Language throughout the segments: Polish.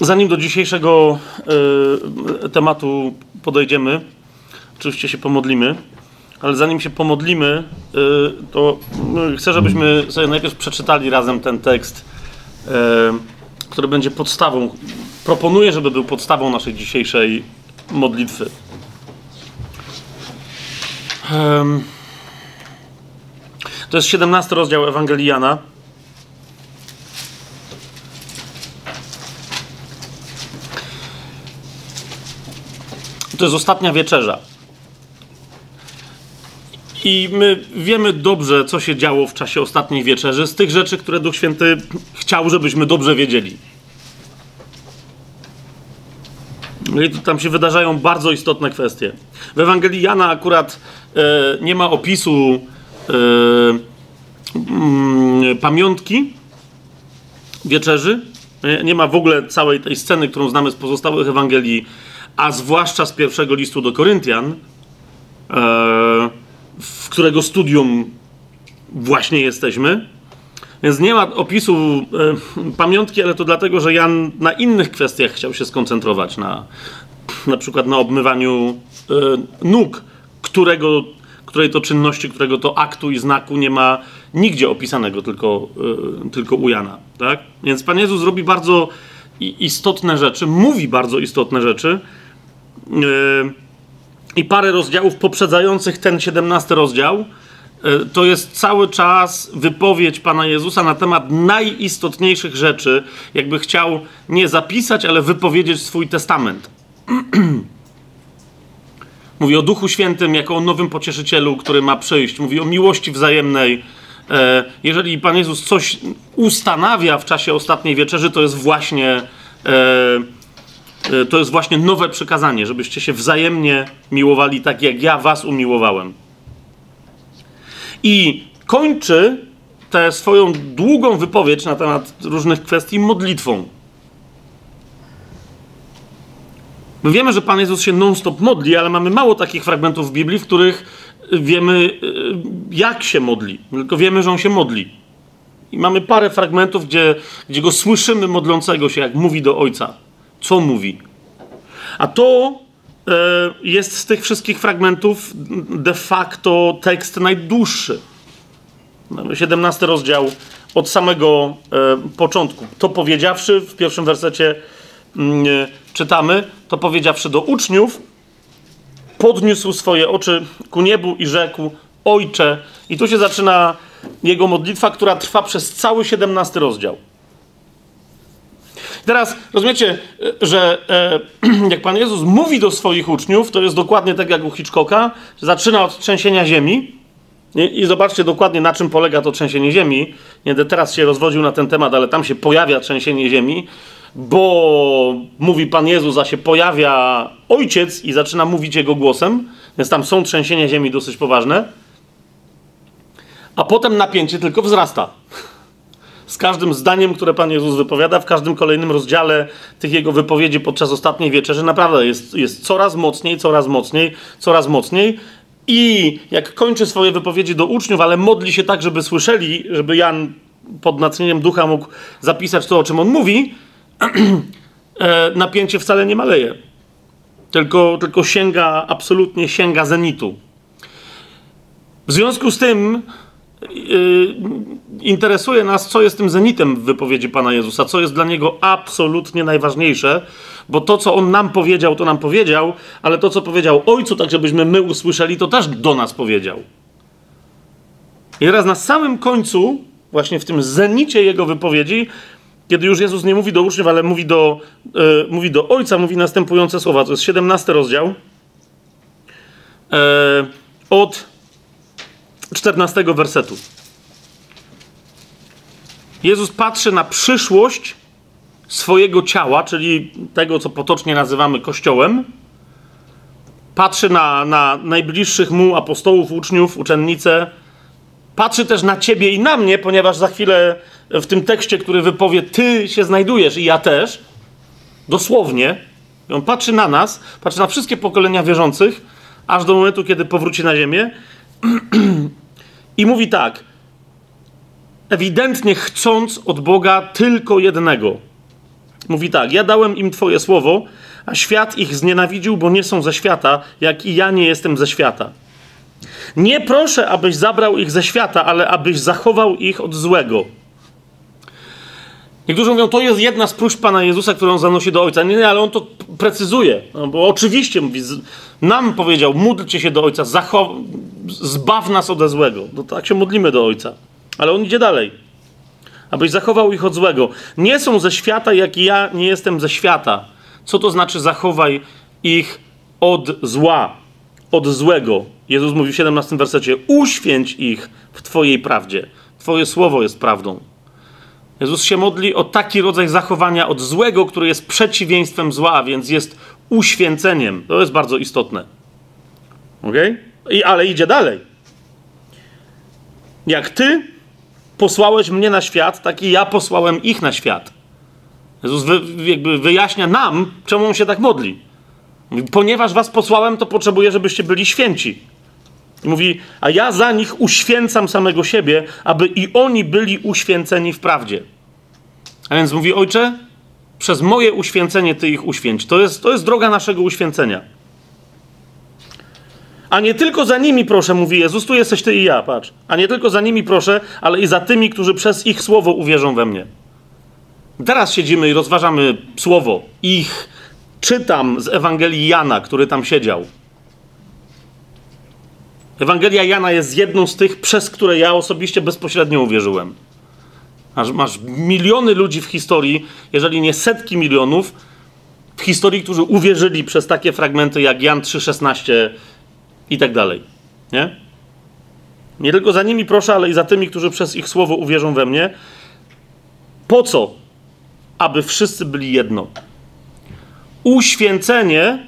zanim do dzisiejszego y, tematu podejdziemy, oczywiście się pomodlimy, ale zanim się pomodlimy, y, to y, chcę, żebyśmy sobie najpierw przeczytali razem ten tekst, y, który będzie podstawą. Proponuję, żeby był podstawą naszej dzisiejszej modlitwy. To jest 17 rozdział Ewangelii Jana. To jest ostatnia wieczerza. I my wiemy dobrze, co się działo w czasie ostatniej wieczerzy, z tych rzeczy, które Duch Święty chciał, żebyśmy dobrze wiedzieli. No I tam się wydarzają bardzo istotne kwestie. W Ewangelii Jana akurat e, nie ma opisu e, mm, pamiątki wieczerzy. Nie, nie ma w ogóle całej tej sceny, którą znamy z pozostałych Ewangelii, a zwłaszcza z pierwszego listu do Koryntian, e, w którego studium właśnie jesteśmy. Więc nie ma opisu e, pamiątki, ale to dlatego, że Jan na innych kwestiach chciał się skoncentrować, na, na przykład na obmywaniu e, nóg, którego, której to czynności, którego to aktu i znaku nie ma nigdzie opisanego, tylko, tylko u Jana. Tak? Więc Pan Jezus robi bardzo istotne rzeczy, mówi bardzo istotne rzeczy. E, I parę rozdziałów poprzedzających ten 17 rozdział E, to jest cały czas wypowiedź Pana Jezusa na temat najistotniejszych rzeczy, jakby chciał nie zapisać, ale wypowiedzieć swój testament. Mówi o Duchu Świętym jako o nowym pocieszycielu, który ma przyjść. Mówi o miłości wzajemnej. E, jeżeli Pan Jezus coś ustanawia w czasie ostatniej wieczerzy, to jest właśnie to jest właśnie nowe przykazanie, żebyście się wzajemnie miłowali tak, jak ja was umiłowałem. I kończy tę swoją długą wypowiedź na temat różnych kwestii modlitwą. My wiemy, że Pan Jezus się non-stop modli, ale mamy mało takich fragmentów w Biblii, w których wiemy, y, jak się modli. Tylko wiemy, że On się modli. I mamy parę fragmentów, gdzie, gdzie go słyszymy modlącego się, jak mówi do Ojca. Co mówi? A to E, jest z tych wszystkich fragmentów de facto tekst najdłuższy. 17 rozdział od samego e, początku. To powiedziawszy, w pierwszym wersecie mm, e, czytamy, to powiedziawszy do uczniów, podniósł swoje oczy ku niebu i rzekł: Ojcze. I tu się zaczyna jego modlitwa, która trwa przez cały 17 rozdział. Teraz rozumiecie, że e, jak Pan Jezus mówi do swoich uczniów, to jest dokładnie tak jak u Hitchcocka, zaczyna od trzęsienia ziemi. I, I zobaczcie dokładnie, na czym polega to trzęsienie ziemi. Nie będę teraz się rozwodził na ten temat, ale tam się pojawia trzęsienie ziemi, bo mówi Pan Jezus, a się pojawia ojciec i zaczyna mówić jego głosem, więc tam są trzęsienia ziemi dosyć poważne. A potem napięcie tylko wzrasta z każdym zdaniem, które Pan Jezus wypowiada, w każdym kolejnym rozdziale tych jego wypowiedzi podczas ostatniej wieczerzy, naprawdę jest, jest coraz mocniej, coraz mocniej, coraz mocniej. I jak kończy swoje wypowiedzi do uczniów, ale modli się tak, żeby słyszeli, żeby Jan pod natchnieniem ducha mógł zapisać to, o czym on mówi, e, napięcie wcale nie maleje. Tylko, tylko sięga, absolutnie sięga zenitu. W związku z tym interesuje nas, co jest tym zenitem w wypowiedzi Pana Jezusa, co jest dla Niego absolutnie najważniejsze, bo to, co On nam powiedział, to nam powiedział, ale to, co powiedział Ojcu, tak żebyśmy my usłyszeli, to też do nas powiedział. I teraz na samym końcu, właśnie w tym zenicie Jego wypowiedzi, kiedy już Jezus nie mówi do uczniów, ale mówi do, yy, mówi do Ojca, mówi następujące słowa, to jest 17 rozdział, yy, od 14 wersetu. Jezus patrzy na przyszłość swojego ciała, czyli tego, co potocznie nazywamy Kościołem. Patrzy na, na najbliższych mu apostołów, uczniów, uczennice. Patrzy też na ciebie i na mnie, ponieważ za chwilę w tym tekście, który wypowie, ty się znajdujesz i ja też, dosłownie, on patrzy na nas, patrzy na wszystkie pokolenia wierzących, aż do momentu, kiedy powróci na ziemię i mówi tak, ewidentnie chcąc od Boga tylko jednego. mówi tak: Ja dałem im Twoje słowo, a świat ich znienawidził, bo nie są ze świata, jak i ja nie jestem ze świata. Nie proszę, abyś zabrał ich ze świata, ale abyś zachował ich od złego. Niektórzy mówią, to jest jedna z próśb Pana Jezusa, którą zanosi do Ojca. Nie, nie, ale on to precyzuje. No, bo oczywiście mówi, nam powiedział, módlcie się do Ojca, zachow- zbaw nas ode złego. No tak się modlimy do Ojca. Ale on idzie dalej. Abyś zachował ich od złego. Nie są ze świata, jak i ja nie jestem ze świata. Co to znaczy zachowaj ich od zła, od złego? Jezus mówi w 17 wersecie: Uświęć ich w Twojej prawdzie. Twoje słowo jest prawdą. Jezus się modli o taki rodzaj zachowania od złego, który jest przeciwieństwem zła, więc jest uświęceniem. To jest bardzo istotne. Ok? I, ale idzie dalej. Jak ty posłałeś mnie na świat, tak i ja posłałem ich na świat. Jezus wy, jakby wyjaśnia nam, czemu on się tak modli. Ponieważ was posłałem, to potrzebuję, żebyście byli święci. Mówi, a ja za nich uświęcam samego siebie, aby i oni byli uświęceni w prawdzie. A więc mówi, ojcze, przez moje uświęcenie ty ich uświęć. To jest, to jest droga naszego uświęcenia. A nie tylko za nimi proszę, mówi Jezus, tu jesteś ty i ja, patrz. A nie tylko za nimi proszę, ale i za tymi, którzy przez ich słowo uwierzą we mnie. Teraz siedzimy i rozważamy słowo. Ich czytam z Ewangelii Jana, który tam siedział. Ewangelia Jana jest jedną z tych, przez które ja osobiście bezpośrednio uwierzyłem. Masz, masz miliony ludzi w historii, jeżeli nie setki milionów, w historii, którzy uwierzyli przez takie fragmenty jak Jan 3,16 i tak dalej. Nie? Nie tylko za nimi proszę, ale i za tymi, którzy przez ich słowo uwierzą we mnie. Po co? Aby wszyscy byli jedno. Uświęcenie,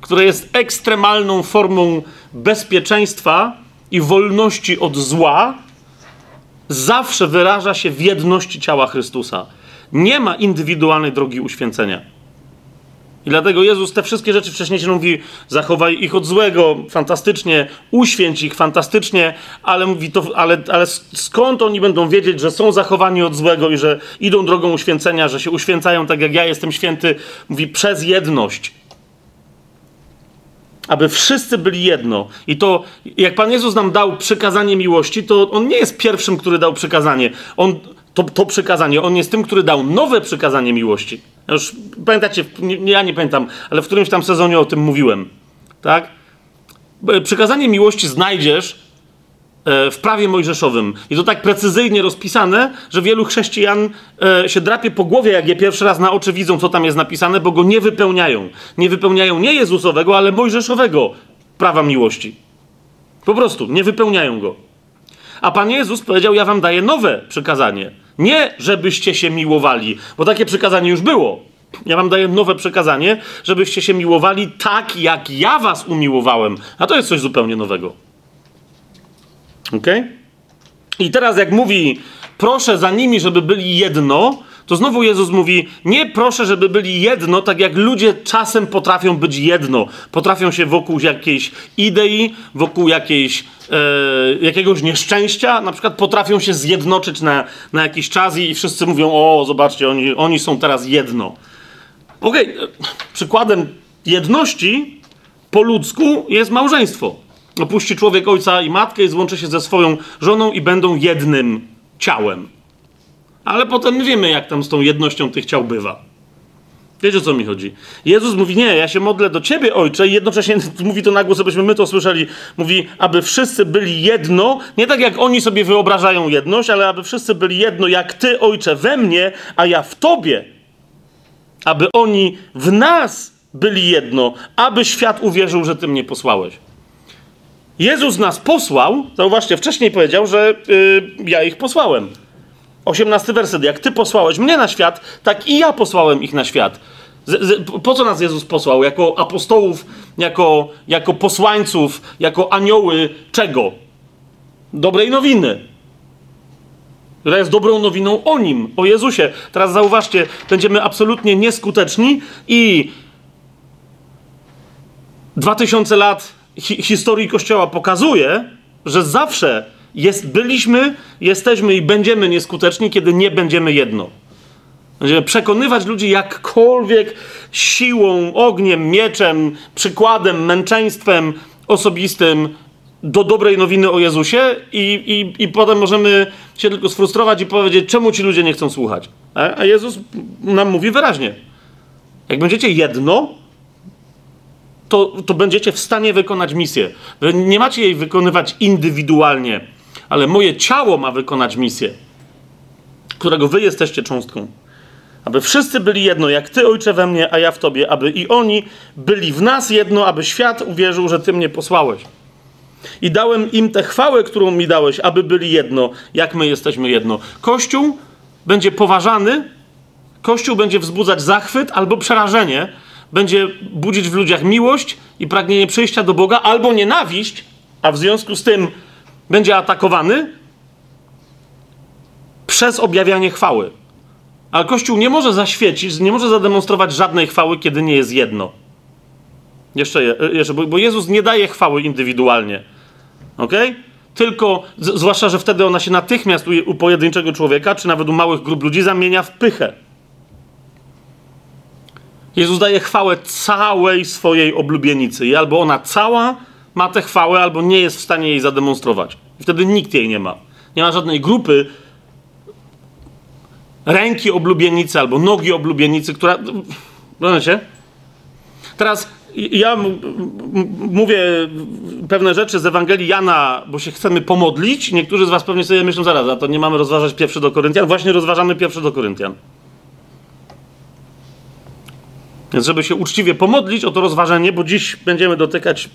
które jest ekstremalną formą bezpieczeństwa i wolności od zła, zawsze wyraża się w jedności ciała Chrystusa. Nie ma indywidualnej drogi uświęcenia. I dlatego Jezus te wszystkie rzeczy wcześniej się mówi, zachowaj ich od złego, fantastycznie, uświęć ich fantastycznie, ale mówi to, ale, ale skąd oni będą wiedzieć, że są zachowani od złego i że idą drogą uświęcenia, że się uświęcają tak jak ja jestem święty, mówi przez jedność. Aby wszyscy byli jedno. I to, jak Pan Jezus nam dał przykazanie miłości, to On nie jest pierwszym, który dał przykazanie. On, to, to przykazanie, On jest tym, który dał nowe przykazanie miłości. Już pamiętacie, nie, ja nie pamiętam, ale w którymś tam sezonie o tym mówiłem. Tak? Przykazanie miłości znajdziesz w prawie mojżeszowym. I to tak precyzyjnie rozpisane, że wielu chrześcijan się drapie po głowie, jak je pierwszy raz na oczy widzą, co tam jest napisane, bo go nie wypełniają. Nie wypełniają nie Jezusowego, ale mojżeszowego prawa miłości. Po prostu nie wypełniają go. A Pan Jezus powiedział: Ja wam daję nowe przykazanie. Nie, żebyście się miłowali, bo takie przykazanie już było. Ja wam daję nowe przekazanie, żebyście się miłowali tak, jak ja was umiłowałem. A to jest coś zupełnie nowego. Ok? I teraz, jak mówi, proszę za nimi, żeby byli jedno, to znowu Jezus mówi: Nie proszę, żeby byli jedno, tak jak ludzie czasem potrafią być jedno. Potrafią się wokół jakiejś idei, wokół jakiejś, e, jakiegoś nieszczęścia, na przykład potrafią się zjednoczyć na, na jakiś czas i wszyscy mówią: O, zobaczcie, oni, oni są teraz jedno. Okej, okay. przykładem jedności po ludzku jest małżeństwo. Opuści człowiek ojca i matkę i złączy się ze swoją żoną i będą jednym ciałem. Ale potem my wiemy, jak tam z tą jednością tych ciał bywa. Wiecie, o co mi chodzi? Jezus mówi, nie, ja się modlę do Ciebie, Ojcze, i jednocześnie mówi to na głos, abyśmy my to słyszeli. Mówi, aby wszyscy byli jedno, nie tak jak oni sobie wyobrażają jedność, ale aby wszyscy byli jedno, jak Ty, Ojcze, we mnie, a ja w Tobie. Aby oni w nas byli jedno, aby świat uwierzył, że Ty mnie posłałeś. Jezus nas posłał, zauważcie, wcześniej powiedział, że yy, ja ich posłałem. 18 werset. Jak ty posłałeś mnie na świat, tak i ja posłałem ich na świat. Z, z, po co nas Jezus posłał? Jako apostołów, jako, jako posłańców, jako anioły czego? Dobrej nowiny. Która jest dobrą nowiną o nim, o Jezusie. Teraz zauważcie, będziemy absolutnie nieskuteczni i 2000 lat hi historii Kościoła pokazuje, że zawsze jest, byliśmy, jesteśmy i będziemy nieskuteczni, kiedy nie będziemy jedno. Będziemy przekonywać ludzi jakkolwiek siłą, ogniem, mieczem, przykładem, męczeństwem osobistym do dobrej nowiny o Jezusie i, i, i potem możemy się tylko sfrustrować i powiedzieć, czemu ci ludzie nie chcą słuchać. A, a Jezus nam mówi wyraźnie. Jak będziecie jedno, to, to będziecie w stanie wykonać misję. Nie macie jej wykonywać indywidualnie, ale moje ciało ma wykonać misję, którego wy jesteście cząstką. Aby wszyscy byli jedno, jak Ty, Ojcze, we mnie, a ja w Tobie, aby i oni byli w nas jedno, aby świat uwierzył, że Ty mnie posłałeś. I dałem im tę chwałę, którą mi dałeś, aby byli jedno, jak my jesteśmy jedno. Kościół będzie poważany, Kościół będzie wzbudzać zachwyt albo przerażenie, będzie budzić w ludziach miłość i pragnienie przyjścia do Boga, albo nienawiść, a w związku z tym będzie atakowany przez objawianie chwały. Ale Kościół nie może zaświecić, nie może zademonstrować żadnej chwały, kiedy nie jest jedno. Jeszcze, jeszcze bo Jezus nie daje chwały indywidualnie. Ok? Tylko, zwłaszcza, że wtedy ona się natychmiast u, u pojedynczego człowieka, czy nawet u małych grup ludzi, zamienia w pychę. Jezus daje chwałę całej swojej oblubienicy. I albo ona cała ma tę chwałę, albo nie jest w stanie jej zademonstrować. I wtedy nikt jej nie ma. Nie ma żadnej grupy ręki oblubienicy albo nogi oblubienicy, która. Rozumiecie? Teraz ja mówię pewne rzeczy z Ewangelii Jana, bo się chcemy pomodlić. Niektórzy z Was pewnie sobie myślą, zaraz, a to nie mamy rozważać pierwszy do Koryntian. Właśnie rozważamy pierwszy do Koryntian. Więc żeby się uczciwie pomodlić o to rozważenie, bo dziś będziemy dotykać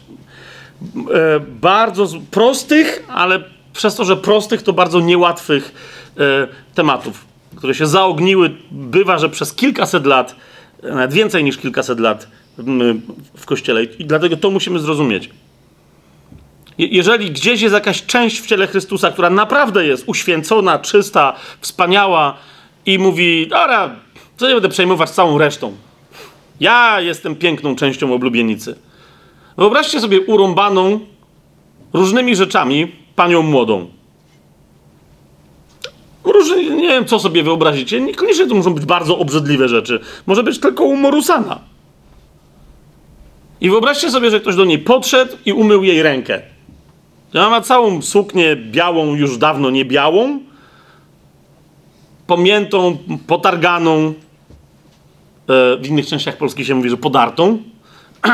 e, bardzo prostych, ale przez to, że prostych, to bardzo niełatwych e, tematów, które się zaogniły, bywa, że przez kilkaset lat, nawet więcej niż kilkaset lat w kościele. I dlatego to musimy zrozumieć. Jeżeli gdzieś jest jakaś część w ciele Chrystusa, która naprawdę jest uświęcona, czysta, wspaniała i mówi, dobra, co nie będę przejmować całą resztą. Ja jestem piękną częścią oblubienicy. Wyobraźcie sobie urąbaną różnymi rzeczami panią młodą. Różnie, nie wiem, co sobie wyobrazicie. Niekoniecznie to muszą być bardzo obrzydliwe rzeczy. Może być tylko umorusana. I wyobraźcie sobie, że ktoś do niej podszedł i umył jej rękę. Ona ma całą suknię białą, już dawno nie białą, pomiętą, potarganą, w innych częściach Polski się mówi, że podartą,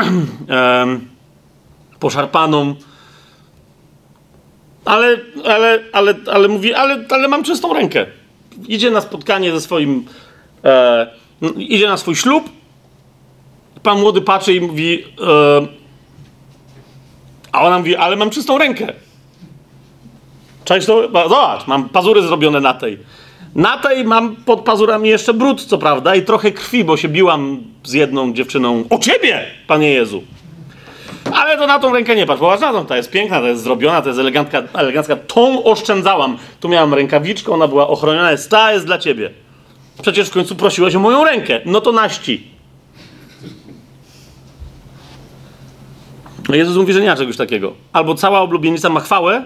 poszarpaną. Ale, ale, ale, ale mówi, ale, ale mam czystą rękę. Idzie na spotkanie ze swoim, e, idzie na swój ślub. Pan młody patrzy i mówi, e, a ona mówi, ale mam czystą rękę. Cześć to? Zobacz, mam pazury zrobione na tej. Na tej mam pod pazurami jeszcze brud, co prawda, i trochę krwi, bo się biłam z jedną dziewczyną. O ciebie, panie Jezu! Ale to na tą rękę nie patrz. Popatrz na tą, ta jest piękna, ta jest zrobiona, to jest elegancka, elegancka. Tą oszczędzałam. Tu miałam rękawiczkę, ona była ochroniona, jest ta jest dla ciebie. Przecież w końcu prosiłeś o moją rękę. No to naści. Jezus mówi, że nie ma czegoś takiego. Albo cała oblubienica ma chwałę,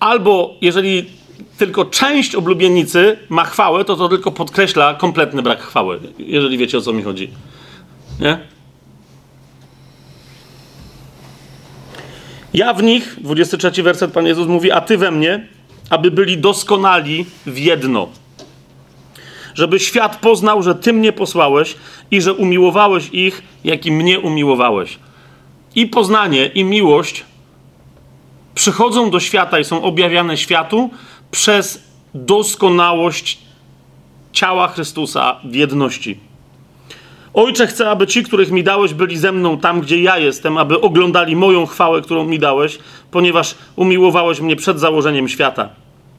albo jeżeli tylko część oblubienicy ma chwałę, to to tylko podkreśla kompletny brak chwały, jeżeli wiecie o co mi chodzi. Nie? Ja w nich, 23 werset Pan Jezus mówi, a Ty we mnie, aby byli doskonali w jedno. Żeby świat poznał, że Ty mnie posłałeś i że umiłowałeś ich, jak i mnie umiłowałeś. I poznanie, i miłość przychodzą do świata i są objawiane światu przez doskonałość ciała Chrystusa w jedności. Ojcze, chcę, aby ci, których mi dałeś, byli ze mną tam, gdzie ja jestem, aby oglądali moją chwałę, którą mi dałeś, ponieważ umiłowałeś mnie przed założeniem świata.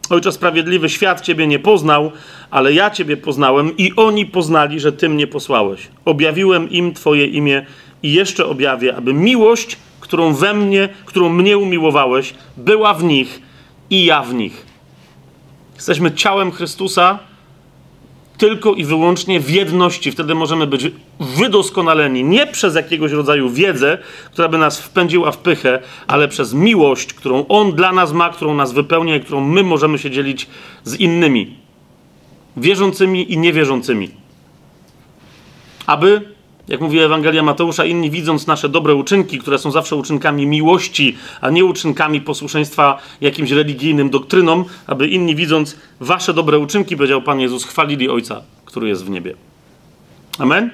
Ojcze Sprawiedliwy, świat Ciebie nie poznał, ale ja Ciebie poznałem i oni poznali, że Ty mnie posłałeś. Objawiłem im Twoje imię i jeszcze objawię, aby miłość, którą we mnie, którą mnie umiłowałeś, była w nich i ja w nich. Jesteśmy ciałem Chrystusa tylko i wyłącznie w jedności. Wtedy możemy być wydoskonaleni nie przez jakiegoś rodzaju wiedzę, która by nas wpędziła w pychę, ale przez miłość, którą On dla nas ma, którą nas wypełnia i którą my możemy się dzielić z innymi, wierzącymi i niewierzącymi. aby, jak mówi Ewangelia Mateusza, inni widząc nasze dobre uczynki, które są zawsze uczynkami miłości, a nie uczynkami posłuszeństwa jakimś religijnym doktrynom, aby inni widząc wasze dobre uczynki, powiedział Pan Jezus, chwalili Ojca, który jest w niebie. Amen?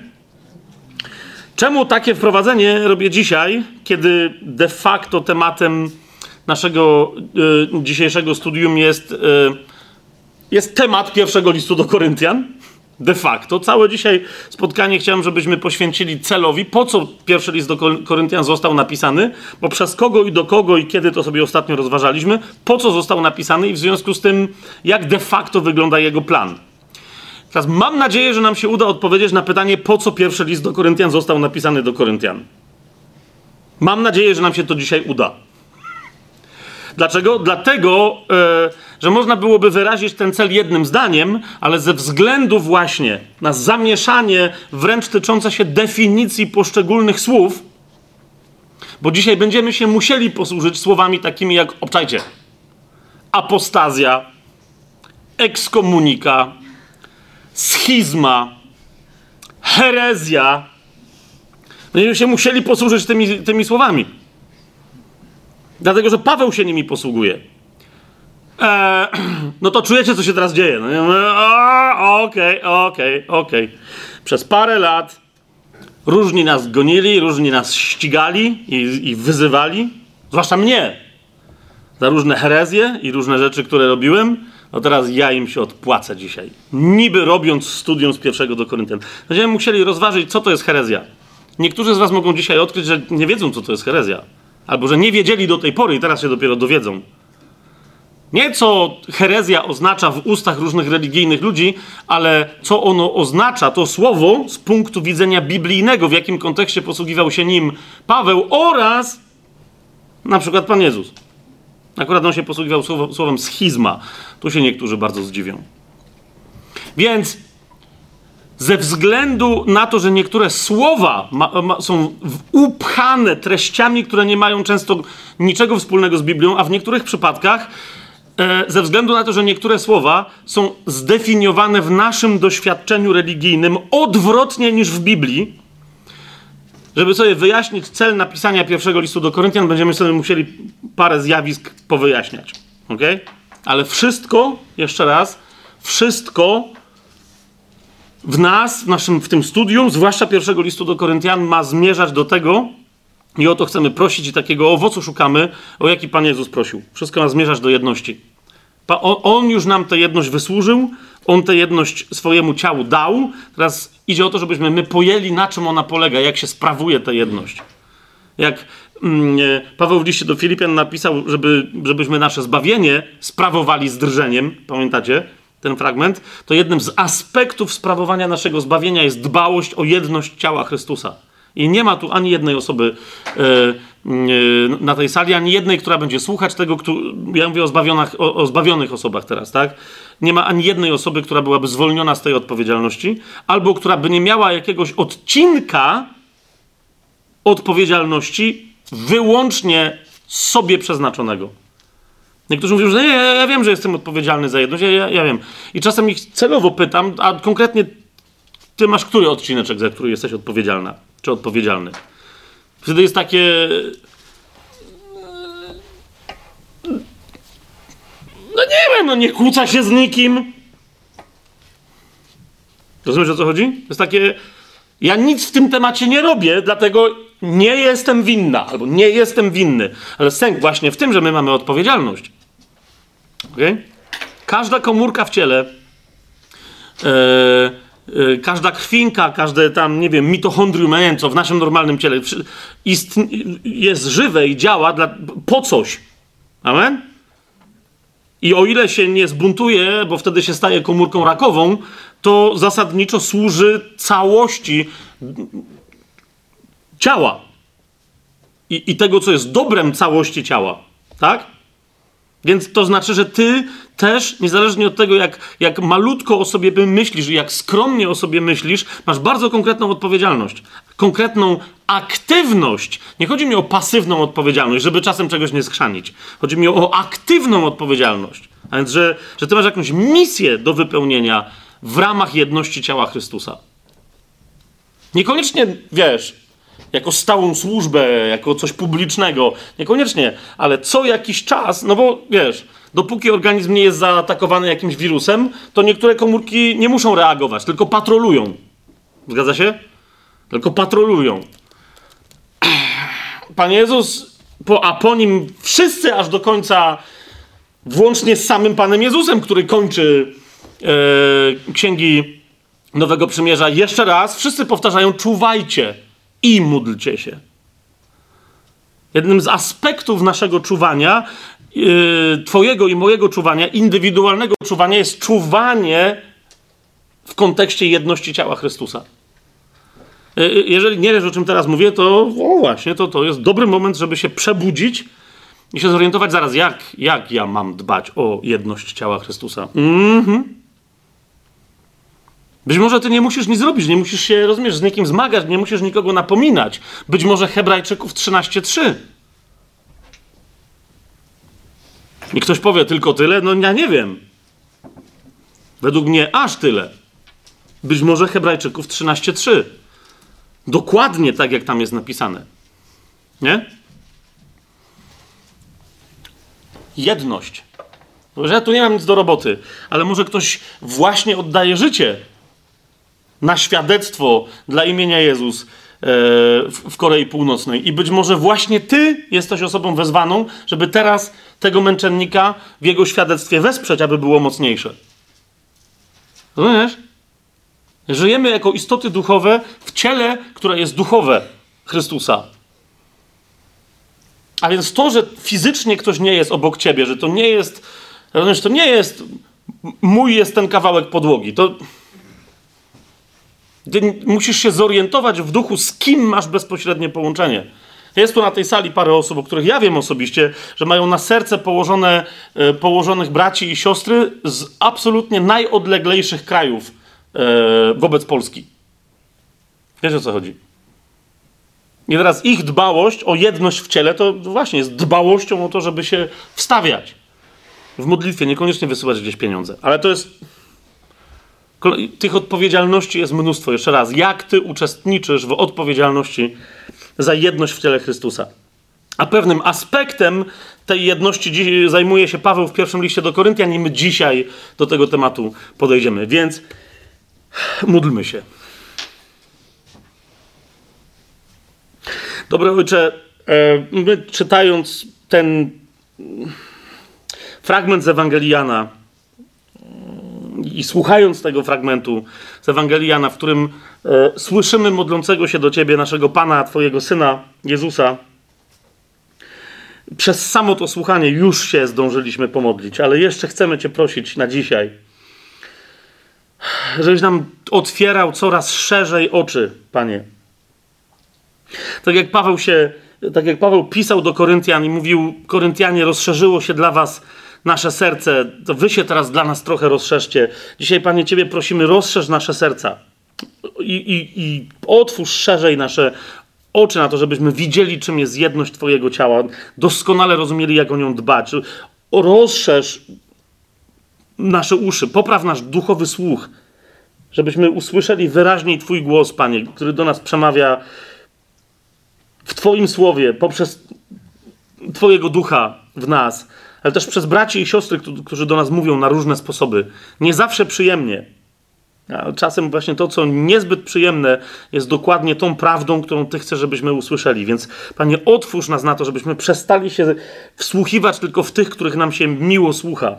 Czemu takie wprowadzenie robię dzisiaj, kiedy de facto tematem naszego y, dzisiejszego studium jest, y, jest temat pierwszego listu do Koryntian? De facto. Całe dzisiaj spotkanie chciałem, żebyśmy poświęcili celowi, po co pierwszy list do Koryntian został napisany, bo przez kogo i do kogo i kiedy to sobie ostatnio rozważaliśmy, po co został napisany i w związku z tym, jak de facto wygląda jego plan. Teraz mam nadzieję, że nam się uda odpowiedzieć na pytanie, po co pierwszy list do Koryntian został napisany do Koryntian. Mam nadzieję, że nam się to dzisiaj uda. Dlaczego? Dlatego, e, że można byłoby wyrazić ten cel jednym zdaniem, ale ze względu właśnie na zamieszanie wręcz tyczące się definicji poszczególnych słów, bo dzisiaj będziemy się musieli posłużyć słowami takimi jak, obczajcie, apostazja, ekskomunika, schizma, herezja. Będziemy się musieli posłużyć tymi, tymi słowami. Dlatego, że Paweł się nimi posługuje. Eee, no to czujecie, co się teraz dzieje. No, okej, okej, okej. Przez parę lat różni nas gonili, różni nas ścigali i, i wyzywali, zwłaszcza mnie, za różne herezje i różne rzeczy, które robiłem. No teraz ja im się odpłacę dzisiaj. Niby robiąc studium z pierwszego do Koryntian. Będziemy musieli rozważyć, co to jest herezja. Niektórzy z Was mogą dzisiaj odkryć, że nie wiedzą, co to jest herezja. Albo że nie wiedzieli do tej pory i teraz się dopiero dowiedzą. Nie co herezja oznacza w ustach różnych religijnych ludzi, ale co ono oznacza, to słowo z punktu widzenia biblijnego, w jakim kontekście posługiwał się nim Paweł oraz na przykład Pan Jezus. Akurat on się posługiwał słowem schizma. Tu się niektórzy bardzo zdziwią. Więc ze względu na to, że niektóre słowa ma, ma, są upchane treściami, które nie mają często niczego wspólnego z Biblią, a w niektórych przypadkach, ze względu na to, że niektóre słowa są zdefiniowane w naszym doświadczeniu religijnym odwrotnie niż w Biblii, żeby sobie wyjaśnić cel napisania pierwszego listu do Koryntian, będziemy sobie musieli parę zjawisk powyjaśniać. Ok? Ale wszystko, jeszcze raz, wszystko w nas, w, naszym, w tym studium, zwłaszcza pierwszego listu do Koryntian, ma zmierzać do tego, i o to chcemy prosić, i takiego owocu szukamy, o jaki Pan Jezus prosił. Wszystko ma zmierzać do jedności. On już nam tę jedność wysłużył, on tę jedność swojemu ciału dał. Teraz idzie o to, żebyśmy my pojęli, na czym ona polega, jak się sprawuje ta jedność. Jak mm, Paweł w liście do Filipian napisał, żeby, żebyśmy nasze zbawienie sprawowali z drżeniem, pamiętacie ten fragment? To jednym z aspektów sprawowania naszego zbawienia jest dbałość o jedność ciała Chrystusa. I nie ma tu ani jednej osoby e, na tej sali, ani jednej, która będzie słuchać tego, kto, ja mówię o, o, o zbawionych osobach teraz, tak? Nie ma ani jednej osoby, która byłaby zwolniona z tej odpowiedzialności, albo która by nie miała jakiegoś odcinka odpowiedzialności wyłącznie sobie przeznaczonego. Niektórzy mówią, że nie, ja wiem, że jestem odpowiedzialny za jedność, ja, ja, ja wiem. I czasem ich celowo pytam, a konkretnie ty masz który odcineczek, za który jesteś odpowiedzialna? Czy odpowiedzialny. Wtedy jest takie. No nie wiem, no nie kłóca się z nikim. Rozumiesz o co chodzi? Jest takie. Ja nic w tym temacie nie robię, dlatego nie jestem winna, albo nie jestem winny. Ale sęk właśnie w tym, że my mamy odpowiedzialność. Okay? Każda komórka w ciele. Yy, każda krwinka, każde tam, nie wiem, mitochondrium, co, w naszym normalnym ciele jest żywe i działa dla, po coś. Amen? I o ile się nie zbuntuje, bo wtedy się staje komórką rakową, to zasadniczo służy całości ciała. I, i tego, co jest dobrem całości ciała. Tak? Więc to znaczy, że ty też, niezależnie od tego, jak, jak malutko o sobie myślisz, jak skromnie o sobie myślisz, masz bardzo konkretną odpowiedzialność. Konkretną aktywność. Nie chodzi mi o pasywną odpowiedzialność, żeby czasem czegoś nie skrzanić. Chodzi mi o aktywną odpowiedzialność. A więc, że, że ty masz jakąś misję do wypełnienia w ramach jedności ciała Chrystusa. Niekoniecznie, wiesz, jako stałą służbę, jako coś publicznego, niekoniecznie, ale co jakiś czas, no bo wiesz, dopóki organizm nie jest zaatakowany jakimś wirusem, to niektóre komórki nie muszą reagować, tylko patrolują. Zgadza się? Tylko patrolują. Pan Jezus, po, a po nim wszyscy aż do końca, włącznie z samym Panem Jezusem, który kończy e, księgi Nowego Przymierza, jeszcze raz, wszyscy powtarzają: czuwajcie i módlcie się. Jednym z aspektów naszego czuwania, yy, Twojego i mojego czuwania, indywidualnego czuwania, jest czuwanie w kontekście jedności ciała Chrystusa. Yy, jeżeli nie wiesz, o czym teraz mówię, to o właśnie, to, to jest dobry moment, żeby się przebudzić i się zorientować zaraz, jak, jak ja mam dbać o jedność ciała Chrystusa. Mhm. Być może ty nie musisz nic zrobić, nie musisz się, rozumiesz, z nikim zmagać, nie musisz nikogo napominać. Być może Hebrajczyków 13:3. I ktoś powie tylko tyle? No ja nie wiem. Według mnie aż tyle. Być może Hebrajczyków 13:3. Dokładnie tak, jak tam jest napisane. Nie? Jedność. Że ja tu nie mam nic do roboty, ale może ktoś właśnie oddaje życie na świadectwo dla imienia Jezus e, w Korei Północnej. I być może właśnie ty jesteś osobą wezwaną, żeby teraz tego męczennika w jego świadectwie wesprzeć, aby było mocniejsze. Rozumiesz? Żyjemy jako istoty duchowe w ciele, które jest duchowe Chrystusa. A więc to, że fizycznie ktoś nie jest obok ciebie, że to nie jest, to nie jest mój jest ten kawałek podłogi. To ty musisz się zorientować w duchu, z kim masz bezpośrednie połączenie. Jest tu na tej sali parę osób, o których ja wiem osobiście, że mają na serce położone, e, położonych braci i siostry z absolutnie najodleglejszych krajów e, wobec Polski. Wiesz o co chodzi? I teraz ich dbałość o jedność w ciele to właśnie jest dbałością o to, żeby się wstawiać w modlitwie, niekoniecznie wysyłać gdzieś pieniądze. Ale to jest tych odpowiedzialności jest mnóstwo. Jeszcze raz, jak ty uczestniczysz w odpowiedzialności za jedność w ciele Chrystusa? A pewnym aspektem tej jedności zajmuje się Paweł w pierwszym liście do Koryntian i my dzisiaj do tego tematu podejdziemy. Więc módlmy się. Dobry ojcze, e, my czytając ten fragment z Ewangeliana, i słuchając tego fragmentu z Ewangelii Jana, w którym e, słyszymy modlącego się do Ciebie, naszego Pana, Twojego Syna, Jezusa, przez samo to słuchanie już się zdążyliśmy pomodlić, ale jeszcze chcemy Cię prosić na dzisiaj, żebyś nam otwierał coraz szerzej oczy, Panie. Tak jak Paweł się, tak jak Paweł pisał do Koryntian i mówił, Koryntianie, rozszerzyło się dla Was nasze serce, to wy się teraz dla nas trochę rozszerzcie. Dzisiaj, Panie, Ciebie prosimy, rozszerz nasze serca. I, i, i otwórz szerzej nasze oczy na to, żebyśmy widzieli, czym jest jedność Twojego ciała, doskonale rozumieli, jak o nią dbać. Rozszerz nasze uszy, popraw nasz duchowy słuch, żebyśmy usłyszeli wyraźniej Twój głos, Panie, który do nas przemawia w Twoim słowie, poprzez Twojego ducha w nas ale też przez braci i siostry, którzy do nas mówią na różne sposoby. Nie zawsze przyjemnie. A czasem właśnie to, co niezbyt przyjemne, jest dokładnie tą prawdą, którą Ty chcesz, żebyśmy usłyszeli. Więc, Panie, otwórz nas na to, żebyśmy przestali się wsłuchiwać tylko w tych, których nam się miło słucha.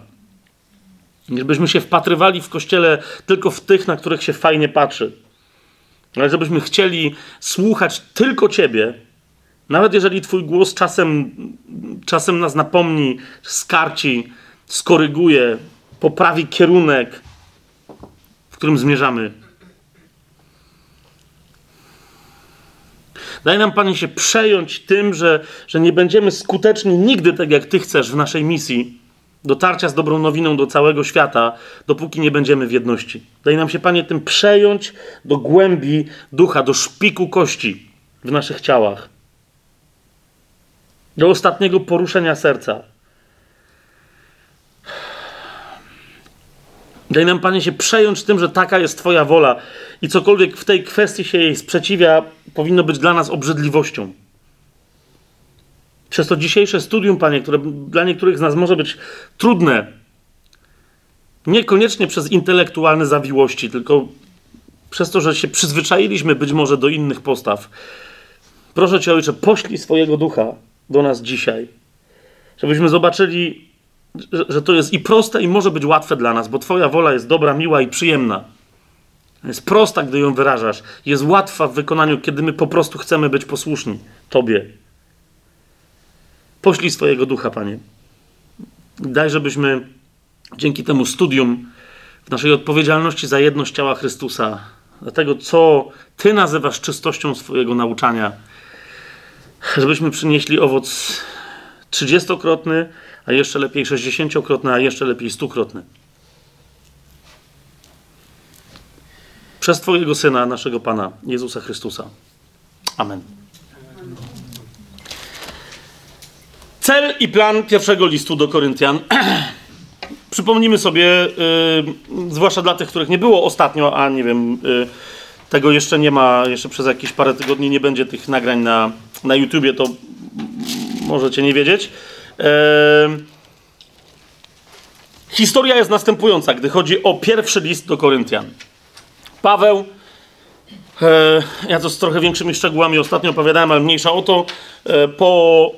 Żebyśmy się wpatrywali w kościele tylko w tych, na których się fajnie patrzy. Ale żebyśmy chcieli słuchać tylko Ciebie, nawet jeżeli Twój głos czasem, czasem nas napomni, skarci, skoryguje, poprawi kierunek, w którym zmierzamy. Daj nam, Panie, się przejąć tym, że, że nie będziemy skuteczni nigdy tak, jak Ty chcesz w naszej misji dotarcia z dobrą nowiną do całego świata, dopóki nie będziemy w jedności. Daj nam się, Panie, tym przejąć do głębi ducha, do szpiku kości w naszych ciałach do ostatniego poruszenia serca. Daj nam, Panie, się przejąć tym, że taka jest Twoja wola i cokolwiek w tej kwestii się jej sprzeciwia, powinno być dla nas obrzydliwością. Przez to dzisiejsze studium, Panie, które dla niektórych z nas może być trudne, niekoniecznie przez intelektualne zawiłości, tylko przez to, że się przyzwyczailiśmy być może do innych postaw. Proszę Cię, Ojcze, poślij swojego ducha do nas dzisiaj, żebyśmy zobaczyli, że, że to jest i proste, i może być łatwe dla nas, bo Twoja wola jest dobra, miła i przyjemna. Jest prosta, gdy ją wyrażasz. Jest łatwa w wykonaniu, kiedy my po prostu chcemy być posłuszni Tobie. Poślij swojego ducha, Panie. Daj, żebyśmy dzięki temu studium w naszej odpowiedzialności za jedność ciała Chrystusa, za tego, co Ty nazywasz czystością swojego nauczania, żebyśmy przynieśli owoc trzydziestokrotny, a jeszcze lepiej sześćdziesięciokrotny, a jeszcze lepiej stukrotny. Przez Twojego Syna, naszego Pana, Jezusa Chrystusa. Amen. Cel i plan pierwszego listu do Koryntian. Przypomnijmy sobie, yy, zwłaszcza dla tych, których nie było ostatnio, a nie wiem, yy, tego jeszcze nie ma, jeszcze przez jakieś parę tygodni nie będzie tych nagrań na, na YouTubie, to możecie nie wiedzieć. Yy, historia jest następująca, gdy chodzi o pierwszy list do Koryntian. Paweł E, ja to z trochę większymi szczegółami ostatnio opowiadałem, ale mniejsza o to. E, po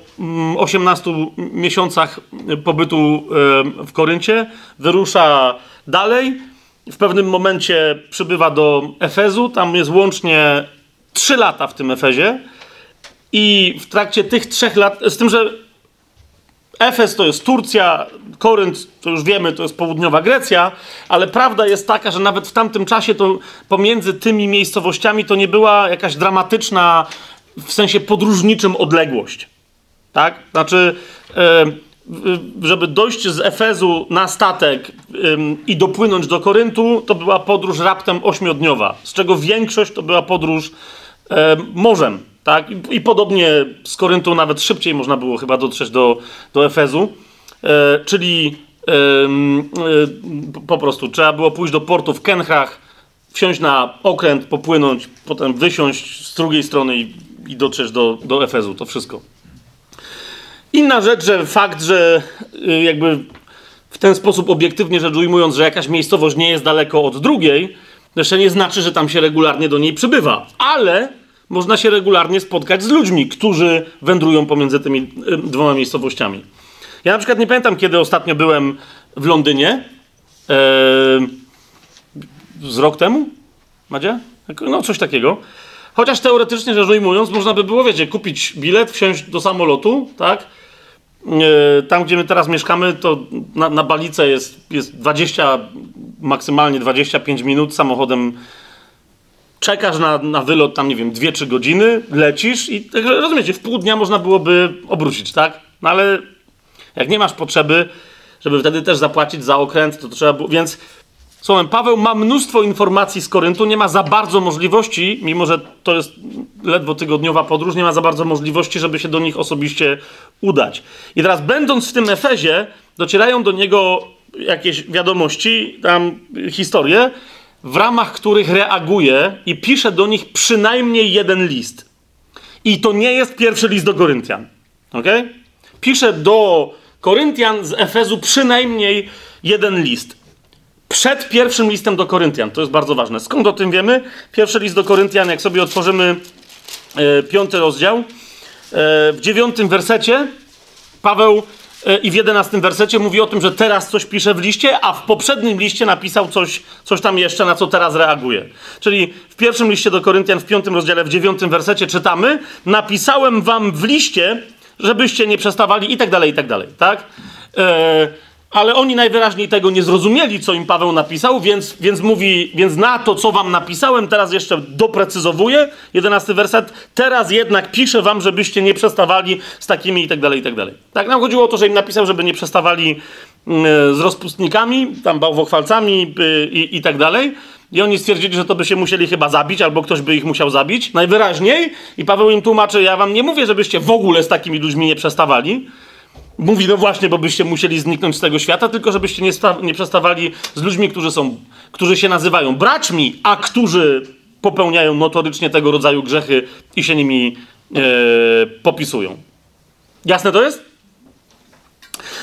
18 mm, miesiącach pobytu w Koryncie wyrusza dalej. W pewnym momencie przybywa do Efezu. Tam jest łącznie 3 lata w tym Efezie. I w trakcie tych trzech lat, z tym, że Efes to jest Turcja, Korynt to już wiemy, to jest południowa Grecja, ale prawda jest taka, że nawet w tamtym czasie to pomiędzy tymi miejscowościami to nie była jakaś dramatyczna, w sensie podróżniczym odległość. Tak? Znaczy, żeby dojść z Efezu na statek i dopłynąć do Koryntu, to była podróż raptem ośmiodniowa, z czego większość to była podróż morzem. Tak? I, I, podobnie z Koryntu nawet szybciej można było chyba dotrzeć do, do Efezu. E, czyli e, e, po prostu trzeba było pójść do portu w Kenchach, wsiąść na okręt, popłynąć, potem wysiąść z drugiej strony i, i dotrzeć do, do Efezu. To wszystko. Inna rzecz, że fakt, że y, jakby w ten sposób obiektywnie rzecz ujmując, że jakaś miejscowość nie jest daleko od drugiej, jeszcze nie znaczy, że tam się regularnie do niej przybywa. Ale można się regularnie spotkać z ludźmi, którzy wędrują pomiędzy tymi dwoma miejscowościami. Ja na przykład nie pamiętam, kiedy ostatnio byłem w Londynie. z rok temu? Madzia? No, coś takiego. Chociaż teoretycznie rzecz ujmując, można by było, wiecie, kupić bilet, wsiąść do samolotu, tak? E, tam, gdzie my teraz mieszkamy, to na, na Balice jest, jest 20, maksymalnie 25 minut samochodem czekasz na, na wylot tam, nie wiem, 2-3 godziny, lecisz i tak, rozumiecie, w pół dnia można byłoby obrócić, tak? No ale jak nie masz potrzeby, żeby wtedy też zapłacić za okręt, to, to trzeba było, więc słowem, Paweł ma mnóstwo informacji z Koryntu, nie ma za bardzo możliwości, mimo że to jest ledwo tygodniowa podróż, nie ma za bardzo możliwości, żeby się do nich osobiście udać. I teraz będąc w tym Efezie, docierają do niego jakieś wiadomości, tam historie, w ramach których reaguje i pisze do nich przynajmniej jeden list. I to nie jest pierwszy list do Koryntian. Ok? Pisze do Koryntian z Efezu przynajmniej jeden list. Przed pierwszym listem do Koryntian. To jest bardzo ważne. Skąd o tym wiemy? Pierwszy list do Koryntian, jak sobie otworzymy e, piąty rozdział, e, w dziewiątym wersecie Paweł i w jedenastym wersecie mówi o tym, że teraz coś pisze w liście, a w poprzednim liście napisał coś, coś tam jeszcze, na co teraz reaguje. Czyli w pierwszym liście do Koryntian, w piątym rozdziale, w dziewiątym wersecie czytamy: Napisałem wam w liście, żebyście nie przestawali, i tak dalej, i tak dalej, tak? E, ale oni najwyraźniej tego nie zrozumieli, co im Paweł napisał, więc, więc mówi, więc na to, co wam napisałem, teraz jeszcze doprecyzowuję, jedenasty werset, teraz jednak piszę wam, żebyście nie przestawali z takimi i tak dalej, i tak dalej. Tak nam chodziło o to, że im napisał, żeby nie przestawali mm, z rozpustnikami, tam bałwochwalcami y, i, i tak dalej. I oni stwierdzili, że to by się musieli chyba zabić, albo ktoś by ich musiał zabić, najwyraźniej. I Paweł im tłumaczy, ja wam nie mówię, żebyście w ogóle z takimi ludźmi nie przestawali, mówi, no właśnie, bo byście musieli zniknąć z tego świata, tylko żebyście nie, nie przestawali z ludźmi, którzy są, którzy się nazywają braćmi, a którzy popełniają notorycznie tego rodzaju grzechy i się nimi e, popisują. Jasne to jest?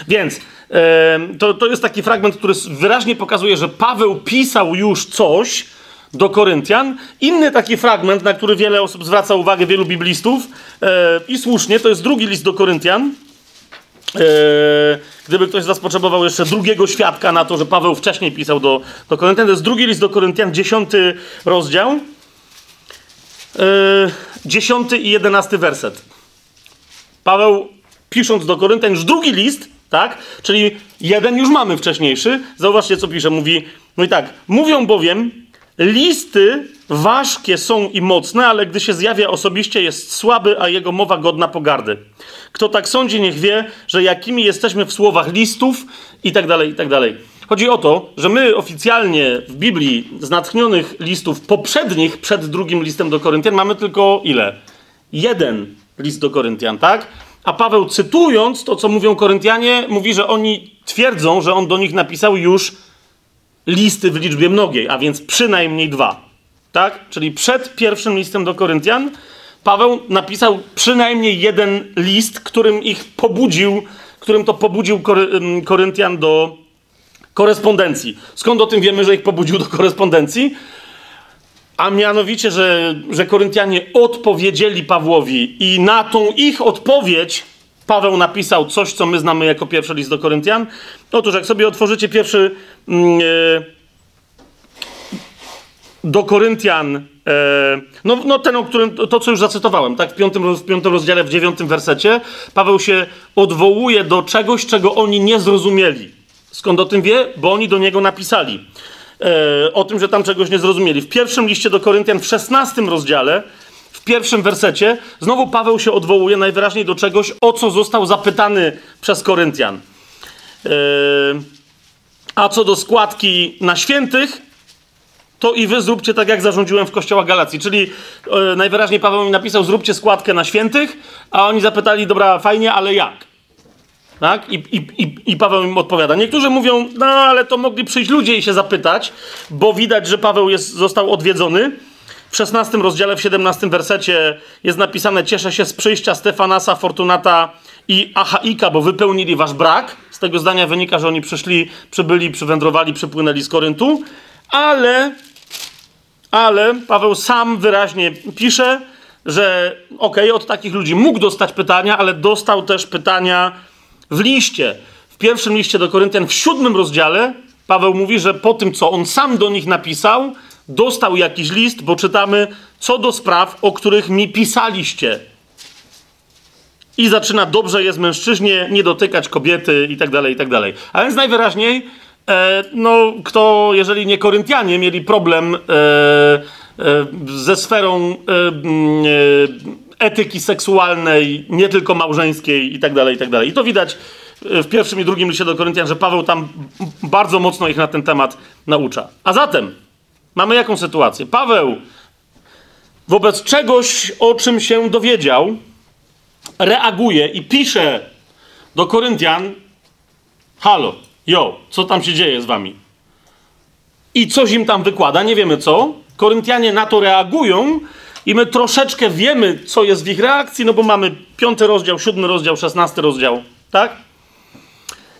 Więc e, to, to jest taki fragment, który wyraźnie pokazuje, że Paweł pisał już coś do Koryntian. Inny taki fragment, na który wiele osób zwraca uwagę, wielu biblistów e, i słusznie, to jest drugi list do Koryntian. E, gdyby ktoś z Was potrzebował jeszcze drugiego świadka na to, że Paweł wcześniej pisał do, do Koryntian, to jest drugi list do Koryntian, dziesiąty rozdział, e, dziesiąty i jedenasty werset. Paweł pisząc do Koryntian już drugi list, tak? Czyli jeden już mamy wcześniejszy. Zauważcie, co pisze. Mówi, no i tak, mówią bowiem, listy ważkie są i mocne, ale gdy się zjawia osobiście, jest słaby, a jego mowa godna pogardy. Kto tak sądzi, niech wie, że jakimi jesteśmy w słowach listów i tak dalej, i tak dalej. Chodzi o to, że my oficjalnie w Biblii z natchnionych listów poprzednich, przed drugim listem do Koryntian, mamy tylko ile? Jeden list do Koryntian, tak? A Paweł, cytując to, co mówią Koryntianie, mówi, że oni twierdzą, że on do nich napisał już listy w liczbie mnogiej, a więc przynajmniej dwa. Tak? Czyli przed pierwszym listem do Koryntian Paweł napisał przynajmniej jeden list, którym ich pobudził, którym to pobudził Kory Koryntian do korespondencji. Skąd o tym wiemy, że ich pobudził do korespondencji? A mianowicie, że, że Koryntianie odpowiedzieli Pawłowi i na tą ich odpowiedź Paweł napisał coś, co my znamy jako pierwszy list do Koryntian. Otóż, jak sobie otworzycie pierwszy e, do Koryntian, e, no, no ten, o którym, to co już zacytowałem, tak, w piątym, w piątym rozdziale, w dziewiątym wersecie, Paweł się odwołuje do czegoś, czego oni nie zrozumieli. Skąd o tym wie? Bo oni do niego napisali. E, o tym, że tam czegoś nie zrozumieli. W pierwszym liście do Koryntian, w szesnastym rozdziale, w pierwszym wersecie, znowu Paweł się odwołuje najwyraźniej do czegoś, o co został zapytany przez Koryntian. E, a co do składki na świętych, to i wy zróbcie tak, jak zarządziłem w kościołach Galacji. Czyli e, najwyraźniej Paweł mi napisał, zróbcie składkę na świętych, a oni zapytali, dobra, fajnie, ale jak? Tak? I, i, i, I Paweł im odpowiada. Niektórzy mówią, no ale to mogli przyjść ludzie i się zapytać, bo widać, że Paweł jest, został odwiedzony. W 16 rozdziale, w 17 wersecie jest napisane: Cieszę się z przyjścia Stefanasa, Fortunata i Achaika, bo wypełnili wasz brak. Z tego zdania wynika, że oni przyszli, przybyli, przywędrowali, przypłynęli z Koryntu, ale, ale Paweł sam wyraźnie pisze, że okej, okay, od takich ludzi mógł dostać pytania, ale dostał też pytania w liście, w pierwszym liście do Koryntian, w siódmym rozdziale, Paweł mówi, że po tym, co on sam do nich napisał, dostał jakiś list, bo czytamy, co do spraw, o których mi pisaliście. I zaczyna, dobrze jest mężczyźnie nie dotykać kobiety i tak dalej, i tak dalej. A więc najwyraźniej, no, kto, jeżeli nie Koryntianie, mieli problem e, e, ze sferą e, mm, e, etyki seksualnej, nie tylko małżeńskiej i tak dalej, i tak dalej. I to widać w pierwszym i drugim liście do Koryntian, że Paweł tam bardzo mocno ich na ten temat naucza. A zatem mamy jaką sytuację? Paweł wobec czegoś, o czym się dowiedział, reaguje i pisze do Koryntian: Halo, jo, co tam się dzieje z wami? I coś im tam wykłada, nie wiemy co. Koryntianie na to reagują i my troszeczkę wiemy, co jest w ich reakcji, no bo mamy piąty rozdział, siódmy rozdział, szesnasty rozdział, tak?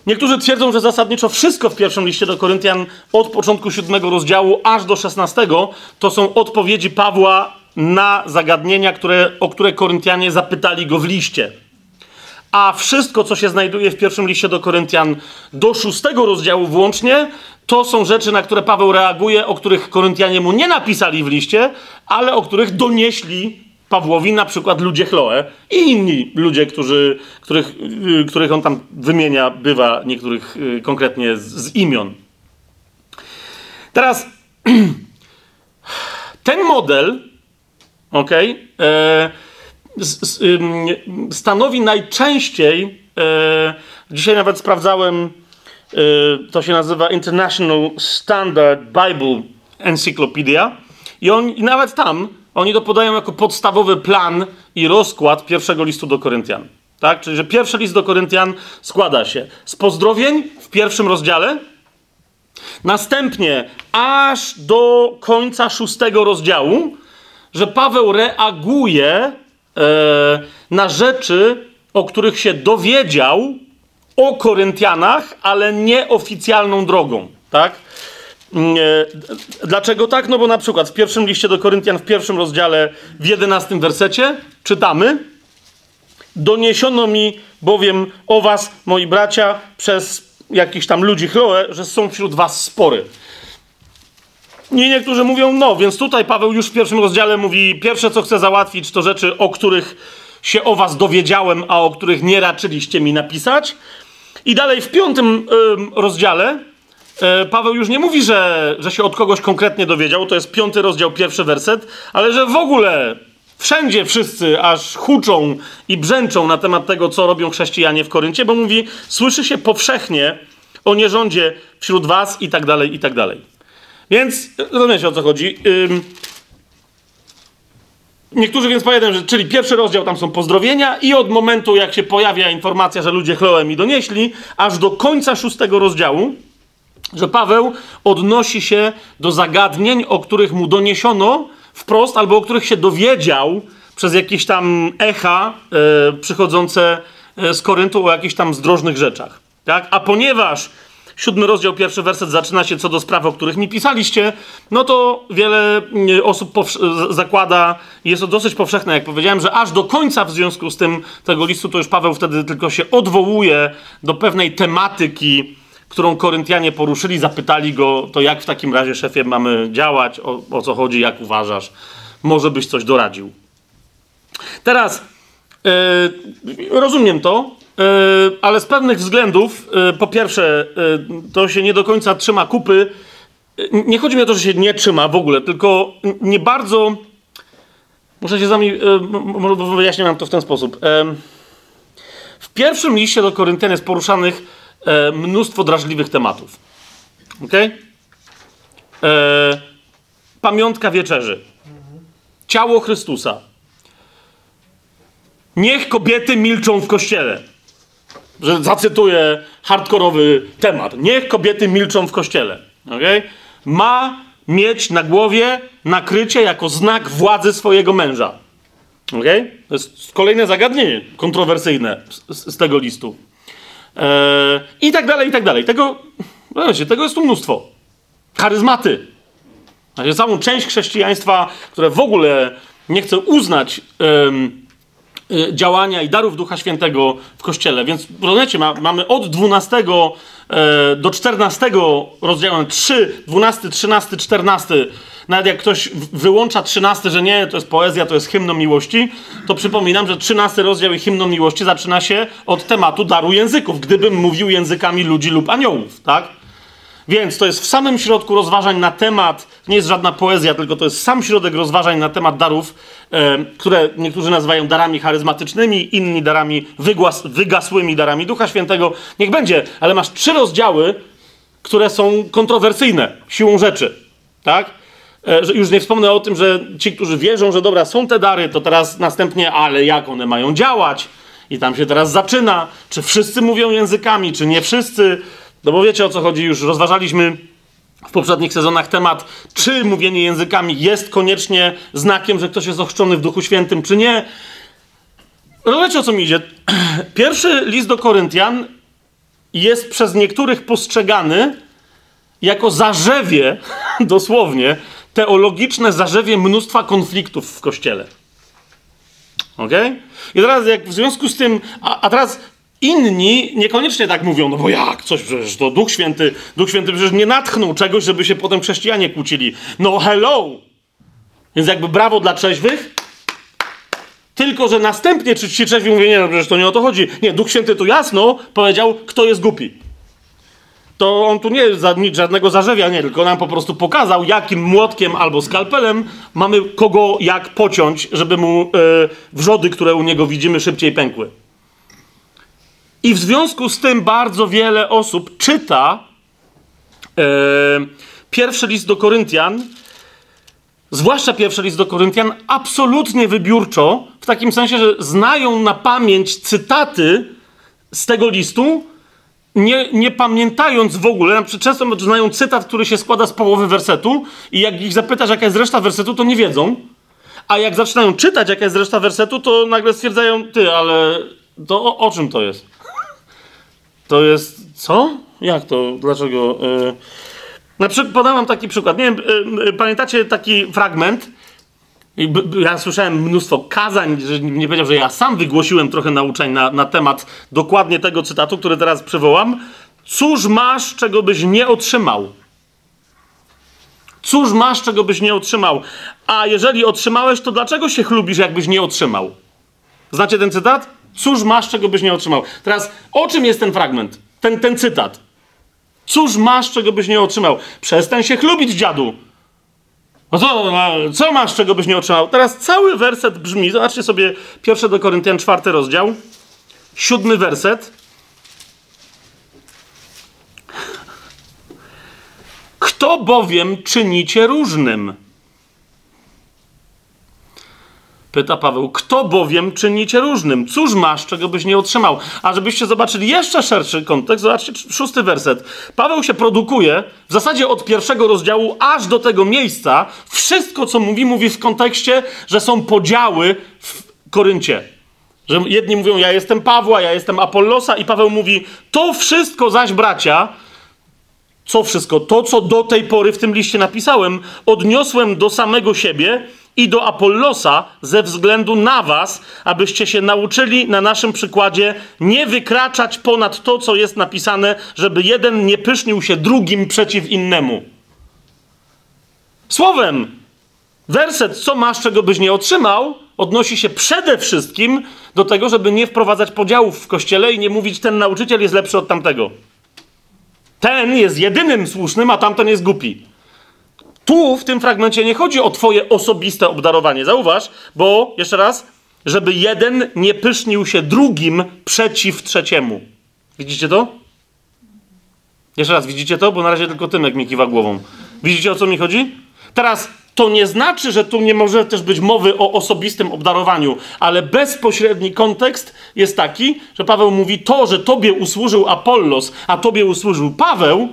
Niektórzy twierdzą, że zasadniczo wszystko w pierwszym liście do Koryntian od początku siódmego rozdziału aż do szesnastego to są odpowiedzi Pawła na zagadnienia, które, o które Koryntianie zapytali go w liście. A wszystko, co się znajduje w pierwszym liście do Koryntian do szóstego rozdziału włącznie, to są rzeczy, na które Paweł reaguje, o których Koryntianie mu nie napisali w liście, ale o których donieśli Pawłowi na przykład ludzie Chloe i inni ludzie, którzy, których, y, których on tam wymienia, bywa niektórych y, konkretnie z, z imion. Teraz ten model, ok, stanowi najczęściej, e, dzisiaj nawet sprawdzałem, e, to się nazywa International Standard Bible Encyclopedia i, on, i nawet tam oni to podają jako podstawowy plan i rozkład pierwszego listu do Koryntian. Tak? Czyli, że pierwszy list do Koryntian składa się z pozdrowień w pierwszym rozdziale, następnie aż do końca szóstego rozdziału, że Paweł reaguje na rzeczy, o których się dowiedział o Koryntianach, ale nieoficjalną drogą. Tak? Mm, e, dlaczego tak? No bo na przykład w pierwszym liście do Koryntian, w pierwszym rozdziale, w jedenastym wersecie czytamy Doniesiono mi bowiem o was, moi bracia, przez jakichś tam ludzi Chloe, że są wśród was spory. I niektórzy mówią, no, więc tutaj Paweł już w pierwszym rozdziale mówi, pierwsze co chcę załatwić to rzeczy, o których się o was dowiedziałem, a o których nie raczyliście mi napisać. I dalej w piątym y, rozdziale y, Paweł już nie mówi, że, że się od kogoś konkretnie dowiedział, to jest piąty rozdział, pierwszy werset, ale że w ogóle wszędzie wszyscy aż huczą i brzęczą na temat tego, co robią chrześcijanie w Koryncie, bo mówi, słyszy się powszechnie o nierządzie wśród was i tak dalej, i tak dalej. Więc rozumiecie o co chodzi. Ym, Niektórzy więc powiedzą, że czyli pierwszy rozdział tam są pozdrowienia i od momentu jak się pojawia informacja, że ludzie Chloe mi donieśli, aż do końca szóstego rozdziału, że Paweł odnosi się do zagadnień, o których mu doniesiono wprost, albo o których się dowiedział przez jakieś tam echa e, przychodzące e, z Koryntu o jakichś tam zdrożnych rzeczach. Tak? A ponieważ siódmy rozdział, pierwszy werset zaczyna się co do spraw, o których mi pisaliście, no to wiele mm, osób zakłada, jest to dosyć powszechne, jak powiedziałem, że aż do końca w związku z tym tego listu, to już Paweł wtedy tylko się odwołuje do pewnej tematyki, którą Koryntianie poruszyli, zapytali go, to jak w takim razie, szefie, mamy działać, o, o co chodzi, jak uważasz, może byś coś doradził. Teraz, yy, rozumiem to, E, ale z pewnych względów, e, po pierwsze, e, to się nie do końca trzyma kupy. Nie chodzi mi o to, że się nie trzyma w ogóle, tylko nie bardzo. Muszę się z wami. Wyjaśnię wam to w ten sposób. W pierwszym liście do Koryntian jest poruszanych mnóstwo drażliwych tematów. Ok? Pamiątka wieczerzy. Ciało Chrystusa. Niech kobiety milczą w kościele że zacytuję hardkorowy temat. Niech kobiety milczą w kościele. Okay? Ma mieć na głowie nakrycie jako znak władzy swojego męża. Okay? To jest kolejne zagadnienie kontrowersyjne z, z tego listu. Eee, I tak dalej, i tak dalej. Tego, wiecie, tego jest tu mnóstwo. Charyzmaty. Znaczy, całą część chrześcijaństwa, które w ogóle nie chce uznać działania i darów Ducha Świętego w Kościele. Więc rozumiecie, ma, mamy od 12 e, do 14 rozdziału 3, 12, 13, 14. Nawet jak ktoś wyłącza 13, że nie, to jest poezja, to jest hymno miłości, to przypominam, że 13 rozdział i hymno miłości zaczyna się od tematu daru języków. Gdybym mówił językami ludzi lub aniołów, tak? Więc to jest w samym środku rozważań na temat, nie jest żadna poezja, tylko to jest sam środek rozważań na temat darów, e, które niektórzy nazywają darami charyzmatycznymi, inni darami wygłas, wygasłymi darami Ducha Świętego. Niech będzie, ale masz trzy rozdziały, które są kontrowersyjne siłą rzeczy, tak? E, już nie wspomnę o tym, że ci, którzy wierzą, że dobra, są te dary, to teraz następnie, ale jak one mają działać? I tam się teraz zaczyna, czy wszyscy mówią językami, czy nie wszyscy. No bo wiecie o co chodzi, już rozważaliśmy w poprzednich sezonach temat, czy mówienie językami jest koniecznie znakiem, że ktoś jest ochrzczony w Duchu Świętym, czy nie. No wiecie o co mi idzie. Pierwszy list do Koryntian jest przez niektórych postrzegany jako zarzewie, dosłownie, teologiczne zarzewie mnóstwa konfliktów w Kościele. Ok? I teraz jak w związku z tym, a, a teraz Inni niekoniecznie tak mówią, no bo jak, coś przecież to Duch Święty, Duch Święty przecież nie natchnął czegoś, żeby się potem chrześcijanie kłócili. No hello! Więc jakby brawo dla trzeźwych, tylko że następnie czy ci trzeźwi mówią, nie no przecież to nie o to chodzi. Nie, Duch Święty tu jasno powiedział, kto jest głupi. To on tu nie nic, żadnego zarzewia, nie, tylko nam po prostu pokazał, jakim młotkiem albo skalpelem mamy kogo jak pociąć, żeby mu yy, wrzody, które u niego widzimy, szybciej pękły. I w związku z tym bardzo wiele osób czyta e, pierwszy list do Koryntian, zwłaszcza pierwszy list do Koryntian, absolutnie wybiórczo, w takim sensie, że znają na pamięć cytaty z tego listu, nie, nie pamiętając w ogóle, na przykład często znają cytat, który się składa z połowy wersetu i jak ich zapytasz, jaka jest reszta wersetu, to nie wiedzą. A jak zaczynają czytać, jaka jest reszta wersetu, to nagle stwierdzają, ty, ale to o, o czym to jest? To jest, co? Jak to? Dlaczego? Yy... Na przykład podam taki przykład. Nie wiem, yy, pamiętacie taki fragment, ja słyszałem mnóstwo kazań, że nie powiedział, że ja sam wygłosiłem trochę nauczeń na, na temat dokładnie tego cytatu, który teraz przywołam. Cóż masz, czego byś nie otrzymał? Cóż masz, czego byś nie otrzymał? A jeżeli otrzymałeś, to dlaczego się chlubisz, jakbyś nie otrzymał? Znacie ten cytat? Cóż masz, czego byś nie otrzymał? Teraz, o czym jest ten fragment? Ten, ten cytat. Cóż masz, czego byś nie otrzymał? Przestań się chlubić, dziadu. No co, co masz, czego byś nie otrzymał? Teraz cały werset brzmi, zobaczcie sobie pierwsze do Koryntian, czwarty rozdział, siódmy werset. Kto bowiem czynicie różnym? Pyta Paweł, kto bowiem czynicie różnym? Cóż masz, czego byś nie otrzymał? A żebyście zobaczyli jeszcze szerszy kontekst, zobaczcie szósty werset. Paweł się produkuje w zasadzie od pierwszego rozdziału aż do tego miejsca. Wszystko, co mówi, mówi w kontekście, że są podziały w Koryncie. Że jedni mówią, ja jestem Pawła, ja jestem Apollosa i Paweł mówi, to wszystko zaś, bracia, co wszystko? To, co do tej pory w tym liście napisałem, odniosłem do samego siebie i do Apollosa ze względu na was, abyście się nauczyli na naszym przykładzie nie wykraczać ponad to, co jest napisane, żeby jeden nie pysznił się drugim przeciw innemu. Słowem, werset, co masz, czego byś nie otrzymał, odnosi się przede wszystkim do tego, żeby nie wprowadzać podziałów w kościele i nie mówić, ten nauczyciel jest lepszy od tamtego. Ten jest jedynym słusznym, a tamten jest głupi. Tu w tym fragmencie nie chodzi o Twoje osobiste obdarowanie. Zauważ, bo jeszcze raz, żeby jeden nie pysznił się drugim przeciw trzeciemu. Widzicie to? Jeszcze raz, widzicie to? Bo na razie tylko Tymek mi kiwa głową. Widzicie o co mi chodzi? Teraz to nie znaczy, że tu nie może też być mowy o osobistym obdarowaniu, ale bezpośredni kontekst jest taki, że Paweł mówi to, że tobie usłużył Apollos, a tobie usłużył Paweł,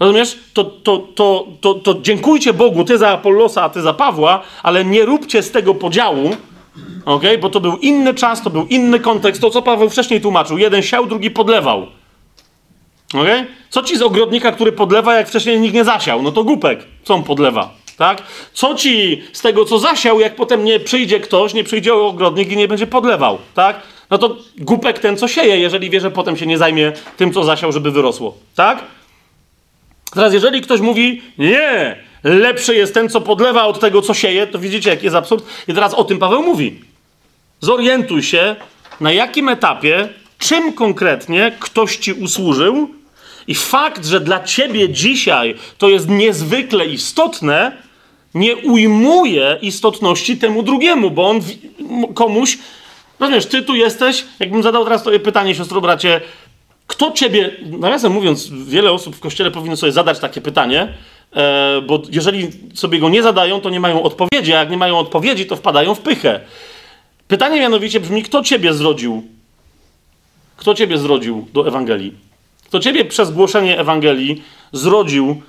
rozumiesz? To, to, to, to, to dziękujcie Bogu, ty za Apollosa, a ty za Pawła, ale nie róbcie z tego podziału, okay? bo to był inny czas, to był inny kontekst, to co Paweł wcześniej tłumaczył. Jeden siał, drugi podlewał. Okay? Co ci z ogrodnika, który podlewa, jak wcześniej nikt nie zasiał? No to głupek, co on podlewa? Tak? Co ci z tego, co zasiał, jak potem nie przyjdzie ktoś, nie przyjdzie ogrodnik i nie będzie podlewał? Tak? No to głupek ten, co sieje, jeżeli wie, że potem się nie zajmie tym, co zasiał, żeby wyrosło. Tak? Teraz, jeżeli ktoś mówi, nie, lepszy jest ten, co podlewa od tego, co sieje, to widzicie, jaki jest absurd. I teraz o tym Paweł mówi. Zorientuj się, na jakim etapie, czym konkretnie ktoś ci usłużył, i fakt, że dla ciebie dzisiaj to jest niezwykle istotne, nie ujmuje istotności temu drugiemu, bo on komuś. Rozumiesz, ty tu jesteś, jakbym zadał teraz tobie pytanie, siostro bracie, kto ciebie, nawiasem mówiąc, wiele osób w kościele powinno sobie zadać takie pytanie, e, bo jeżeli sobie go nie zadają, to nie mają odpowiedzi, a jak nie mają odpowiedzi, to wpadają w pychę. Pytanie mianowicie brzmi, kto ciebie zrodził? Kto ciebie zrodził do Ewangelii? Kto ciebie przez głoszenie Ewangelii zrodził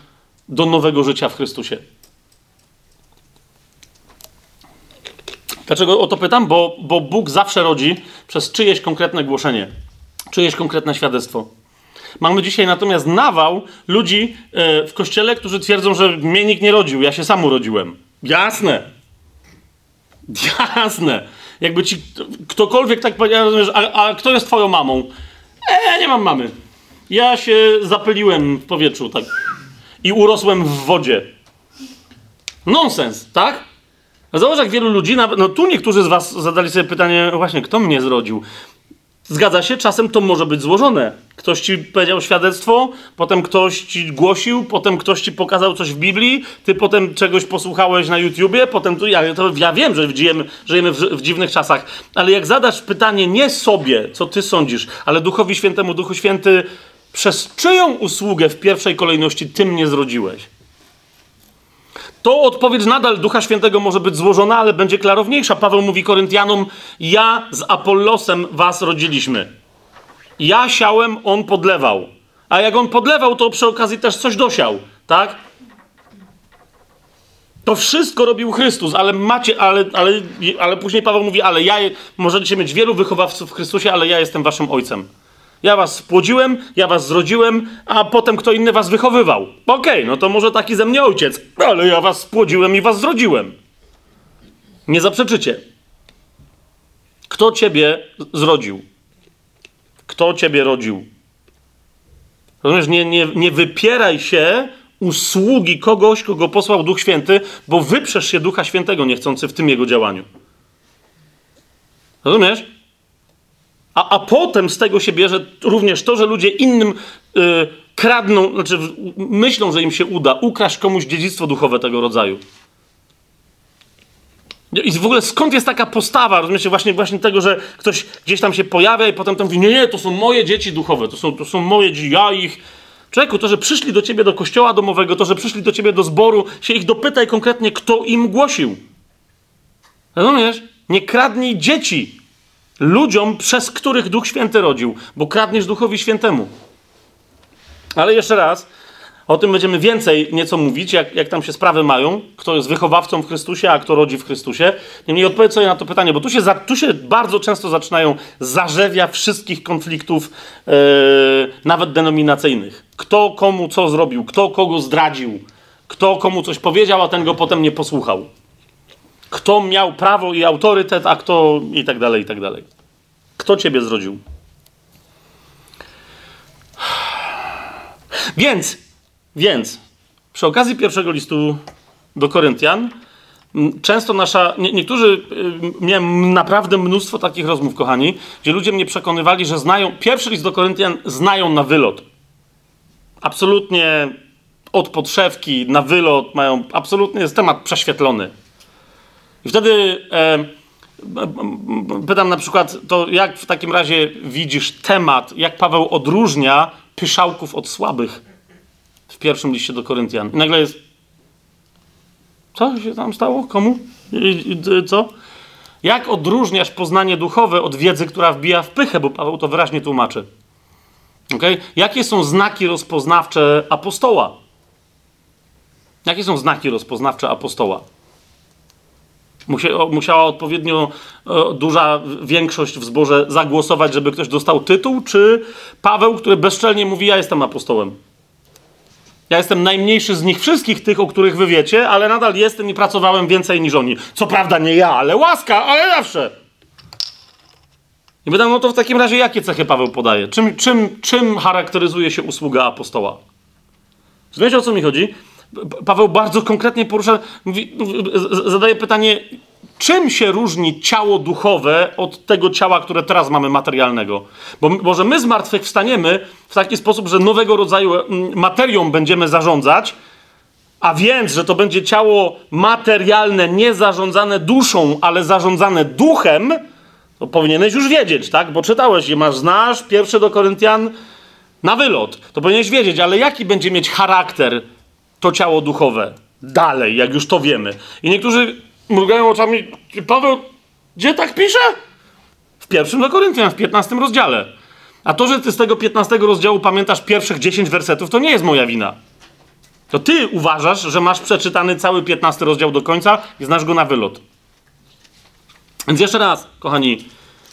do nowego życia w Chrystusie? Dlaczego o to pytam? Bo, bo Bóg zawsze rodzi przez czyjeś konkretne głoszenie, czyjeś konkretne świadectwo. Mamy dzisiaj natomiast nawał ludzi e, w kościele, którzy twierdzą, że mnie nikt nie rodził, ja się sam urodziłem. Jasne. Jasne. Jakby ci ktokolwiek tak powiedział, a, a kto jest twoją mamą? E, ja nie mam mamy. Ja się zapyliłem w powietrzu, tak. I urosłem w wodzie. Nonsens, tak? Zauważ, jak wielu ludzi, no tu niektórzy z was zadali sobie pytanie, właśnie, kto mnie zrodził? Zgadza się, czasem to może być złożone. Ktoś ci powiedział świadectwo, potem ktoś ci głosił, potem ktoś ci pokazał coś w Biblii, ty potem czegoś posłuchałeś na YouTubie, potem tu, ja, to, ja wiem, że żyjemy, żyjemy w, w, dziwnych czasach, ale jak zadasz pytanie nie sobie, co ty sądzisz, ale Duchowi Świętemu, Duchu Święty, przez czyją usługę w pierwszej kolejności ty mnie zrodziłeś? To odpowiedź nadal Ducha Świętego może być złożona, ale będzie klarowniejsza. Paweł mówi Koryntianom: Ja z Apollosem was rodziliśmy. Ja siałem, on podlewał. A jak on podlewał, to przy okazji też coś dosiał, tak? To wszystko robił Chrystus, ale macie, ale, ale, ale później Paweł mówi, ale ja, możecie mieć wielu wychowawców w Chrystusie, ale ja jestem waszym ojcem. Ja was spłodziłem, ja was zrodziłem, a potem kto inny was wychowywał. Okej, okay, no to może taki ze mnie ojciec, ale ja was spłodziłem i was zrodziłem. Nie zaprzeczycie. Kto ciebie zrodził? Kto ciebie rodził? Rozumiesz, nie, nie, nie wypieraj się usługi kogoś, kogo posłał Duch Święty, bo wyprzesz się Ducha Świętego niechcący w tym jego działaniu. Rozumiesz? A, a potem z tego się bierze również to, że ludzie innym yy, kradną, znaczy myślą, że im się uda ukraść komuś dziedzictwo duchowe tego rodzaju. I w ogóle skąd jest taka postawa, rozumiecie, właśnie, właśnie tego, że ktoś gdzieś tam się pojawia i potem tam mówi, nie, nie, to są moje dzieci duchowe, to są, to są moje dzieci, ja ich... Człowieku, to, że przyszli do ciebie do kościoła domowego, to, że przyszli do ciebie do zboru, się ich dopytaj konkretnie, kto im głosił. Rozumiesz? Nie kradnij dzieci ludziom, przez których Duch Święty rodził, bo kradniesz Duchowi Świętemu. Ale jeszcze raz, o tym będziemy więcej nieco mówić, jak, jak tam się sprawy mają, kto jest wychowawcą w Chrystusie, a kto rodzi w Chrystusie. Niemniej odpowiedz sobie na to pytanie, bo tu się, za, tu się bardzo często zaczynają zarzewia wszystkich konfliktów, yy, nawet denominacyjnych. Kto komu co zrobił, kto kogo zdradził, kto komu coś powiedział, a ten go potem nie posłuchał. Kto miał prawo i autorytet, a kto i tak dalej, i tak dalej. Kto ciebie zrodził? Więc więc przy okazji pierwszego listu do Koryntian, często nasza. Nie, niektórzy. Y, miałem naprawdę mnóstwo takich rozmów, kochani, gdzie ludzie mnie przekonywali, że znają. Pierwszy list do Koryntian znają na wylot. Absolutnie od podszewki na wylot mają. Absolutnie jest temat prześwietlony. I wtedy. E, pytam na przykład, to jak w takim razie widzisz temat, jak Paweł odróżnia pyszałków od słabych? w pierwszym liście do Koryntian. I nagle jest. Co się tam stało? Komu? Co? Jak odróżniasz poznanie duchowe od wiedzy, która wbija w pychę, bo Paweł to wyraźnie tłumaczy. Okay? Jakie są znaki rozpoznawcze apostoła? Jakie są znaki rozpoznawcze apostoła? Musiała odpowiednio duża większość w zborze zagłosować, żeby ktoś dostał tytuł, czy Paweł, który bezczelnie mówi: Ja jestem apostołem? Ja jestem najmniejszy z nich wszystkich tych, o których wy wiecie, ale nadal jestem i pracowałem więcej niż oni. Co prawda nie ja, ale łaska, ale zawsze. I pytam, no to w takim razie jakie cechy Paweł podaje? Czym, czym, czym charakteryzuje się usługa apostoła? Wiecie o co mi chodzi? Paweł bardzo konkretnie porusza, mówi, zadaje pytanie, czym się różni ciało duchowe od tego ciała, które teraz mamy materialnego? Bo może my zmartwychwstaniemy w taki sposób, że nowego rodzaju mm, materią będziemy zarządzać, a więc, że to będzie ciało materialne, nie zarządzane duszą, ale zarządzane duchem, to powinieneś już wiedzieć, tak? Bo czytałeś je, masz, znasz, pierwsze do Koryntian na wylot. To powinieneś wiedzieć, ale jaki będzie mieć charakter to ciało duchowe? Dalej, jak już to wiemy. I niektórzy mrugają oczami. Paweł, gdzie tak pisze? W pierwszym do Koryntian, w 15 rozdziale. A to, że ty z tego 15 rozdziału pamiętasz pierwszych 10 wersetów, to nie jest moja wina. To ty uważasz, że masz przeczytany cały 15 rozdział do końca i znasz go na wylot. Więc jeszcze raz, kochani,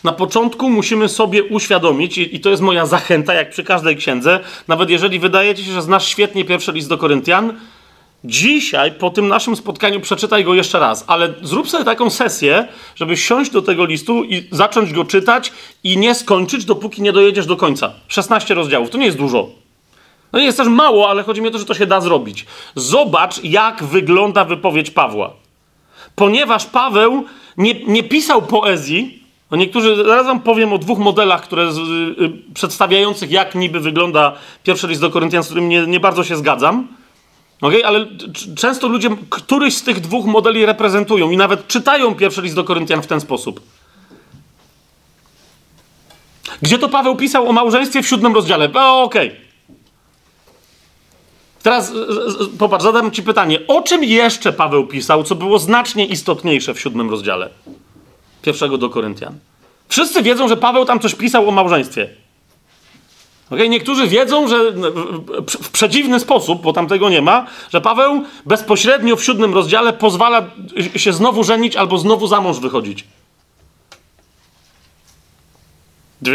na początku musimy sobie uświadomić, i, i, to jest moja zachęta, jak przy każdej księdze, nawet jeżeli wydaje ci się, że znasz świetnie pierwszy list do Koryntian, Dzisiaj, po tym naszym spotkaniu, przeczytaj go jeszcze raz, ale zrób sobie taką sesję, żeby siąść do tego listu i zacząć go czytać i nie skończyć, dopóki nie dojedziesz do końca. 16 rozdziałów, to nie jest dużo. No nie jest też mało, ale chodzi mi o to, że to się da zrobić. Zobacz, jak wygląda wypowiedź Pawła. Ponieważ Paweł nie, nie pisał poezji, no niektórzy, zaraz wam powiem o dwóch modelach, które z, y, y, przedstawiających, jak niby wygląda pierwszy list do Koryntian, z którym nie, nie bardzo się zgadzam. Okay? Ale często ludzie któryś z tych dwóch modeli reprezentują i nawet czytają pierwszy list do Koryntian w ten sposób. Gdzie to Paweł pisał o małżeństwie w siódmym rozdziale? O, okej. Okay. Teraz popatrz, zadam ci pytanie. O czym jeszcze Paweł pisał, co było znacznie istotniejsze w siódmym rozdziale pierwszego do Koryntian? Wszyscy wiedzą, że Paweł tam coś pisał o małżeństwie. Okay? Niektórzy wiedzą, że w przeciwny sposób, bo tam tego nie ma, że Paweł bezpośrednio w siódmym rozdziale pozwala się znowu żenić albo znowu za mąż wychodzić.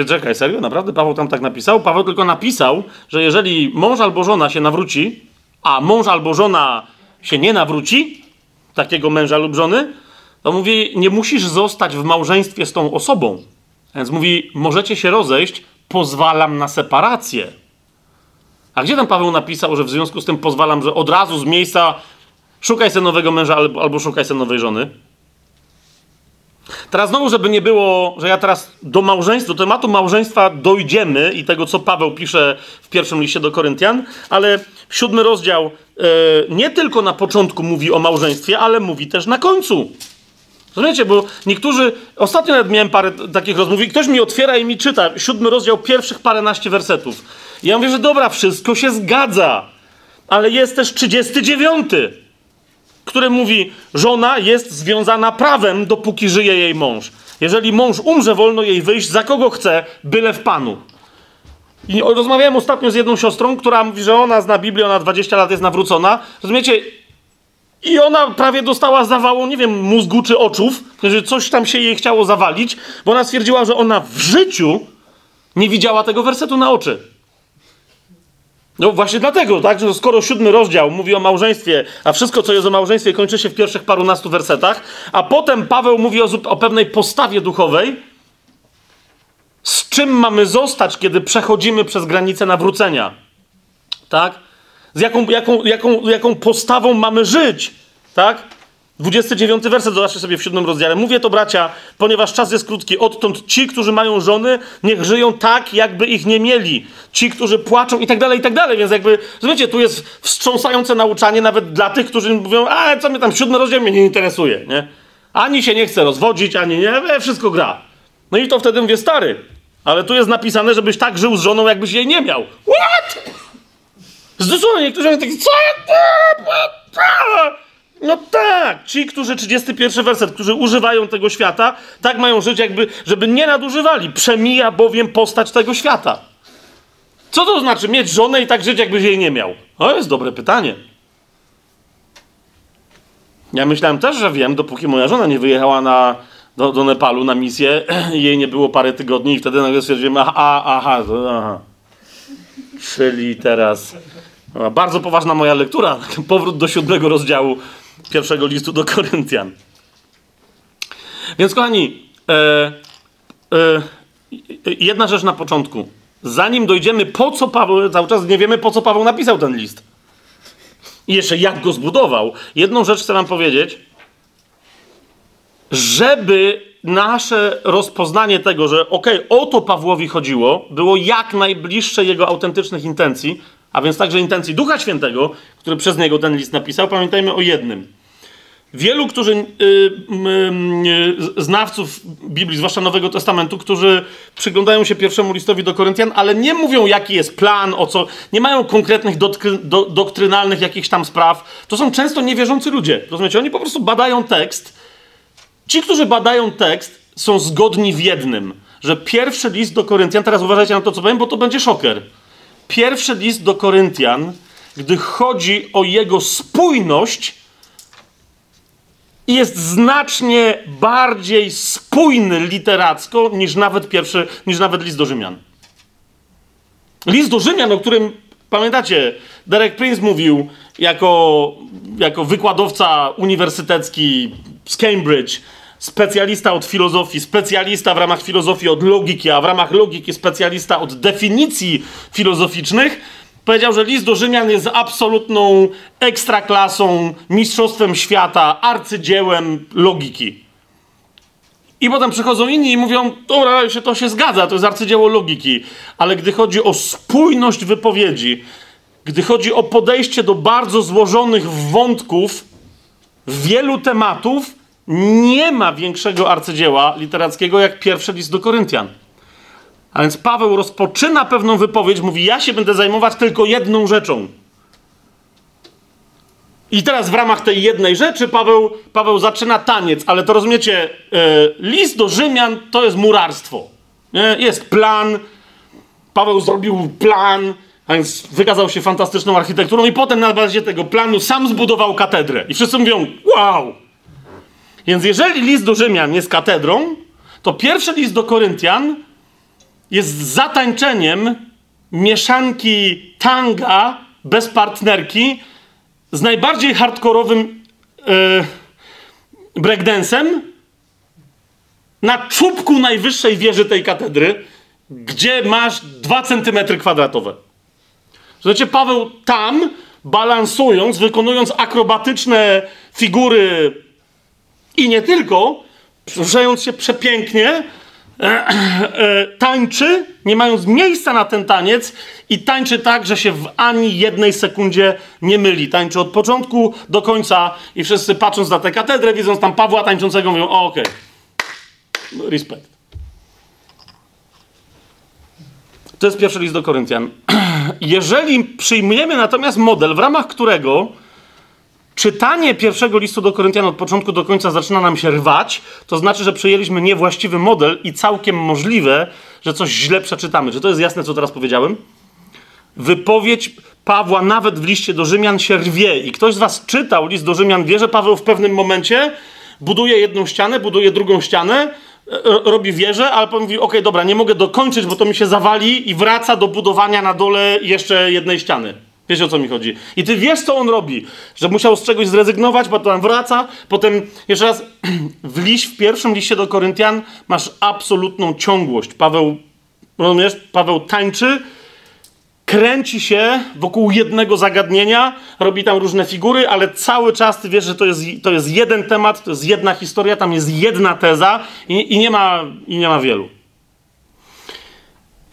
Czekaj, serio? Naprawdę Paweł tam tak napisał? Paweł tylko napisał, że jeżeli mąż albo żona się nawróci, a mąż albo żona się nie nawróci, takiego męża lub żony, to mówi, nie musisz zostać w małżeństwie z tą osobą. Więc mówi, możecie się rozejść, pozwalam na separację. A gdzie tam Paweł napisał, że w związku z tym pozwalam, że od razu z miejsca szukaj sobie nowego męża albo, albo szukaj sobie nowej żony? Teraz znowu, żeby nie było, że ja teraz do małżeństwa, do tematu małżeństwa dojdziemy i tego, co Paweł pisze w pierwszym liście do Koryntian, ale siódmy rozdział e, nie tylko na początku mówi o małżeństwie, ale mówi też na końcu. Rozumiecie, bo niektórzy, ostatnio nawet miałem parę takich rozmów i ktoś mi otwiera i mi czyta siódmy rozdział pierwszych paręnaście wersetów. I ja mówię, że dobra, wszystko się zgadza, ale jest też trzydziesty dziewiąty które mówi, żona jest związana prawem, dopóki żyje jej mąż. Jeżeli mąż umrze, wolno jej wyjść za kogo chce, byle w Panu. I rozmawiałem ostatnio z jedną siostrą, która mówi, że ona zna Biblię, ona 20 lat jest nawrócona. Rozumiecie? I ona prawie dostała zawału, nie wiem, mózgu czy oczów, że coś tam się jej chciało zawalić, bo ona stwierdziła, że ona w życiu nie widziała tego wersetu na oczy. No właśnie dlatego, tak, że skoro siódmy rozdział mówi o małżeństwie, a wszystko, co jest o małżeństwie, kończy się w pierwszych parunastu wersetach, a potem Paweł mówi o, o pewnej postawie duchowej, z czym mamy zostać, kiedy przechodzimy przez granicę nawrócenia. Tak? Z jaką, jaką, jaką, jaką postawą mamy żyć. Tak? 29 werset, zobaczcie sobie w siódmym rozdziale. Mówię to, bracia, ponieważ czas jest krótki. Odtąd ci, którzy mają żony, niech żyją tak, jakby ich nie mieli. Ci, którzy płaczą i tak dalej, i tak dalej. Więc jakby, zobaczcie, tu jest wstrząsające nauczanie nawet dla tych, którzy mówią, a co mnie tam, siódmy rozdział mnie nie interesuje, nie? Ani się nie chce rozwodzić, ani nie, e, wszystko gra. No i to wtedy mówię, stary, ale tu jest napisane, żebyś tak żył z żoną, jakbyś jej nie miał. What? Zdosłownie, niektórzy mówią tak, co? No tak, ci, którzy 31 werset, którzy używają tego świata, tak mają żyć, jakby, żeby nie nadużywali. Przemija bowiem postać tego świata. Co to znaczy mieć żonę i tak żyć, jakbyś jej nie miał? To jest dobre pytanie. Ja myślałem też, że wiem, dopóki moja żona nie wyjechała na, do, do Nepalu na misję, jej nie było parę tygodni i wtedy nagle stwierdziłem, aha, aha, aha. Czyli teraz... Bardzo poważna moja lektura. Powrót do siódmego rozdziału pierwszego listu do Koryntian. Więc kochani, e, e, jedna rzecz na początku. Zanim dojdziemy, po co Paweł, cały czas nie wiemy, po co Paweł napisał ten list. I jeszcze jak go zbudował. Jedną rzecz chcę wam powiedzieć. Żeby nasze rozpoznanie tego, że okej, okay, o to Pawłowi chodziło, było jak najbliższe jego autentycznych intencji, a więc także intencji Ducha Świętego, który przez niego ten list napisał, pamiętajmy o jednym. Wielu, którzy y, y, znawców Biblii, zwłaszcza Nowego Testamentu, którzy przyglądają się pierwszemu listowi do Koryntian, ale nie mówią, jaki jest plan, o co, nie mają konkretnych doktry, do, doktrynalnych jakichś tam spraw. To są często niewierzący ludzie. Rozumiecie? Oni po prostu badają tekst. Ci, którzy badają tekst, są zgodni w jednym, że pierwszy list do Koryntian, teraz uważajcie na to, co powiem, bo to będzie szoker pierwszy list do Koryntian, gdy chodzi o jego spójność, jest znacznie bardziej spójny literacko niż nawet pierwszy, niż nawet list do Rzymian. List do Rzymian, o którym pamiętacie, Derek Prince mówił jako, jako wykładowca uniwersytecki z Cambridge, specjalista od filozofii, specjalista w ramach filozofii od logiki, a w ramach logiki specjalista od definicji filozoficznych, powiedział, że list do Rzymian jest absolutną ekstraklasą, mistrzostwem świata, arcydziełem logiki. I potem przychodzą inni i mówią, dobra, się to się zgadza, to jest arcydzieło logiki. Ale gdy chodzi o spójność wypowiedzi, gdy chodzi o podejście do bardzo złożonych wątków, wielu tematów, nie ma większego arcydzieła literackiego jak pierwszy list do Koryntian. A więc Paweł rozpoczyna pewną wypowiedź, mówi: Ja się będę zajmować tylko jedną rzeczą. I teraz w ramach tej jednej rzeczy Paweł, Paweł zaczyna taniec, ale to rozumiecie, e, list do Rzymian to jest murarstwo. Nie? Jest plan, Paweł zrobił plan, a więc wykazał się fantastyczną architekturą i potem na bazie tego planu sam zbudował katedrę. I wszyscy mówią, wow! Więc jeżeli list do Rzymian jest katedrą, to pierwszy list do Koryntian jest zatańczeniem mieszanki tanga bez partnerki z najbardziej hardkorowym yy, breakdancem na czubku najwyższej wieży tej katedry, gdzie masz 2 cm kwadratowe. Słuchajcie, Paweł tam, balansując, wykonując akrobatyczne figury i nie tylko, ruszając się przepięknie, e, e, tańczy, nie mając miejsca na ten taniec i tańczy tak, że się w ani jednej sekundzie nie myli. Tańczy od początku do końca i wszyscy patrząc na tę katedrę, widząc tam Pawła tańczącego, mówią, o okej, okay. respekt. To jest pierwszy list do Koryntian. Jeżeli przyjmujemy natomiast model, w ramach którego czytanie pierwszego listu do Koryntian od początku do końca zaczyna nam się rwać, to znaczy, że przyjęliśmy niewłaściwy model i całkiem możliwe, że coś źle przeczytamy. Czy to jest jasne, co teraz powiedziałem? Wypowiedź Pawła nawet w liście do Rzymian się rwie i ktoś z was czytał list do Rzymian, wie, że Paweł w pewnym momencie buduje jedną ścianę, buduje drugą ścianę, robi wieżę, ale mówi, ok, dobra, nie mogę dokończyć, bo to mi się zawali i wraca do budowania na dole jeszcze jednej ściany. Wiesz o co mi chodzi. I ty wiesz, co on robi. Że musiał z czegoś zrezygnować, potem wraca, potem jeszcze raz w liść, w pierwszym liście do Koryntian masz absolutną ciągłość. Paweł, rozumiesz? Paweł tańczy, kręci się wokół jednego zagadnienia, robi tam różne figury, ale cały czas ty wiesz, że to jest, to jest jeden temat, to jest jedna historia, tam jest jedna teza i, i, nie, ma, i nie ma wielu.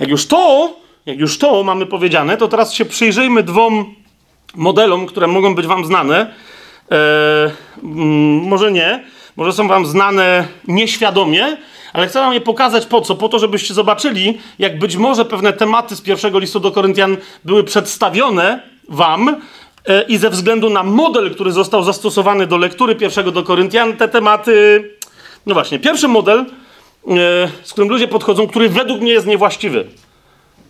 Jak już to, jak już to mamy powiedziane, to teraz się przyjrzyjmy dwom modelom, które mogą być wam znane. Eee, może nie, może są wam znane nieświadomie, ale chcę wam je pokazać po co? Po to, żebyście zobaczyli, jak być może pewne tematy z pierwszego listu do Koryntian były przedstawione wam e, i ze względu na model, który został zastosowany do lektury pierwszego do Koryntian, te tematy... No właśnie, pierwszy model, e, z którym ludzie podchodzą, który według mnie jest niewłaściwy.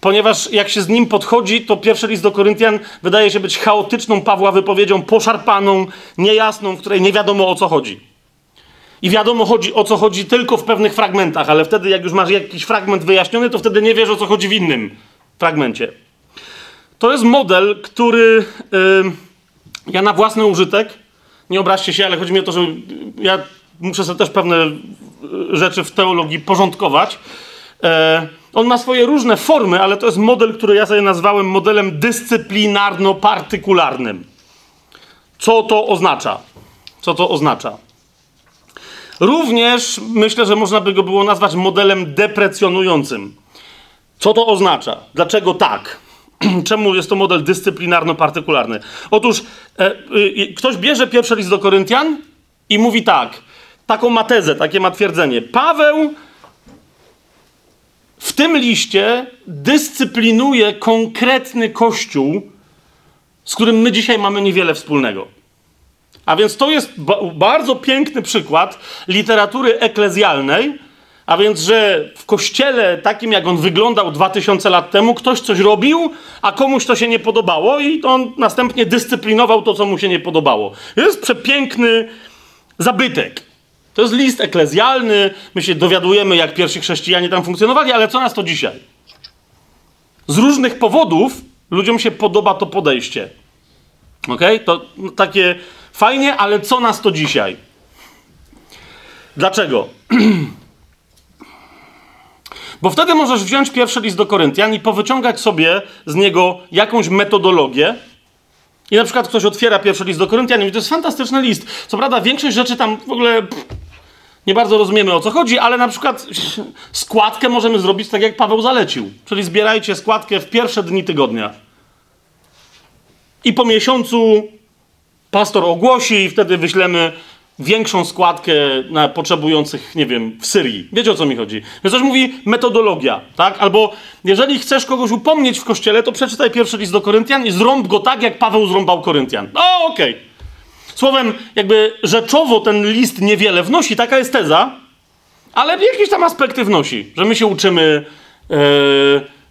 Ponieważ jak się z nim podchodzi, to pierwszy list do Koryntian wydaje się być chaotyczną Pawła wypowiedzią, poszarpaną, niejasną, w której nie wiadomo o co chodzi. I wiadomo chodzi, o co chodzi tylko w pewnych fragmentach, ale wtedy, jak już masz jakiś fragment wyjaśniony, to wtedy nie wiesz o co chodzi w innym fragmencie. To jest model, który yy, ja na własny użytek, nie obraźcie się, ale chodzi mi o to, że ja muszę sobie też pewne rzeczy w teologii porządkować. Yy, on ma swoje różne formy, ale to jest model, który ja sobie nazwałem modelem dyscyplinarno-partykularnym. Co to oznacza? Co to oznacza? Również myślę, że można by go było nazwać modelem deprecjonującym. Co to oznacza? Dlaczego tak? Czemu jest to model dyscyplinarno-partykularny? Otóż e, e, ktoś bierze pierwszy list do Koryntian i mówi tak, taką ma tezę, takie ma twierdzenie. Paweł w tym liście dyscyplinuje konkretny kościół, z którym my dzisiaj mamy niewiele wspólnego. A więc to jest ba bardzo piękny przykład literatury eklezjalnej, a więc, że w kościele takim, jak on wyglądał 2000 lat temu, ktoś coś robił, a komuś to się nie podobało i on następnie dyscyplinował to, co mu się nie podobało. Jest przepiękny zabytek. To jest list eklezjalny, my się dowiadujemy, jak pierwsi chrześcijanie tam funkcjonowali, ale co nas to dzisiaj? Z różnych powodów ludziom się podoba to podejście. Ok? To takie Fajnie, ale co nas to dzisiaj? Dlaczego? Bo wtedy możesz wziąć pierwszy list do Koryntian i powyciągać sobie z niego jakąś metodologię. I na przykład ktoś otwiera pierwszy list do Koryntian i mówi, to jest fantastyczny list. Co prawda większość rzeczy tam w ogóle pff, nie bardzo rozumiemy o co chodzi, ale na przykład składkę możemy zrobić tak jak Paweł zalecił. Czyli zbierajcie składkę w pierwsze dni tygodnia. I po miesiącu pastor ogłosi i wtedy wyślemy większą składkę na potrzebujących, nie wiem, w Syrii. Wiecie o co mi chodzi? Więc coś mówi metodologia, tak? Albo jeżeli chcesz kogoś upomnieć w kościele, to przeczytaj pierwszy list do Koryntian i zrąb go tak, jak Paweł zrąbał Koryntian. O, okej. Okay. Słowem, jakby rzeczowo ten list niewiele wnosi, taka jest teza, ale jakieś tam aspekty wnosi, że my się uczymy,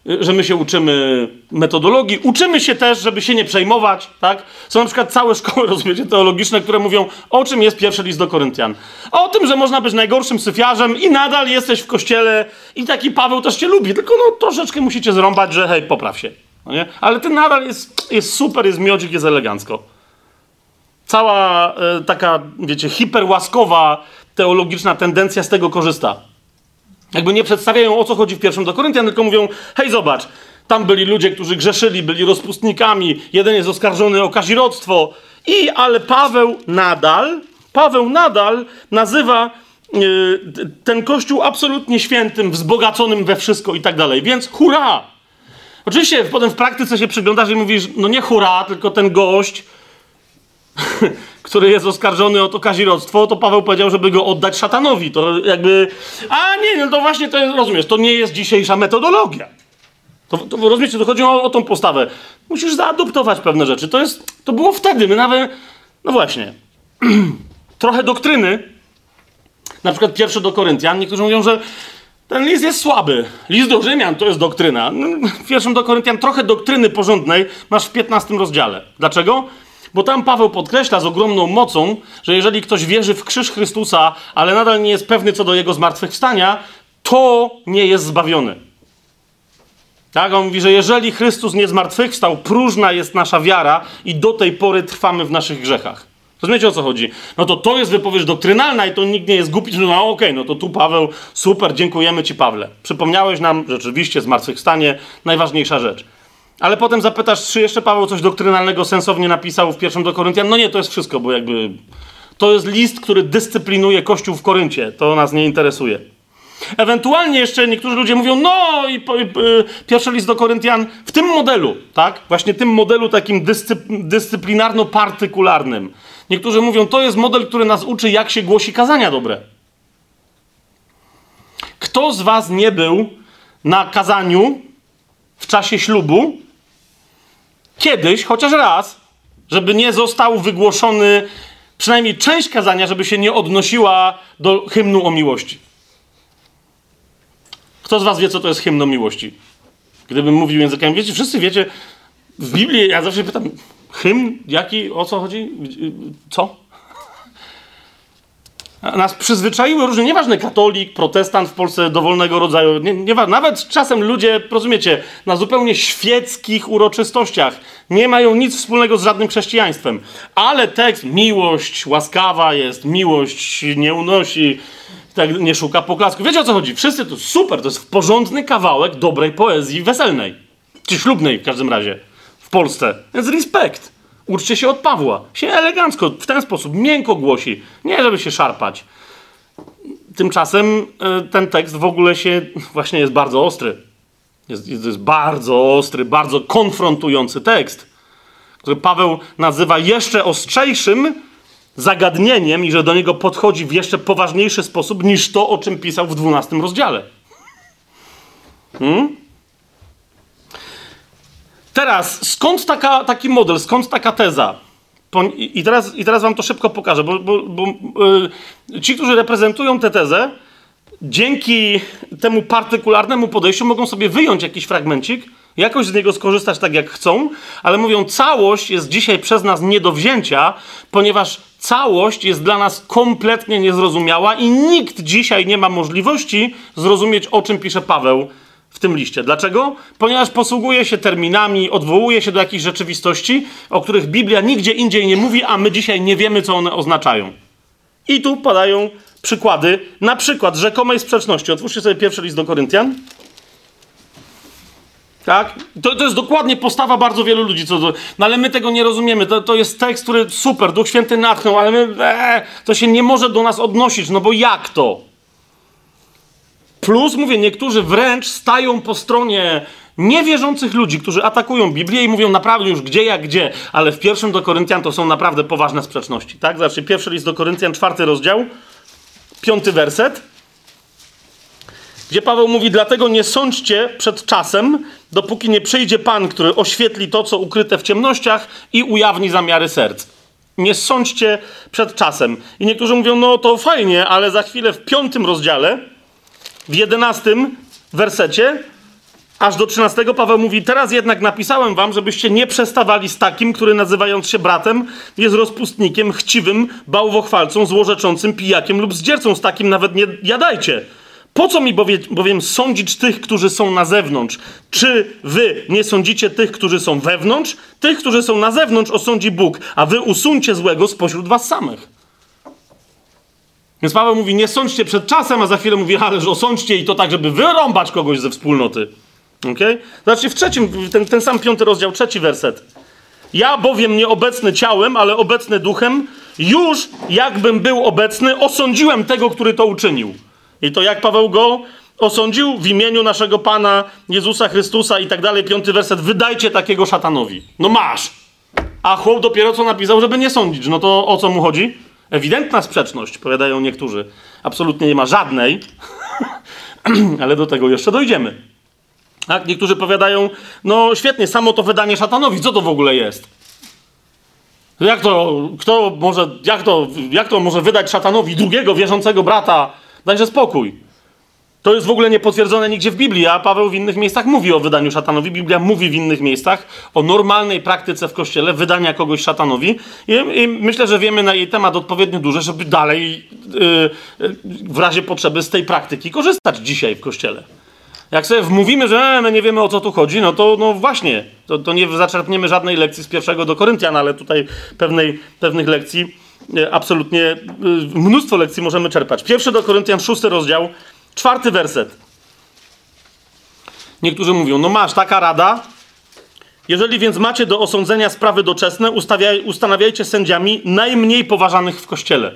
yy, że my się uczymy metodologii, uczymy się też, żeby się nie przejmować, tak? Są na przykład całe szkoły, rozumiecie, teologiczne, które mówią, o czym jest pierwszy list do Koryntian. O tym, że można być najgorszym syfiarzem i nadal jesteś w kościele i taki Paweł też cię lubi, tylko no troszeczkę musicie zrąbać, że hej, popraw się. No nie? Ale ty nadal jest, jest super, jest miodzik, jest elegancko. Cała e, taka, wiecie, hiperłaskowa teologiczna tendencja z tego korzysta. Jakby nie przedstawiają o co chodzi w pierwszym do Koryntian, tylko mówią: hej, zobacz, tam byli ludzie, którzy grzeszyli, byli rozpustnikami, jeden jest oskarżony o kazirodztwo, i ale Paweł nadal, Paweł nadal nazywa yy, ten kościół absolutnie świętym, wzbogaconym we wszystko i tak dalej. Więc hurra! Oczywiście potem w praktyce się przyglądasz i mówisz, no nie hurra, tylko ten gość, który jest oskarżony o to kazirodztwo, to Paweł powiedział, żeby go oddać szatanowi. To jakby, a nie, no to właśnie to jest, rozumiesz, to nie jest dzisiejsza metodologia. To, to rozumiecie, to chodzi o, o tą postawę. Musisz zaadoptować pewne rzeczy. To jest, to było wtedy, my nawet, no właśnie, trochę doktryny, na przykład pierwszy do Koryntian, niektórzy mówią, że ten list jest słaby. List do Rzymian to jest doktryna. No, w pierwszym do Koryntian trochę doktryny porządnej masz w 15 rozdziale. Dlaczego? Bo tam Paweł podkreśla z ogromną mocą, że jeżeli ktoś wierzy w krzyż Chrystusa, ale nadal nie jest pewny co do jego zmartwychwstania, to nie jest zbawiony. Tak? On mówi, że jeżeli Chrystus nie zmartwychwstał, próżna jest nasza wiara i do tej pory trwamy w naszych grzechach. Rozumiecie o co chodzi? No to to jest wypowiedź doktrynalna i to nikt nie jest głupi, że no okej, okay, no to tu Paweł, super, dziękujemy Ci Pawle. Przypomniałeś nam rzeczywiście zmartwychwstanie, najważniejsza rzecz. Ale potem zapytasz, czy jeszcze Paweł coś doktrynalnego sensownie napisał w pierwszym do Koryntian? No nie, to jest wszystko, bo jakby to jest list, który dyscyplinuje Kościół w Koryncie. To nas nie interesuje. Ewentualnie jeszcze niektórzy ludzie mówią, no i, i, i pierwszy list do Koryntian w tym modelu, tak? Właśnie tym modelu takim dyscyp, dyscyplinarno-partykularnym. Niektórzy mówią, to jest model, który nas uczy, jak się głosi kazania dobre. Kto z was nie był na kazaniu w czasie ślubu kiedyś, chociaż raz, żeby nie został wygłoszony przynajmniej część kazania, żeby się nie odnosiła do hymnu o miłości. Kto z was wie, co to jest hymn o miłości? Gdybym mówił językiem, wiecie, wszyscy wiecie, w Biblii ja zawsze pytam, hymn? Jaki? O co chodzi? Co? Nas przyzwyczaiły różne, nieważne katolik, protestant w Polsce dowolnego rodzaju, nie, nie, nawet czasem ludzie, rozumiecie, na zupełnie świeckich uroczystościach nie mają nic wspólnego z żadnym chrześcijaństwem. Ale tekst, miłość łaskawa jest, miłość nie unosi, tak nie szuka poklasku. Wiecie o co chodzi? Wszyscy to super, to jest porządny kawałek dobrej poezji weselnej. Czy ślubnej w każdym razie. W Polsce. Więc respekt. Uczcie się od Pawła. Się elegancko, w ten sposób, miękko głosi. Nie, żeby się szarpać. Tymczasem e, ten tekst w ogóle się właśnie jest bardzo ostry. Jest, jest, jest bardzo ostry, bardzo konfrontujący tekst, który Paweł nazywa jeszcze ostrzejszym zagadnieniem i że do niego podchodzi w jeszcze poważniejszy sposób niż to, o czym pisał w 12 rozdziale. Hmm? Teraz, skąd taka, taki model, skąd taka teza? I teraz, I teraz wam to szybko pokażę, bo, bo, bo yy, ci, którzy reprezentują tę tezę, dzięki temu partykularnemu podejściu mogą sobie wyjąć jakiś fragmencik, jakoś z niego skorzystać tak jak chcą, ale mówią, całość jest dzisiaj przez nas nie do wzięcia, ponieważ całość jest dla nas kompletnie niezrozumiała i nikt dzisiaj nie ma możliwości zrozumieć, o czym pisze Paweł w tym liście. Dlaczego? Ponieważ posługuje się terminami, odwołuje się do jakichś rzeczywistości, o których Biblia nigdzie indziej nie mówi, a my dzisiaj nie wiemy, co one oznaczają. I tu padają przykłady, na przykład rzekomej sprzeczności. Otwórzcie sobie pierwszy list do Koryntian. Tak? To, to jest dokładnie postawa bardzo wielu ludzi. Co no ale my tego nie rozumiemy. To, to jest tekst, który super, Duch Święty natchnął, ale my, ee, to się nie może do nas odnosić, no bo jak to? Plus, mówię, niektórzy wręcz stają po stronie niewierzących ludzi, którzy atakują Biblię i mówią naprawdę już gdzie jak gdzie, ale w pierwszym do Koryntian to są naprawdę poważne sprzeczności. Tak? Znaczy, pierwszy list do Koryntian, czwarty rozdział, piąty werset, gdzie Paweł mówi: Dlatego nie sądźcie przed czasem, dopóki nie przyjdzie Pan, który oświetli to, co ukryte w ciemnościach i ujawni zamiary serc. nie sądźcie przed czasem. I niektórzy mówią, no to fajnie, ale za chwilę w piątym rozdziale, w jedenastym wersecie, aż do trzynastego Paweł mówi, teraz jednak napisałem wam, żebyście nie przestawali z takim, który nazywając się bratem, jest rozpustnikiem, chciwym, bałwochwalcą, złorzeczącym, pijakiem lub zdziercą. Z takim nawet nie jadajcie. Po co mi bowiem, bowiem sądzić tych, którzy są na zewnątrz? Czy wy nie sądzicie tych, którzy są wewnątrz? Tych, którzy są na zewnątrz, osądzi Bóg, a wy usuńcie złego spośród was samych. Więc Paweł mówi, nie sądźcie przed czasem, a za chwilę mówi, ależ osądźcie i to tak, żeby wyrąbać kogoś ze wspólnoty. Okay? Znaczy w trzecim, ten, ten sam piąty rozdział, trzeci werset. Ja bowiem nieobecny ciałem, ale obecny duchem, już jakbym był obecny, osądziłem tego, który to uczynił. I to jak Paweł go osądził w imieniu naszego Pana Jezusa Chrystusa i tak dalej. Piąty werset. Wydajcie takiego szatanowi. No masz! A chłop dopiero co napisał, żeby nie sądzić. No to o co mu chodzi? Ewidentna sprzeczność, powiadają niektórzy. Absolutnie nie ma żadnej, ale do tego jeszcze dojdziemy. Tak? Niektórzy powiadają, no świetnie, samo to wydanie szatanowi, co to w ogóle jest? Jak to, kto może, jak to, jak to może wydać szatanowi drugiego wierzącego brata Dajże spokój. To jest w ogóle niepotwierdzone nigdzie w Biblii, a Paweł w innych miejscach mówi o wydaniu szatanowi. Biblia mówi w innych miejscach o normalnej praktyce w kościele wydania kogoś szatanowi. I, i myślę, że wiemy na jej temat odpowiednio dużo, żeby dalej yy, w razie potrzeby z tej praktyki korzystać dzisiaj w kościele. Jak sobie wmówimy, że e, my nie wiemy o co tu chodzi, no to no właśnie, to, to nie zaczerpniemy żadnej lekcji z pierwszego do Koryntian, ale tutaj pewnej, pewnych lekcji absolutnie y, mnóstwo lekcji możemy czerpać. Pierwszy do Koryntian, szósty rozdział, czwarty werset. Niektórzy mówią, no masz, taka rada. Jeżeli więc macie do osądzenia sprawy doczesne, ustanawiajcie sędziami najmniej poważanych w kościele.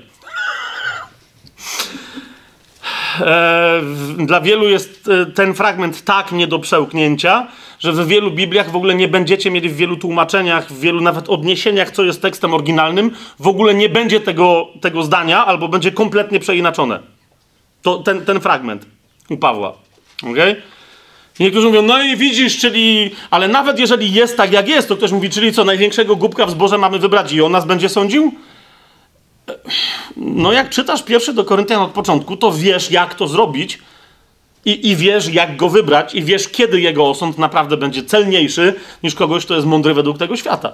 E, dla wielu jest e, ten fragment tak nie do przełknięcia, że w wielu Bibliach w ogóle nie będziecie mieli w wielu tłumaczeniach, w wielu nawet odniesieniach, co jest tekstem oryginalnym, w ogóle nie będzie tego, tego zdania, albo będzie kompletnie przeinaczone. To ten, ten fragment u Pawła. Okay? Niektórzy mówią, no i widzisz, czyli, ale nawet jeżeli jest tak, jak jest, to ktoś mówi, czyli co, największego głupka w zborze mamy wybrać i on nas będzie sądził? No jak czytasz pierwszy do Koryntian od początku, to wiesz, jak to zrobić i, i wiesz, jak go wybrać i wiesz, kiedy jego osąd naprawdę będzie celniejszy niż kogoś, kto jest mądry według tego świata.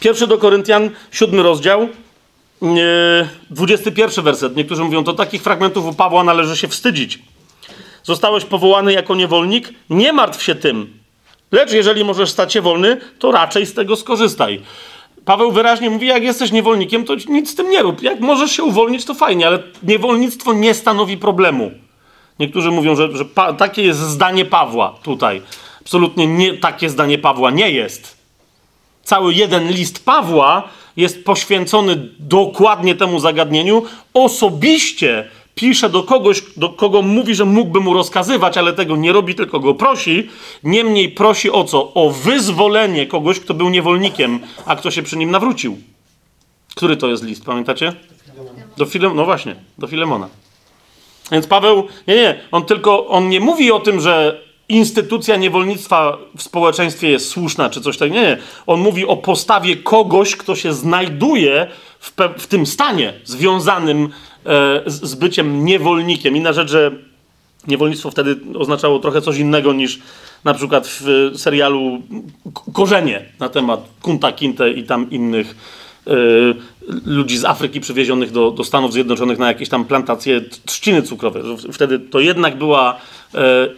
Pierwszy do Koryntian, siódmy rozdział, dwudziesty pierwszy werset. Niektórzy mówią, to takich fragmentów u Pawła należy się wstydzić. Zostałeś powołany jako niewolnik? Nie martw się tym. Lecz jeżeli możesz stać się wolny, to raczej z tego skorzystaj. Paweł wyraźnie mówi, jak jesteś niewolnikiem, to nic z tym nie rób. Jak możesz się uwolnić, to fajnie, ale niewolnictwo nie stanowi problemu. Niektórzy mówią, że, że takie jest zdanie Pawła tutaj. Absolutnie nie, takie zdanie Pawła nie jest. Cały jeden list Pawła jest poświęcony dokładnie temu zagadnieniu. Osobiście pisze do kogoś, do kogo mówi, że mógłby mu rozkazywać, ale tego nie robi, tylko go prosi. Niemniej prosi o co? O wyzwolenie kogoś, kto był niewolnikiem, a kto się przy nim nawrócił. Który to jest list, pamiętacie? Do Filemona. No właśnie, do Filemona. Więc Paweł, nie, nie, on tylko, on nie mówi o tym, że instytucja niewolnictwa w społeczeństwie jest słuszna, czy coś takiego. Nie, nie. On mówi o postawie kogoś, kto się znajduje w, w tym stanie związanym e, z, z byciem niewolnikiem. Inna rzecz, że niewolnictwo wtedy oznaczało trochę coś innego niż na przykład w serialu Korzenie na temat Kunta Kinte i tam innych e, ludzi z Afryki przywiezionych do, do Stanów Zjednoczonych na jakieś tam plantacje trzciny cukrowej. Wtedy to jednak była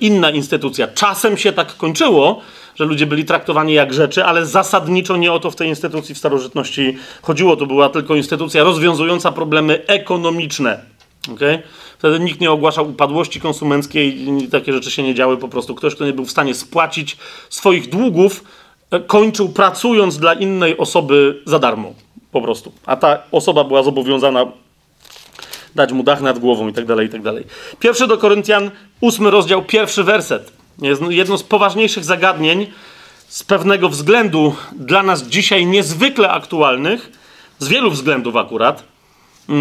inna instytucja. Czasem się tak kończyło, że ludzie byli traktowani jak rzeczy, ale zasadniczo nie o to w tej instytucji w starożytności chodziło. To była tylko instytucja rozwiązująca problemy ekonomiczne. Okay? Wtedy nikt nie ogłaszał upadłości konsumenckiej, takie rzeczy się nie działy. Po prostu ktoś, kto nie był w stanie spłacić swoich długów, e, kończył pracując dla innej osoby za darmo. Po prostu. A ta osoba była zobowiązana dać mu dach nad głową i tak dalej, i tak dalej. Pierwszy do Koryntian, ósmy rozdział, pierwszy werset. Jest jedno z poważniejszych zagadnień z pewnego względu dla nas dzisiaj niezwykle aktualnych, z wielu względów akurat, yy,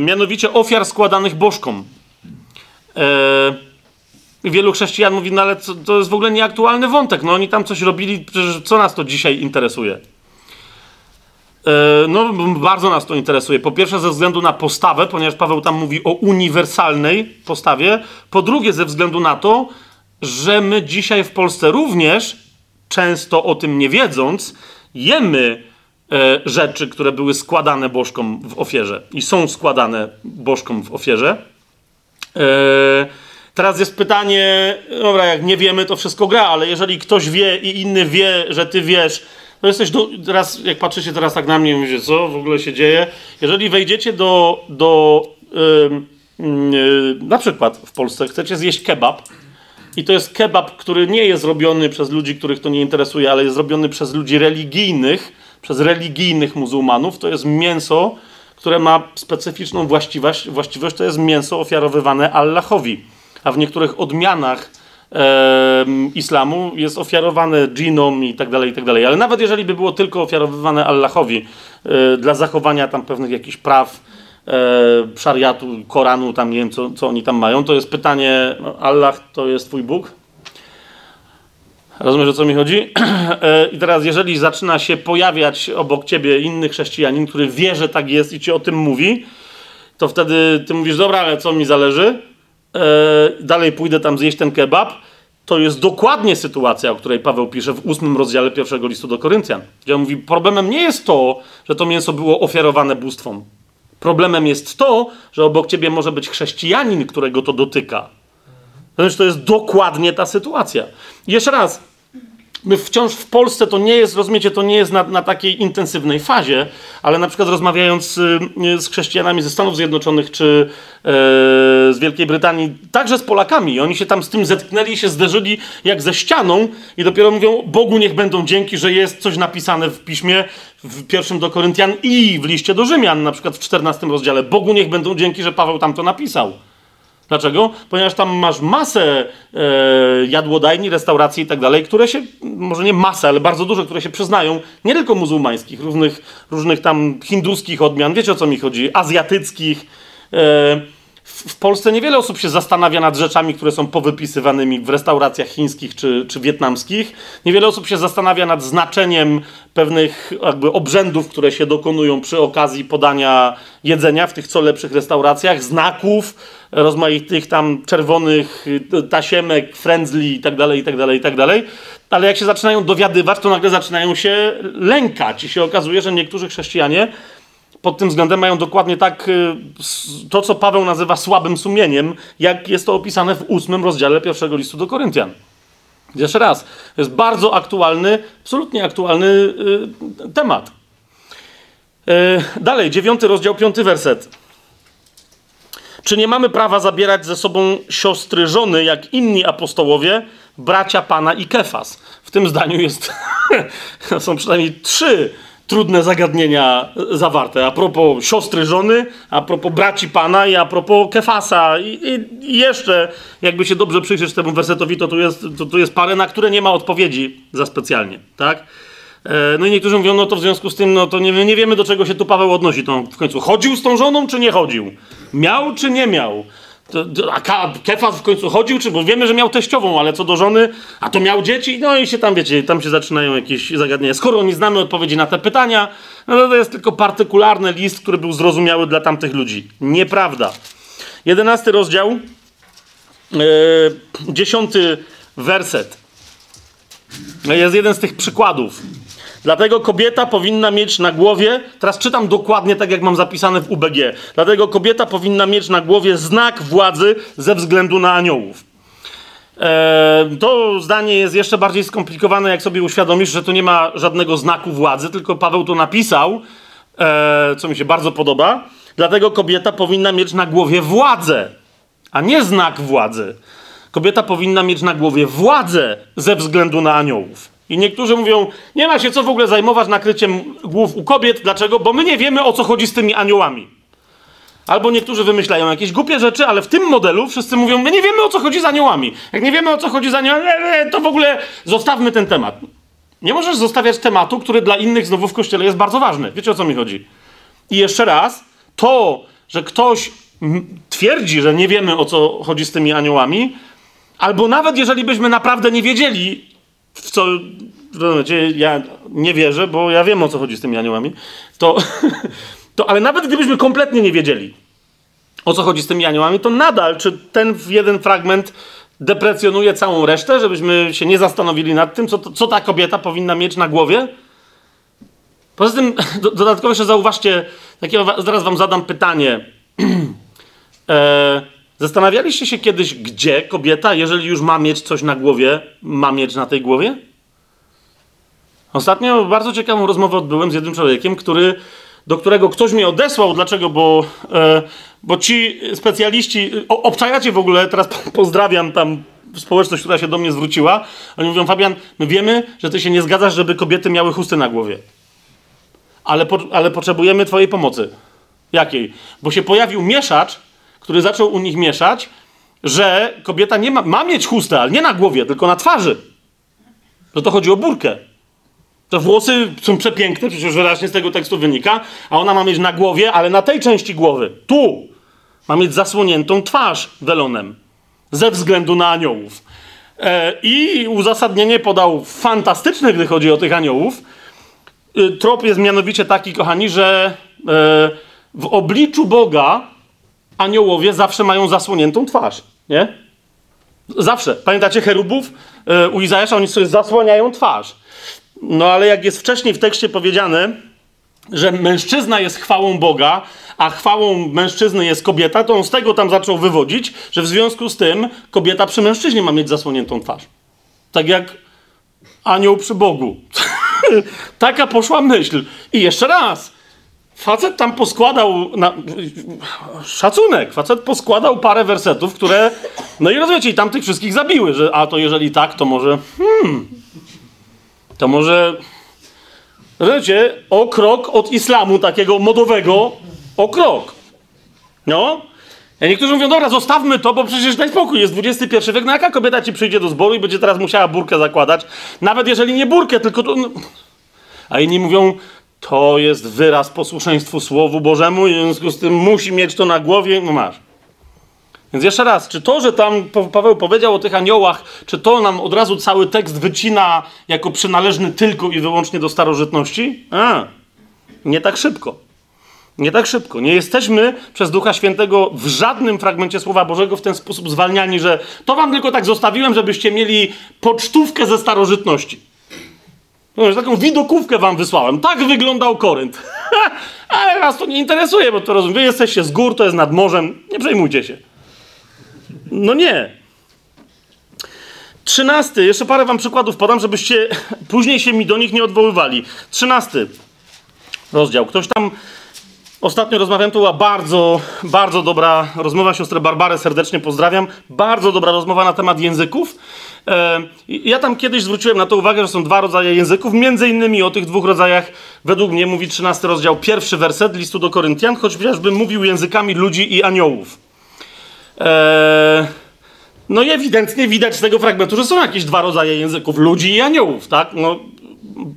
mianowicie ofiar składanych bożkom. Yy, wielu chrześcijan mówi, no ale to, to jest w ogóle nieaktualny wątek, no oni tam coś robili, przecież co nas to dzisiaj interesuje? E, no, bardzo nas to interesuje. Po pierwsze, ze względu na postawę, ponieważ Paweł tam mówi o uniwersalnej postawie. Po drugie, ze względu na to, że my dzisiaj w Polsce również, często o tym nie wiedząc, jemy e, rzeczy, które były składane bożkom w ofierze i są składane bożkom w ofierze. E, teraz jest pytanie, dobra, jak nie wiemy, to wszystko gra, ale jeżeli ktoś wie i inny wie, że ty wiesz, to jesteś do, teraz, jak patrzycie teraz tak na mnie, mówicie, co w ogóle się dzieje? Jeżeli wejdziecie do, do yy, yy, na przykład w Polsce chcecie zjeść kebab i to jest kebab, który nie jest robiony przez ludzi, których to nie interesuje, ale jest robiony przez ludzi religijnych, przez religijnych muzułmanów, to jest mięso, które ma specyficzną właściwość, właściwość to jest mięso ofiarowywane Allahowi. A w niektórych odmianach islamu jest ofiarowane dżinom i tak dalej, i tak dalej. Ale nawet jeżeli by było tylko ofiarowywane Allahowi e, dla zachowania tam pewnych jakichś praw, e, szariatu, Koranu, tam nie wiem, co, co oni tam mają, to jest pytanie, Allah to jest twój Bóg? Rozumiesz, o co mi chodzi? E, I teraz, jeżeli zaczyna się pojawiać obok ciebie inny chrześcijanin, który wie, że tak jest i ci o tym mówi, to wtedy ty mówisz, dobra, ale co mi zależy? E, dalej pójdę tam zjeść ten kebab, to jest dokładnie sytuacja, o której Paweł pisze w ósmym rozdziale pierwszego listu do Koryntian. Gdzie on mówi, problemem nie jest to, że to mięso było ofiarowane bóstwom. Problemem jest to, że obok ciebie może być chrześcijanin, którego to dotyka. Znaczy, to jest dokładnie ta sytuacja. Jeszcze raz, my wciąż w Polsce to nie jest, rozumiecie, to nie jest na, na takiej intensywnej fazie, ale na przykład rozmawiając z, y, z chrześcijanami ze Stanów Zjednoczonych czy e, z Wielkiej Brytanii, także z Polakami, oni się tam z tym zetknęli, się zderzyli jak ze ścianą i dopiero mówią, Bogu niech będą dzięki, że jest coś napisane w piśmie, w pierwszym do Koryntian i w liście do Rzymian, na przykład w 14 rozdziale. Bogu niech będą dzięki, że Paweł tam to napisał. Dlaczego? Ponieważ tam masz masę e, jadłodajni, restauracji i tak dalej, które się, może nie masę, ale bardzo dużo, które się przyznają, nie tylko muzułmańskich, różnych, różnych tam hinduskich odmian, wiecie o co mi chodzi, azjatyckich. E, w Polsce niewiele osób się zastanawia nad rzeczami, które są powypisywanymi w restauracjach chińskich czy, czy wietnamskich. Niewiele osób się zastanawia nad znaczeniem pewnych jakby obrzędów, które się dokonują przy okazji podania jedzenia w tych co lepszych restauracjach, znaków, rozmaitych tam czerwonych tasiemek, frędzli i tak dalej, i tak dalej, i tak dalej. Ale jak się zaczynają dowiadywać, to nagle zaczynają się lękać i się okazuje, że niektórzy chrześcijanie pod tym względem mają dokładnie tak y, to, co Paweł nazywa słabym sumieniem, jak jest to opisane w ósmym rozdziale pierwszego listu do Koryntian. Jeszcze raz, to jest bardzo aktualny, absolutnie aktualny y, temat. Y, dalej, dziewiąty rozdział, piąty werset. Czy nie mamy prawa zabierać ze sobą siostry żony, jak inni apostołowie, bracia Pana i Kefas? W tym zdaniu jest, są przynajmniej trzy trudne zagadnienia zawarte. A propos siostry żony, a propos braci pana i a propos Kefasa. I, i jeszcze, jakby się dobrze przyjrzeć temu wersetowi, to tu, jest, to tu jest parę, na które nie ma odpowiedzi za specjalnie, tak? E, no i niektórzy mówią, no to w związku z tym, no to nie, nie wiemy, do czego się tu Paweł odnosi. To w końcu chodził z tą żoną, czy nie chodził? Miał, czy nie miał? A Kefas w końcu chodził, czy bo wiemy, że miał teściową, ale co do żony, a to miał dzieci, no i się tam, wiecie, tam się zaczynają jakieś zagadnienia. Skoro nie znamy odpowiedzi na te pytania, no to, to jest tylko partykularny list, który był zrozumiały dla tamtych ludzi. Nieprawda. Jedenasty rozdział, yy, dziesiąty werset. Jest jeden z tych przykładów. Dlatego kobieta powinna mieć na głowie, teraz czytam dokładnie tak, jak mam zapisane w UBG. Dlatego kobieta powinna mieć na głowie znak władzy ze względu na aniołów. Eee, to zdanie jest jeszcze bardziej skomplikowane, jak sobie uświadomisz, że to nie ma żadnego znaku władzy, tylko Paweł to napisał, eee, co mi się bardzo podoba. Dlatego kobieta powinna mieć na głowie władzę, a nie znak władzy. Kobieta powinna mieć na głowie władzę ze względu na aniołów. I niektórzy mówią, nie ma się co w ogóle zajmować nakryciem głów u kobiet. Dlaczego? Bo my nie wiemy, o co chodzi z tymi aniołami. Albo niektórzy wymyślają jakieś głupie rzeczy, ale w tym modelu wszyscy mówią, my nie wiemy, o co chodzi z aniołami. Jak nie wiemy, o co chodzi z aniołami, to w ogóle zostawmy ten temat. Nie możesz zostawiać tematu, który dla innych znowu w kościele jest bardzo ważny. Wiecie, o co mi chodzi? I jeszcze raz, to, że ktoś twierdzi, że nie wiemy, o co chodzi z tymi aniołami, albo nawet jeżeli byśmy naprawdę nie wiedzieli, w co rozumiecie, ja nie wierzę, bo ja wiem o co chodzi z tymi aniołami, to, to ale nawet gdybyśmy kompletnie nie wiedzieli, o co chodzi z tymi aniołami, to nadal, czy ten jeden fragment deprecjonuje całą resztę, żebyśmy się nie zastanowili nad tym, co, co ta kobieta powinna mieć na głowie? Poza tym, do, dodatkowo jeszcze zauważcie, takie, zaraz wam zadam pytanie. e, zastanawialiście się kiedyś, gdzie kobieta, jeżeli już ma mieć coś na głowie, ma mieć na tej głowie? Ostatnio bardzo ciekawą rozmowę odbyłem z jednym człowiekiem, który, do którego ktoś mnie odesłał. Dlaczego? Bo, e, bo ci specjaliści, o, obczajacie w ogóle, teraz pozdrawiam tam społeczność, która się do mnie zwróciła. Oni mówią, Fabian, my wiemy, że ty się nie zgadzasz, żeby kobiety miały chusty na głowie. Ale, po, ale potrzebujemy twojej pomocy. Jakiej? Bo się pojawił mieszacz, który zaczął u nich mieszać, że kobieta nie ma, ma mieć chustę, ale nie na głowie, tylko na twarzy. Że to chodzi o burkę. Te włosy są przepiękne, przecież wyraźnie z tego tekstu wynika, a ona ma mieć na głowie, ale na tej części głowy, tu, ma mieć zasłoniętą twarz welonem, ze względu na aniołów. E, I uzasadnienie podał fantastyczne, gdy chodzi o tych aniołów. E, trop jest mianowicie taki, kochani, że e, w obliczu Boga aniołowie zawsze mają zasłoniętą twarz, nie? Zawsze. Pamiętacie cherubów? E, u Izajasza oni sobie zasłaniają twarz. No ale jak jest wcześniej w tekście powiedziane, że mężczyzna jest chwałą Boga, a chwałą mężczyzny jest kobieta, to on z tego tam zaczął wywodzić, że w związku z tym kobieta przy mężczyźnie ma mieć zasłoniętą twarz. Tak jak anioł przy Bogu. Taka poszła myśl. I jeszcze raz. Facet tam poskładał na... szacunek. Facet poskładał parę wersetów, które. No i rozumiecie, i tam tych wszystkich zabiły, że a to jeżeli tak, to może. Hmm, to może, rozumiecie, o krok od islamu takiego modowego, o krok. No. Niektórzy mówią, dobra, zostawmy to, bo przecież daj spokój, jest XXI wiek, no jaka kobieta ci przyjdzie do zboru i będzie teraz musiała burkę zakładać? Nawet jeżeli nie burkę, tylko to... No. A inni mówią, to jest wyraz posłuszeństwu Słowu Bożemu i w związku z tym musi mieć to na głowie, no masz. Więc jeszcze raz, czy to, że tam Paweł powiedział o tych aniołach, czy to nam od razu cały tekst wycina jako przynależny tylko i wyłącznie do starożytności? A, nie tak szybko. Nie tak szybko. Nie jesteśmy przez Ducha Świętego w żadnym fragmencie Słowa Bożego w ten sposób zwalniani, że to wam tylko tak zostawiłem, żebyście mieli pocztówkę ze starożytności. No, taką widokówkę wam wysłałem. Tak wyglądał Korynt. Ale was to nie interesuje, bo to rozumiem. Wy jesteście z gór, to jest nad morzem. Nie przejmujcie się. No nie. Trzynasty, jeszcze parę wam przykładów podam, żebyście później się mi do nich nie odwoływali. Trzynasty rozdział. Ktoś tam ostatnio rozmawiałem, to była bardzo, bardzo dobra rozmowa. Siostrę Barbarę serdecznie pozdrawiam. Bardzo dobra rozmowa na temat języków. E, ja tam kiedyś zwróciłem na to uwagę, że są dwa rodzaje języków. Między innymi o tych dwóch rodzajach według mnie mówi 13 rozdział, pierwszy werset listu do Koryntian, chociażbym mówił językami ludzi i aniołów. Eee, no i ewidentnie widać z tego fragmentu, że są jakieś dwa rodzaje języków, ludzi i aniołów, tak? No,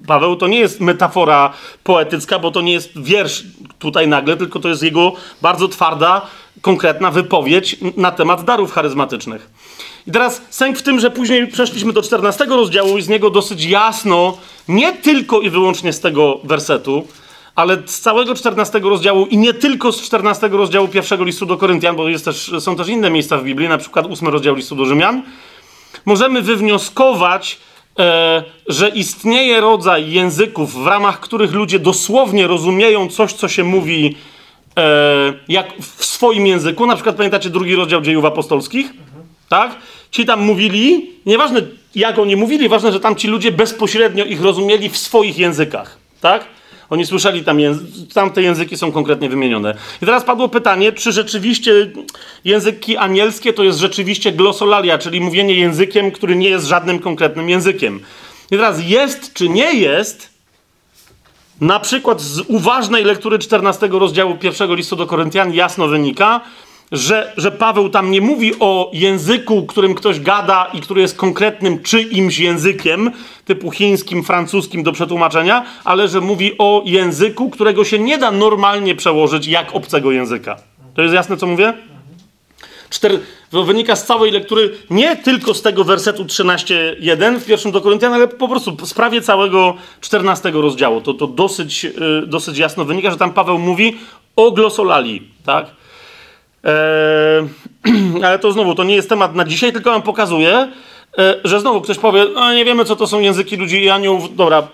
Paweł to nie jest metafora poetycka, bo to nie jest wiersz tutaj nagle, tylko to jest jego bardzo twarda, konkretna wypowiedź na temat darów charyzmatycznych. I teraz sęk w tym, że później przeszliśmy do 14 rozdziału i z niego dosyć jasno, nie tylko i wyłącznie z tego wersetu, ale z całego 14 rozdziału i nie tylko z 14 rozdziału pierwszego listu do Koryntian, bo też, są też inne miejsca w Biblii, na przykład 8 rozdział listu do Rzymian, możemy wywnioskować, że istnieje rodzaj języków, w ramach których ludzie dosłownie rozumieją coś, co się mówi e, jak w swoim języku. Na przykład pamiętacie drugi rozdział dziejów apostolskich? Tak? Ci tam mówili, nieważne jak oni mówili, ważne, że tam ci ludzie bezpośrednio ich rozumieli w swoich językach. Tak? Oni słyszeli tam, języ- tam te języki są konkretnie wymienione. I teraz padło pytanie, czy rzeczywiście języki anielskie to jest rzeczywiście glosolalia, czyli mówienie językiem, który nie jest żadnym konkretnym językiem. I teraz jest czy nie jest, na przykład z uważnej lektury 14 rozdziału pierwszego listu do Koryntian jasno wynika, że, że Paweł tam nie mówi o języku, którym ktoś gada i który jest konkretnym czyimś językiem, typu chińskim, francuskim do przetłumaczenia, ale że mówi o języku, którego się nie da normalnie przełożyć jak obcego języka. To jest jasne, co mówię? Czter, wynika z całej lektury, nie tylko z tego wersetu 13.1 w pierwszym do Koryntian, ale po prostu w sprawie całego 14 rozdziału. To, to dosyć, yy, dosyć jasno wynika, że tam Paweł mówi o glosolali, tak? Eee, ale to znowu, to nie jest temat na dzisiaj, tylko on pokazuje, e, że znowu ktoś powie, no nie wiemy, co to są języki ludzi i aniołów. Dobra,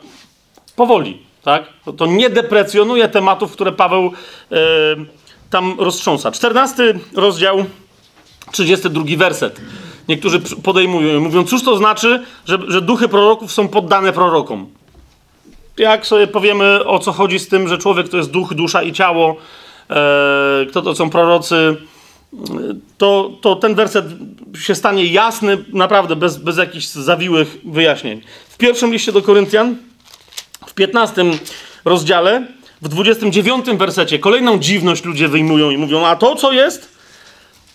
powoli, tak? To, to nie deprecjonuje tematów, które Paweł e, tam roztrząsa. 14 rozdział, 32 werset. Niektórzy podejmują mówią, cóż to znaczy, że, że duchy proroków są poddane prorokom. Jak sobie powiemy, o co chodzi z tym, że człowiek to jest duch, dusza i ciało, kto to są prorocy, to, to ten werset się stanie jasny, naprawdę bez, bez jakichś zawiłych wyjaśnień. W pierwszym liście do Koryntian, w 15 rozdziale, w 29 wersecie, kolejną dziwność ludzie wyjmują i mówią: A to co jest?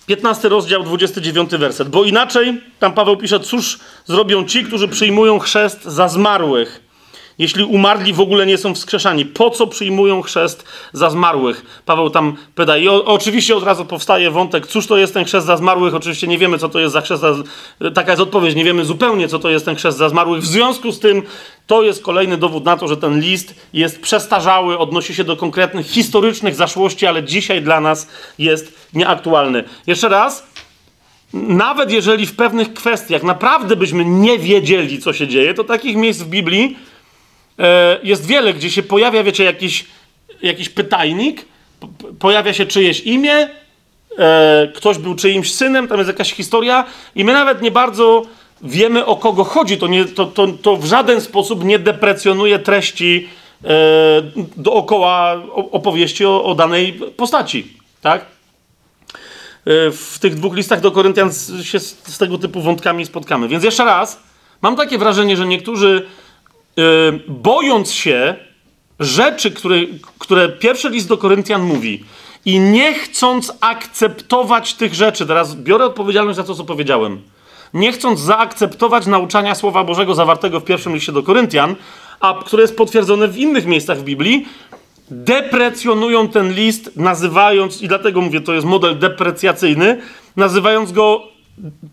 15 rozdział, 29 werset. Bo inaczej, tam Paweł pisze: Cóż zrobią ci, którzy przyjmują chrzest za zmarłych? Jeśli umarli w ogóle nie są wskrzeszani, po co przyjmują chrzest za zmarłych? Paweł tam pyta. I o, oczywiście od razu powstaje wątek, cóż to jest ten chrzest za zmarłych? Oczywiście nie wiemy, co to jest za chrzest za... Taka jest odpowiedź, nie wiemy zupełnie, co to jest ten chrzest za zmarłych. W związku z tym to jest kolejny dowód na to, że ten list jest przestarzały, odnosi się do konkretnych historycznych zaszłości, ale dzisiaj dla nas jest nieaktualny. Jeszcze raz, nawet jeżeli w pewnych kwestiach naprawdę byśmy nie wiedzieli, co się dzieje, to takich miejsc w Biblii jest wiele, gdzie się pojawia, wiecie, jakiś, jakiś pytajnik, pojawia się czyjeś imię, e, ktoś był czyimś synem, tam jest jakaś historia i my nawet nie bardzo wiemy, o kogo chodzi. To, nie, to, to, to w żaden sposób nie deprecjonuje treści e, dookoła opowieści o, o danej postaci, tak? W tych dwóch listach do Koryntian się z, z tego typu wątkami spotkamy. Więc jeszcze raz, mam takie wrażenie, że niektórzy bojąc się rzeczy, które, które pierwszy list do Koryntian mówi, i nie chcąc akceptować tych rzeczy, teraz biorę odpowiedzialność za to, co powiedziałem, nie chcąc zaakceptować nauczania Słowa Bożego zawartego w pierwszym liście do Koryntian, a które jest potwierdzone w innych miejscach w Biblii, deprecjonują ten list, nazywając, i dlatego mówię, to jest model deprecjacyjny, nazywając go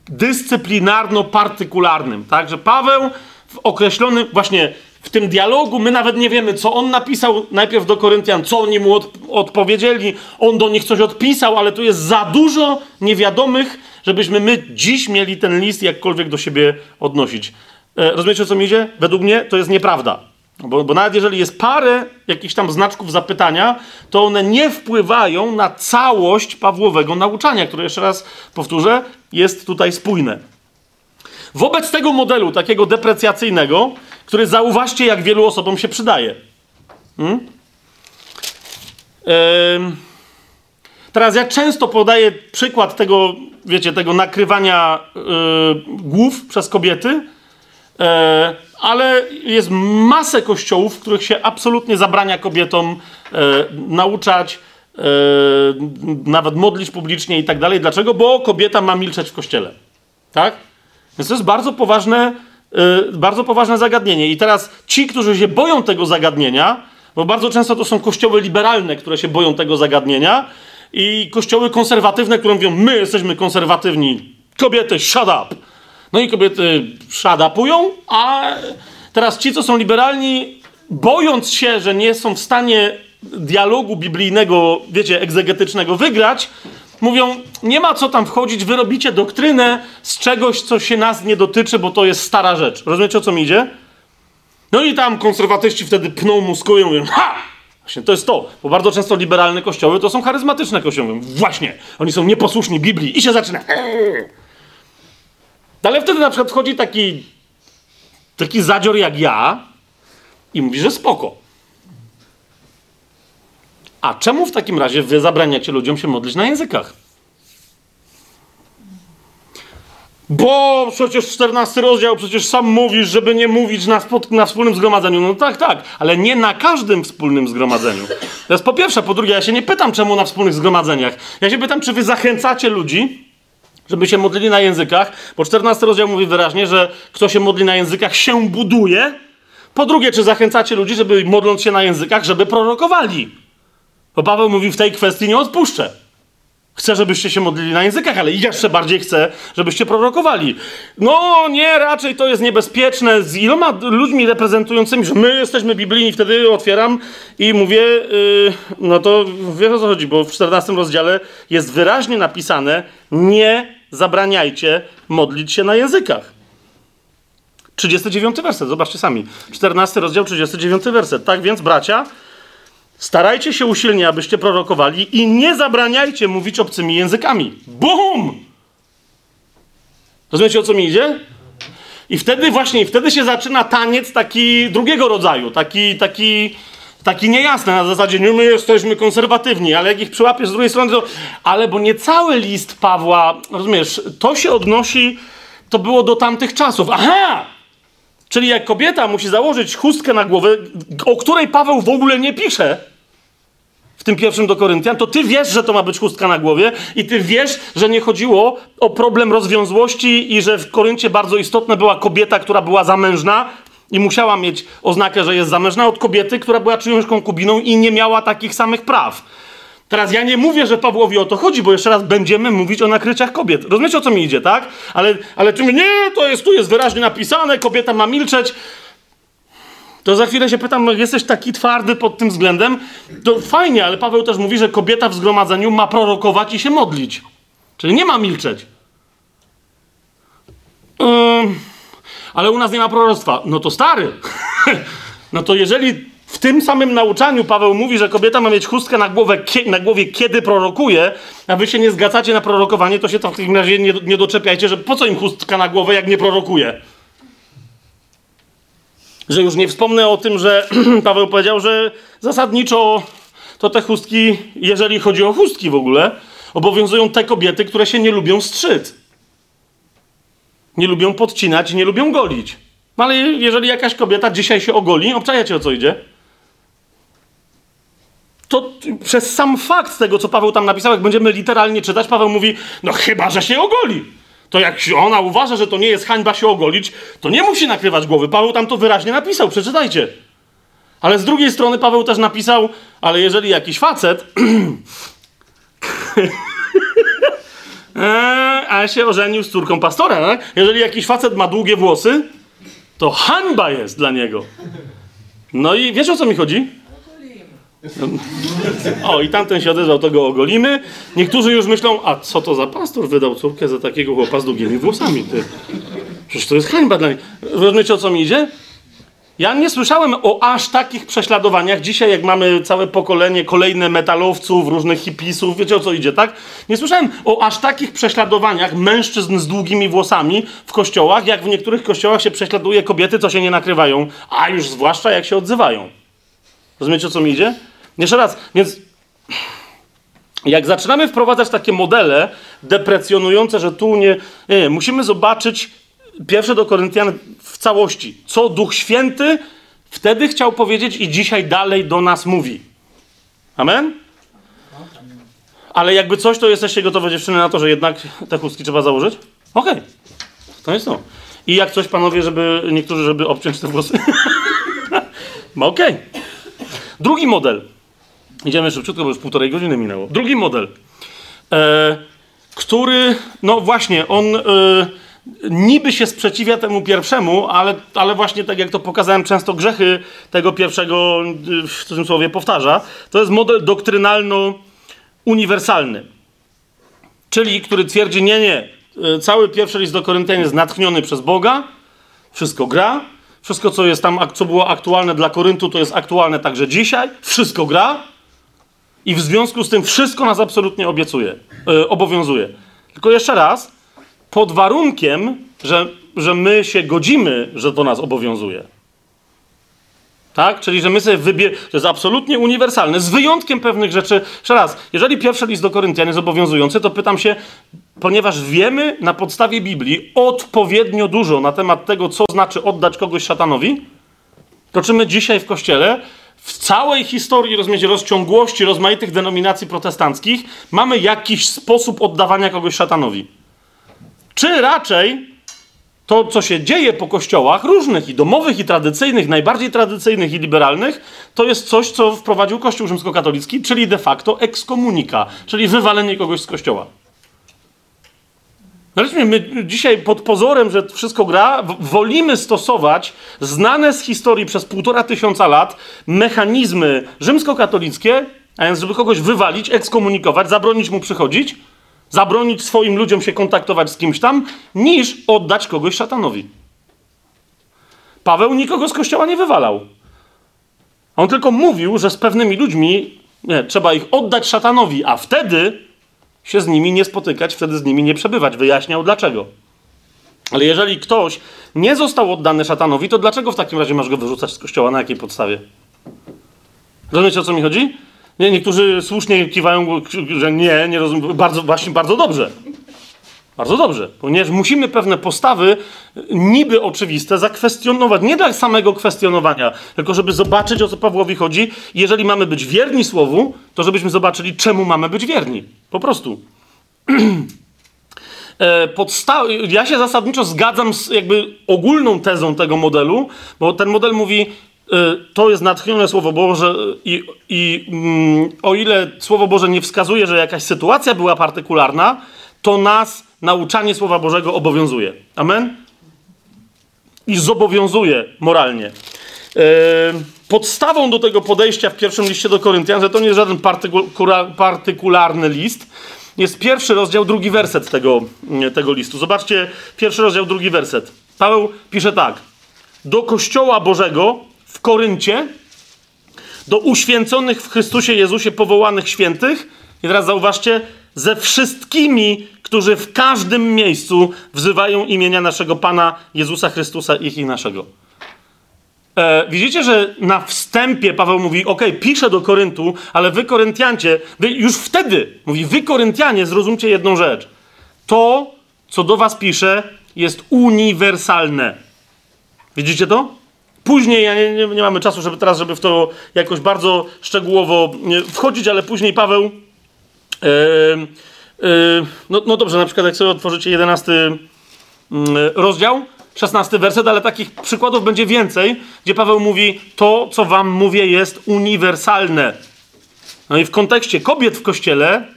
dyscyplinarno-partykularnym. Tak, że Paweł w określonym, właśnie w tym dialogu, my nawet nie wiemy, co on napisał najpierw do Koryntian, co oni mu od, odpowiedzieli, on do nich coś odpisał, ale tu jest za dużo niewiadomych, żebyśmy my dziś mieli ten list jakkolwiek do siebie odnosić. E, rozumiecie, o co mi idzie? Według mnie to jest nieprawda. Bo, bo nawet jeżeli jest parę jakichś tam znaczków zapytania, to one nie wpływają na całość Pawłowego nauczania, które jeszcze raz powtórzę, jest tutaj spójne. Wobec tego modelu, takiego deprecjacyjnego, który zauważcie, jak wielu osobom się przydaje. Hmm? Teraz ja często podaję przykład tego, wiecie, tego nakrywania yy, głów przez kobiety, yy, ale jest masę kościołów, w których się absolutnie zabrania kobietom yy, nauczać, nawet modlić publicznie i tak dalej. Dlaczego? Bo kobieta ma milczeć w kościele. Tak? Więc to jest bardzo poważne, yy, bardzo poważne zagadnienie. I teraz ci, którzy się boją tego zagadnienia, bo bardzo często to są kościoły liberalne, które się boją tego zagadnienia, i kościoły konserwatywne, które mówią: My jesteśmy konserwatywni, kobiety, shut up. No i kobiety shut upują, a teraz ci, co są liberalni, bojąc się, że nie są w stanie dialogu biblijnego, wiecie, egzegetycznego wygrać, mówią, nie ma co tam wchodzić, wy robicie doktrynę z czegoś, co się nas nie dotyczy, bo to jest stara rzecz. Rozumiecie, o co mi idzie? No i tam konserwatyści wtedy pną, muskują, mówią, ha! Właśnie to jest to, bo bardzo często liberalne kościoły to są charyzmatyczne kościoły. Właśnie, oni są nieposłuszni Biblii i się zaczyna. Ale wtedy na przykład wchodzi taki, taki zadzior jak ja i mówi, że spoko. A czemu w takim razie wy zabraniacie ludziom się modlić na językach? Bo przecież 14 rozdział, przecież sam mówisz, żeby nie mówić na, na, wspólnym zgromadzeniu. No tak, tak, ale nie na każdym wspólnym zgromadzeniu. To jest po pierwsze. Po drugie, ja się nie pytam, czemu na wspólnych zgromadzeniach. Ja się pytam, czy wy zachęcacie ludzi, żeby się modlili na językach, bo 14 rozdział mówi wyraźnie, że kto się modli na językach, się buduje. Po drugie, czy zachęcacie ludzi, żeby modląc się na językach, żeby prorokowali. Bo Paweł mówi w tej kwestii nie odpuszczę. Chcę, żebyście się modlili na językach, ale jeszcze bardziej chcę, żebyście prorokowali. No nie, raczej to jest niebezpieczne. Z iloma ludźmi reprezentującymi, że my jesteśmy biblijni, wtedy otwieram i mówię, yy, no to wiesz o co chodzi, bo w 14 rozdziale jest wyraźnie napisane, nie zabraniajcie modlić się na językach. 39 werset, zobaczcie sami. 14 rozdział, 39 werset. Tak więc, bracia, Starajcie się usilnie, abyście prorokowali i nie zabraniajcie mówić obcymi językami. Bum! Rozumiecie o co mi idzie? I wtedy właśnie, wtedy się zaczyna taniec taki drugiego rodzaju, taki, taki, taki niejasny, na zasadzie nie my jesteśmy konserwatywni, ale jak ich przyłapiesz z drugiej strony, to ale bo nie cały list Pawła, rozumiesz, to się odnosi, to było do tamtych czasów. Aha! Czyli jak kobieta musi założyć chustkę na głowę, o której Paweł w ogóle nie pisze w tym pierwszym do Koryntian, to ty wiesz, że to ma być chustka na głowie i ty wiesz, że nie chodziło o problem rozwiązłości i że w Koryncie bardzo istotna była kobieta, która była zamężna i musiała mieć oznakę, że jest zamężna od kobiety, która była czyjąś konkubiną i nie miała takich samych praw. Teraz ja nie mówię, że Pawłowi o to chodzi, bo jeszcze raz będziemy mówić o nakryciach kobiet. Rozumiecie, o co mi idzie, tak? Ale, ale czy nie, to jest, tu jest wyraźnie napisane, kobieta ma milczeć. To za chwilę się pytam, no jesteś taki twardy pod tym względem? To fajnie, ale Paweł też mówi, że kobieta w zgromadzeniu ma prorokować i się modlić. Czyli nie ma milczeć. Yy, ale u nas nie ma proroctwa. No to stary. no to jeżeli w tym samym nauczaniu Paweł mówi, że kobieta ma mieć chustkę na, głowę, na głowie, kiedy prorokuje, a wy się nie zgadzacie na prorokowanie, to się to w takim razie nie, nie doczepiajcie, że po co im chustka na głowę, jak nie prorokuje. Że już nie wspomnę o tym, że Paweł powiedział, że zasadniczo to te chustki, jeżeli chodzi o chustki w ogóle, obowiązują te kobiety, które się nie lubią strzyc. Nie lubią podcinać, nie lubią golić. No ale jeżeli jakaś kobieta dzisiaj się ogoli, obczajacie o co idzie? To przez sam fakt tego, co Paweł tam napisał, jak będziemy literalnie czytać, Paweł mówi, no chyba, że się ogoli. To jak ona uważa, że to nie jest hańba się ogolić, to nie musi nakrywać głowy. Paweł tam to wyraźnie napisał, przeczytajcie. Ale z drugiej strony Paweł też napisał, ale jeżeli jakiś facet e, a się ożenił z córką pastora, tak? jeżeli jakiś facet ma długie włosy, to hańba jest dla niego. No i wiesz o co mi chodzi? O, i tamten się odezwał, to go ogolimy. Niektórzy już myślą, a co to za pastor wydał córkę za takiego chłopa z długimi włosami, ty? Przecież to jest hańba dla nich. Rozumiecie, o co mi idzie? Ja nie słyszałem o aż takich prześladowaniach. Dzisiaj, jak mamy całe pokolenie, kolejne metalowców, różnych hipisów, wiecie o co idzie, tak? Nie słyszałem o aż takich prześladowaniach mężczyzn z długimi włosami w kościołach, jak w niektórych kościołach się prześladuje kobiety, co się nie nakrywają, a już zwłaszcza jak się odzywają. Rozumiecie, o co mi idzie? Jeszcze raz, więc jak zaczynamy wprowadzać takie modele deprecjonujące, że tu nie, nie, nie musimy zobaczyć pierwsze do Koryntian w całości, co Duch Święty wtedy chciał powiedzieć i dzisiaj dalej do nas mówi. Amen? Ale jakby coś, to jesteście gotowe dziewczyny na to, że jednak te chustki trzeba założyć? Okej. Okay. To jest to. I jak coś, panowie, żeby niektórzy, żeby obciąć te włosy? Okej. Okay. Drugi model. Idziemy szybciutko, bo już półtorej godziny minęło. Drugi model, e, który, no właśnie, on e, niby się sprzeciwia temu pierwszemu, ale, ale właśnie tak jak to pokazałem, często grzechy tego pierwszego w cudzysłowie powtarza. To jest model doktrynalno-uniwersalny. Czyli, który twierdzi, nie, nie, e, cały pierwszy list do Koryntian jest natchniony przez Boga, wszystko gra, wszystko, co jest tam, co było aktualne dla Koryntu, to jest aktualne także dzisiaj, wszystko gra, i w związku z tym wszystko nas absolutnie obiecuje, yy, obowiązuje. Tylko jeszcze raz, pod warunkiem, że, że my się godzimy, że to nas obowiązuje. Tak? Czyli, że my sobie wybieramy. To jest absolutnie uniwersalne, z wyjątkiem pewnych rzeczy. Jeszcze raz, jeżeli pierwszy list do Koryntian jest obowiązujący, to pytam się, ponieważ wiemy na podstawie Biblii odpowiednio dużo na temat tego, co znaczy oddać kogoś szatanowi, to czy my dzisiaj w kościele w całej historii, rozumiecie, rozciągłości rozmaitych denominacji protestanckich mamy jakiś sposób oddawania kogoś szatanowi. Czy raczej to, co się dzieje po kościołach różnych, i domowych, i tradycyjnych, najbardziej tradycyjnych i liberalnych, to jest coś, co wprowadził Kościół rzymskokatolicki, czyli de facto ekskomunika, czyli wywalenie kogoś z kościoła. Zobaczmy, my dzisiaj pod pozorem, że wszystko gra, wolimy stosować znane z historii przez półtora tysiąca lat mechanizmy rzymskokatolickie, a więc żeby kogoś wywalić, ekskomunikować, zabronić mu przychodzić, zabronić swoim ludziom się kontaktować z kimś tam, niż oddać kogoś szatanowi. Paweł nikogo z kościoła nie wywalał. On tylko mówił, że z pewnymi ludźmi nie, trzeba ich oddać szatanowi, a wtedy się z nimi nie spotykać, wtedy z nimi nie przebywać. Wyjaśniał dlaczego. Ale jeżeli ktoś nie został oddany szatanowi, to dlaczego w takim razie masz go wyrzucać z kościoła? Na jakiej podstawie? Rozumiecie o co mi chodzi? Nie, niektórzy słusznie kiwają, że nie, nie rozumiem. Bardzo, właśnie bardzo dobrze. Bardzo dobrze, ponieważ musimy pewne postawy niby oczywiste zakwestionować. Nie dla samego kwestionowania, tylko żeby zobaczyć, o co Pawłowi chodzi. Jeżeli mamy być wierni Słowu, to żebyśmy zobaczyli, czemu mamy być wierni. Po prostu. E, podsta- ja się zasadniczo zgadzam z jakby ogólną tezą tego modelu, bo ten model mówi, e, to jest natchnione Słowo Boże i, i mm, o ile Słowo Boże nie wskazuje, że jakaś sytuacja była partykularna, to nas nauczanie Słowa Bożego obowiązuje. Amen? I zobowiązuje moralnie. E, podstawą do tego podejścia w pierwszym liście do Koryntian, że to nie jest żaden partykularny list, jest pierwszy rozdział, drugi werset tego, tego listu. Zobaczcie, pierwszy rozdział, drugi werset. Paweł pisze tak. Do Kościoła Bożego w Koryncie, do uświęconych w Chrystusie Jezusie powołanych świętych, i teraz zauważcie, ze wszystkimi, którzy w każdym miejscu wzywają imienia naszego Pana Jezusa Chrystusa, i naszego. E, widzicie, że na wstępie Paweł mówi: OK, piszę do Koryntu, ale wy, Koryntiancie, wy już wtedy mówi: Wy, Koryntianie, zrozumcie jedną rzecz. To, co do was piszę, jest uniwersalne. Widzicie to? Później, ja nie, nie, nie mamy czasu, żeby teraz, żeby w to jakoś bardzo szczegółowo wchodzić, ale później Paweł no, no dobrze, na przykład jak sobie otworzycie 11 mm, rozdział, 16 werset, ale takich przykładów będzie więcej, gdzie Paweł mówi: To, co wam mówię, jest uniwersalne. No i w kontekście kobiet w kościele,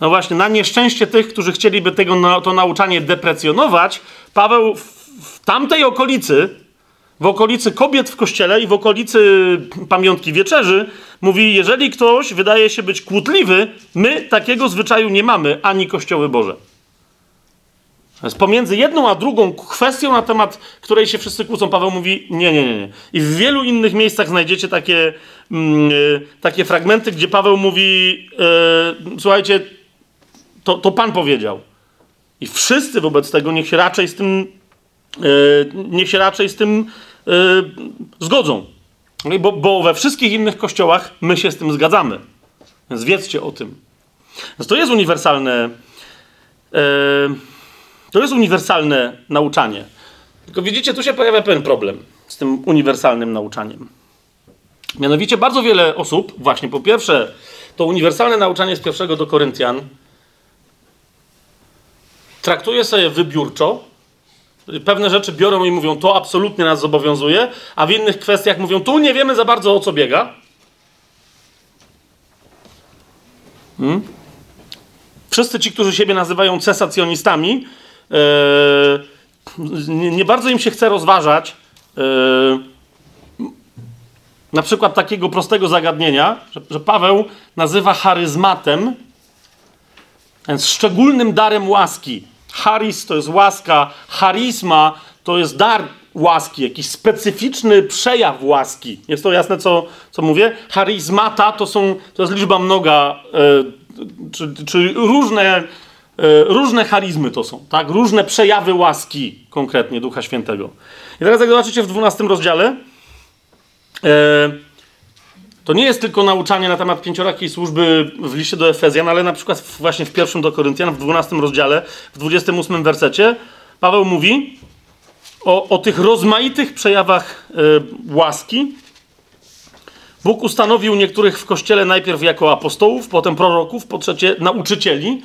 no właśnie, na nieszczęście tych, którzy chcieliby tego, to nauczanie deprecjonować, Paweł w, w tamtej okolicy, w okolicy kobiet w kościele i w okolicy pamiątki wieczerzy, mówi: Jeżeli ktoś wydaje się być kłótliwy, my takiego zwyczaju nie mamy, ani kościoły Boże. Jest pomiędzy jedną a drugą kwestią, na temat której się wszyscy kłócą, Paweł mówi: Nie, nie, nie. nie. I w wielu innych miejscach znajdziecie takie, mm, y, takie fragmenty, gdzie Paweł mówi: y, Słuchajcie, to, to Pan powiedział. I wszyscy wobec tego niech się raczej z tym, y, niech się raczej z tym zgodzą. Bo, bo, we wszystkich innych kościołach my się z tym zgadzamy. Więc wiedzcie o tym. Więc to jest uniwersalne. To jest uniwersalne nauczanie. Tylko widzicie, tu się pojawia pewien problem z tym uniwersalnym nauczaniem. Mianowicie bardzo wiele osób, właśnie po pierwsze, to uniwersalne nauczanie z pierwszego do Koryntian traktuje sobie wybiórczo. Pewne rzeczy biorą i mówią, to absolutnie nas zobowiązuje, a w innych kwestiach mówią, tu nie wiemy za bardzo o co biega. Hmm? Wszyscy ci, którzy siebie nazywają cesacjonistami, Yy, nie, bardzo im się chce rozważać yy, na przykład takiego prostego zagadnienia, że, że Paweł nazywa charyzmatem, więc szczególnym darem łaski. Charis to jest łaska, charizma to jest dar łaski, jakiś specyficzny przejaw łaski. Jest to jasne, co, co mówię? Charizmata to, są, to jest liczba mnoga, yy, czy, czy różne E, różne charizmy to są, tak? Różne przejawy łaski konkretnie Ducha Świętego. I teraz jak zobaczycie w 12 rozdziale, e, to nie jest tylko nauczanie na temat pięciorakiej służby w liście do Efezjan, ale na przykład właśnie w pierwszym do Koryntian, w 12 rozdziale, w 28 wersecie, Paweł mówi o, o tych rozmaitych przejawach e, łaski. Bóg ustanowił niektórych w kościele najpierw jako apostołów, potem proroków, po trzecie nauczycieli,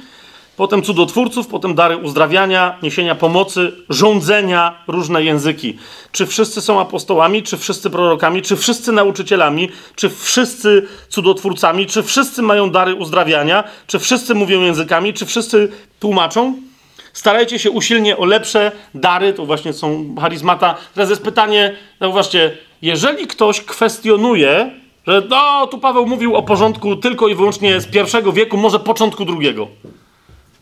potem cudotwórców, potem dary uzdrawiania, niesienia pomocy, rządzenia, różne języki. Czy wszyscy są apostołami, czy wszyscy prorokami, czy wszyscy nauczycielami, czy wszyscy cudotwórcami, czy wszyscy mają dary uzdrawiania, czy wszyscy mówią językami, czy wszyscy tłumaczą? Starajcie się usilnie o lepsze dary, to właśnie są charyzmata. Teraz jest pytanie, zauważcie, jeżeli ktoś kwestionuje, że no, tu Paweł mówił o porządku tylko i wyłącznie z pierwszego wieku, może początku drugiego.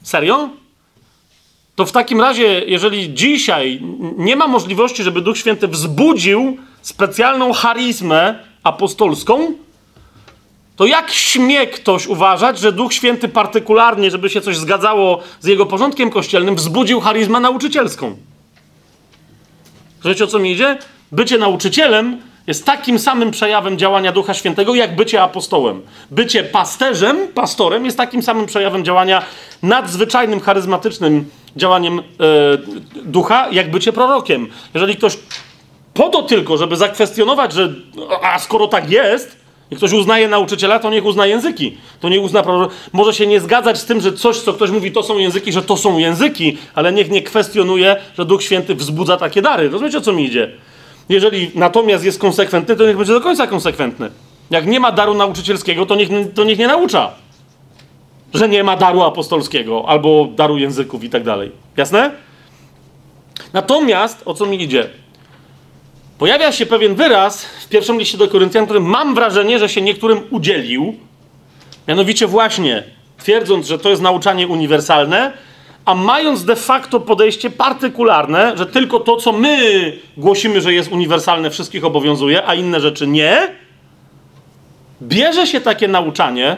Serio? To w takim razie, jeżeli dzisiaj nie ma możliwości, żeby Duch Święty wzbudził specjalną charizmę apostolską, to jak śmie ktoś uważać, że Duch Święty partykularnie, żeby się coś zgadzało z jego porządkiem kościelnym, wzbudził charizmę nauczycielską? Wiecie o co mi idzie? Bycie nauczycielem jest takim samym przejawem działania Ducha Świętego, jak bycie apostołem. Bycie pasterzem, pastorem jest takim samym przejawem działania nadzwyczajnym, charyzmatycznym działaniem e, ducha, jak bycie prorokiem. Jeżeli ktoś po to tylko, żeby zakwestionować, że a skoro tak jest, i ktoś uznaje nauczyciela, to niech uzna języki. To nie uzna Może się nie zgadzać z tym, że coś, co ktoś mówi, to są języki, że to są języki, ale niech nie kwestionuje, że Duch Święty wzbudza takie dary. Rozumiecie, o co mi idzie? Jeżeli natomiast jest konsekwentny, to niech będzie do końca konsekwentny. Jak nie ma daru nauczycielskiego, to niech, to niech nie naucza. Że nie ma daru apostolskiego albo daru języków i tak dalej. Jasne? Natomiast, o co mi idzie? Pojawia się pewien wyraz w pierwszym liście do Koryntian, który mam wrażenie, że się niektórym udzielił. Mianowicie właśnie twierdząc, że to jest nauczanie uniwersalne, a mając de facto podejście partykularne, że tylko to, co my głosimy, że jest uniwersalne, wszystkich obowiązuje, a inne rzeczy nie, bierze się takie nauczanie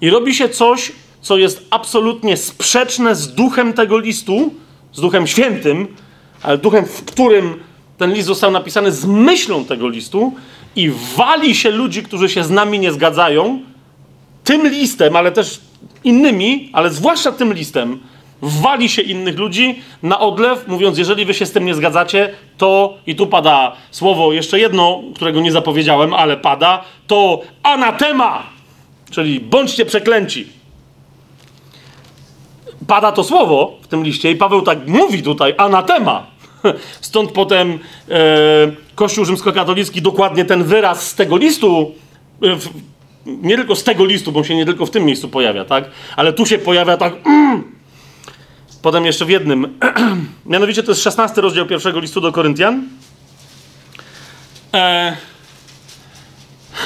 i robi się coś, co jest absolutnie sprzeczne z duchem tego listu, z duchem świętym, ale duchem, w którym ten list został napisany, z myślą tego listu i wali się ludzi, którzy się z nami nie zgadzają, tym listem, ale też innymi, ale zwłaszcza tym listem, wali się innych ludzi na odlew, mówiąc, jeżeli wy się z tym nie zgadzacie, to, i tu pada słowo, jeszcze jedno, którego nie zapowiedziałem, ale pada, to anatema, czyli bądźcie przeklęci. Pada to słowo w tym liście i Paweł tak mówi tutaj, anatema. Stąd potem e, Kościół rzymskokatolicki dokładnie ten wyraz z tego listu e, nie tylko z tego listu, bo on się nie tylko w tym miejscu pojawia, tak? Ale tu się pojawia tak. Mm. Potem jeszcze w jednym. Mianowicie to jest 16 rozdział pierwszego listu do Koryntian. E...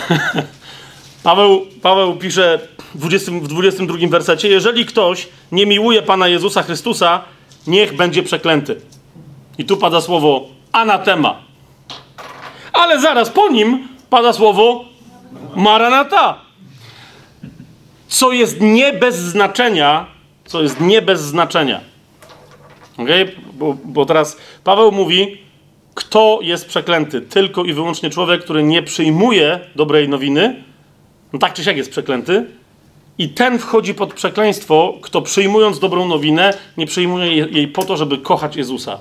Paweł, Paweł pisze w, 20, w 22 wersecie: Jeżeli ktoś nie miłuje Pana Jezusa Chrystusa, niech będzie przeklęty. I tu pada słowo anatema. Ale zaraz po nim pada słowo Maranata. Co jest nie bez znaczenia, co jest nie bez znaczenia. Okay? Bo, bo teraz Paweł mówi, kto jest przeklęty? Tylko i wyłącznie człowiek, który nie przyjmuje dobrej nowiny, no tak czy siak jest przeklęty, i ten wchodzi pod przekleństwo, kto przyjmując dobrą nowinę, nie przyjmuje jej po to, żeby kochać Jezusa.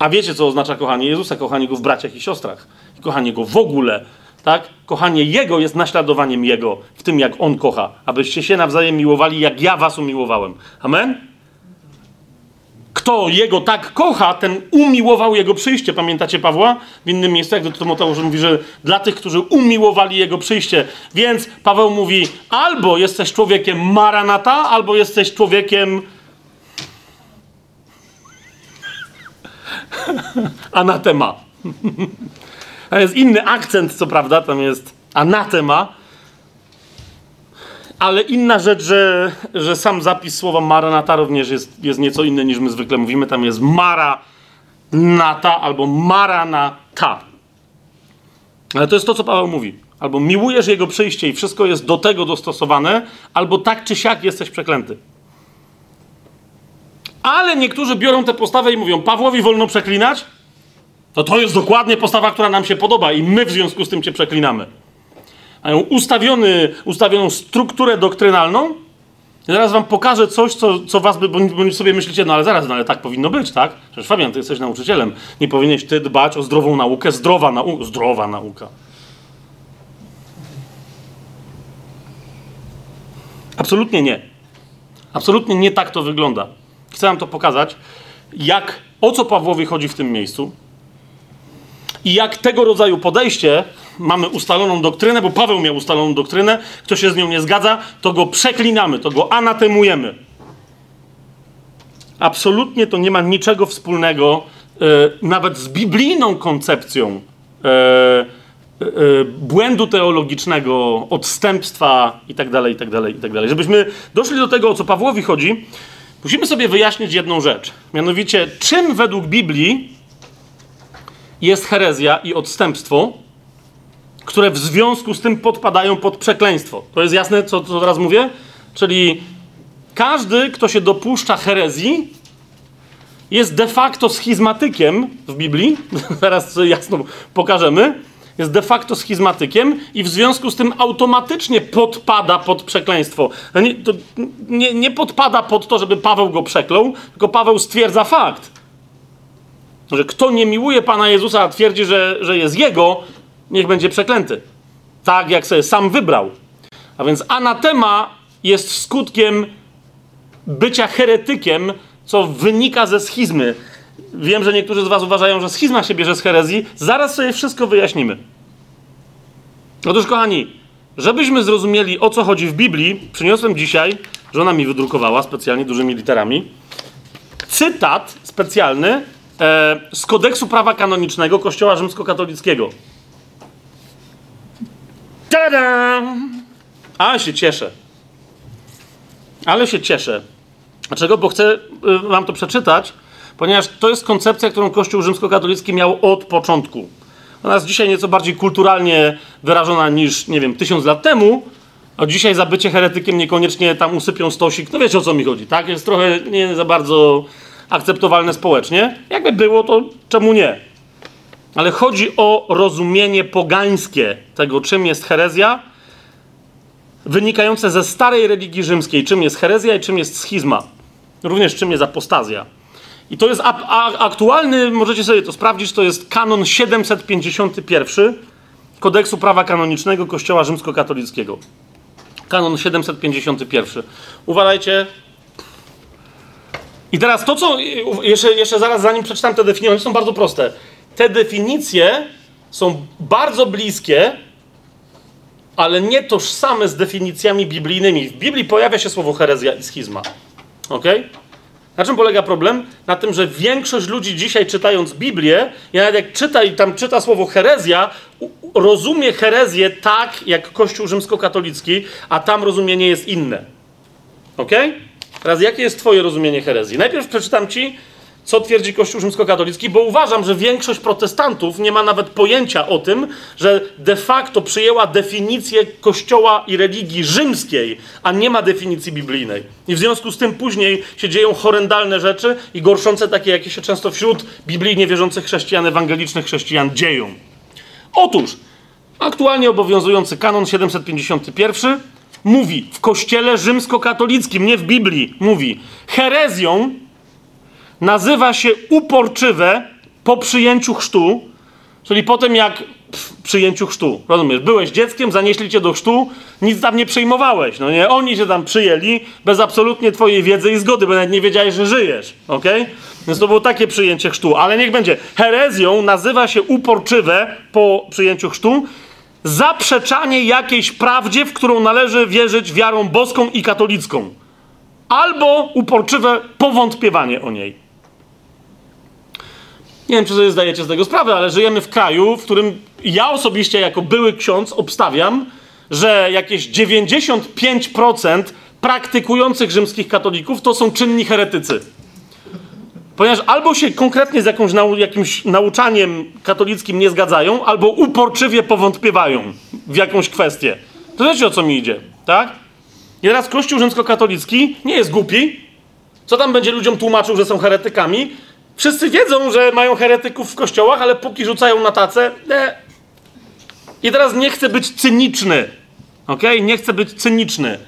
A wiecie, co oznacza kochanie Jezusa? Kochanie Go w braciach i siostrach kochanie Go w ogóle, tak? Kochanie Jego jest naśladowaniem Jego w tym, jak On kocha, abyście się nawzajem miłowali, jak ja was umiłowałem. Amen? Kto Jego tak kocha, ten umiłował Jego przyjście. Pamiętacie Pawła? W innym miejscu, jak do Tymoteusz mówi, że dla tych, którzy umiłowali Jego przyjście. Więc Paweł mówi, albo jesteś człowiekiem maranata, albo jesteś człowiekiem anatema. Tam jest inny akcent, co prawda, tam jest anatema, ale inna rzecz, że, że sam zapis słowa maranata również jest, jest nieco inny niż my zwykle mówimy. Tam jest maranata albo maranata. Ale to jest to, co Paweł mówi. Albo miłujesz Jego przyjście i wszystko jest do tego dostosowane, albo tak czy siak jesteś przeklęty. Ale niektórzy biorą tę postawę i mówią, Pawłowi wolno przeklinać? To to jest dokładnie postawa, która nam się podoba i my w związku z tym cię przeklinamy. Mają ustawiony, ustawioną strukturę doktrynalną. Zaraz wam pokażę coś, co, co was by, bo sobie myślicie, no ale zaraz, no ale tak powinno być, tak? Przecież Fabian, ty jesteś nauczycielem. Nie powinieneś ty dbać o zdrową naukę, zdrowa nauka, zdrowa nauka. Absolutnie nie. Absolutnie nie tak to wygląda. Chcę wam to pokazać, jak, o co Pawłowi chodzi w tym miejscu i jak tego rodzaju podejście, mamy ustaloną doktrynę, bo Paweł miał ustaloną doktrynę, kto się z nią nie zgadza, to go przeklinamy, to go anatemujemy. Absolutnie to nie ma niczego wspólnego e, nawet z biblijną koncepcją e, e, błędu teologicznego, odstępstwa itd., itd., itd. Żebyśmy doszli do tego, o co Pawłowi chodzi, musimy sobie wyjaśnić jedną rzecz. Mianowicie, czym według Biblii jest herezja i odstępstwo, które w związku z tym podpadają pod przekleństwo. To jest jasne, co, co teraz mówię? Czyli każdy, kto się dopuszcza herezji, jest de facto schizmatykiem w Biblii. Zaraz jasno pokażemy. Jest de facto schizmatykiem i w związku z tym automatycznie podpada pod przekleństwo. No nie, to nie, nie podpada pod to, żeby Paweł go przeklął, tylko Paweł stwierdza fakt, że kto nie miłuje Pana Jezusa, a twierdzi, że, że jest Jego, niech będzie przeklęty. Tak, jak sobie sam wybrał. A więc anatema jest skutkiem bycia heretykiem, co wynika ze schizmy. Wiem, że niektórzy z Was uważają, że schizma się bierze z herezji. Zaraz sobie wszystko wyjaśnimy. Otóż, kochani, żebyśmy zrozumieli, o co chodzi w Biblii, przyniosłem dzisiaj, żona mi wydrukowała specjalnie dużymi literami, cytat specjalny e, z kodeksu prawa kanonicznego Kościoła Rzymskokatolickiego. Tada! Ale się cieszę. Ale się cieszę. Dlaczego? Bo chcę y, wam to przeczytać, ponieważ to jest koncepcja, którą Kościół rzymskokatolicki miał od początku. Ona jest dzisiaj nieco bardziej kulturalnie wyrażona niż, nie wiem, tysiąc lat temu, a dzisiaj za bycie heretykiem niekoniecznie tam usypią stosik. No wiecie o co mi chodzi, tak? Jest trochę nie za bardzo akceptowalne społecznie. Jakby było, to czemu nie? Ale chodzi o rozumienie pogańskie tego, czym jest herezja, wynikające ze starej religii rzymskiej, czym jest herezja i czym jest schizma. Również czym jest apostazja. I to jest aktualny, możecie sobie to sprawdzić, to jest kanon 751 kodeksu prawa kanonicznego Kościoła Rzymskokatolickiego. Kanon 751. Uważajcie. I teraz to, co. Jeszcze, jeszcze zaraz, zanim przeczytam te definicje, one są bardzo proste. Te definicje są bardzo bliskie, ale nie tożsame z definicjami biblijnymi. W Biblii pojawia się słowo herezja i schizma. Ok? Na czym polega problem? Na tym, że większość ludzi dzisiaj czytając Biblię, i nawet jak czyta i tam czyta słowo herezja, rozumie herezję tak, jak Kościół rzymskokatolicki, a tam rozumienie jest inne. Ok? Teraz jakie jest twoje rozumienie herezji? Najpierw przeczytam ci, co twierdzi Kościół rzymskokatolicki, bo uważam, że większość protestantów nie ma nawet pojęcia o tym, że de facto przyjęła definicję Kościoła i religii rzymskiej, a nie ma definicji biblijnej. I w związku z tym później się dzieją horrendalne rzeczy i gorszące takie, jakie się często wśród biblijnie wierzących chrześcijan, ewangelicznych chrześcijan dzieją. Otóż, aktualnie obowiązujący kanon 751 mówi w Kościele rzymskokatolickim, nie w Biblii, mówi herezją nazywa się uporczywe po przyjęciu chrztu, czyli po tym jak pff, przyjęciu chrztu, rozumiesz, byłeś dzieckiem, zanieśli cię do chrztu, nic tam nie przyjmowałeś, no nie, oni się tam przyjęli bez absolutnie twojej wiedzy i zgody, bo nawet nie wiedziałeś, że żyjesz, ok? Więc to było takie przyjęcie chrztu, ale niech będzie. Herezją nazywa się uporczywe po przyjęciu chrztu, zaprzeczanie jakiejś prawdzie, w którą należy wierzyć wiarą boską i katolicką. Albo uporczywe powątpiewanie o niej. Nie wiem, czy sobie zdajecie z tego sprawę, ale żyjemy w kraju, w którym ja osobiście, jako były ksiądz, obstawiam, że jakieś 95% praktykujących rzymskich katolików to są czynni heretycy. Ponieważ albo się konkretnie z jakąś nau jakimś nauczaniem katolickim nie zgadzają, albo uporczywie powątpiewają w jakąś kwestię. To wiecie o co mi idzie, tak? I teraz Kościół rzymskokatolicki nie jest głupi. Co tam będzie ludziom tłumaczył, że są heretykami? Wszyscy wiedzą, że mają heretyków w kościołach, ale póki rzucają na tacę. I teraz nie chcę być cyniczny. Ok? Nie chcę być cyniczny.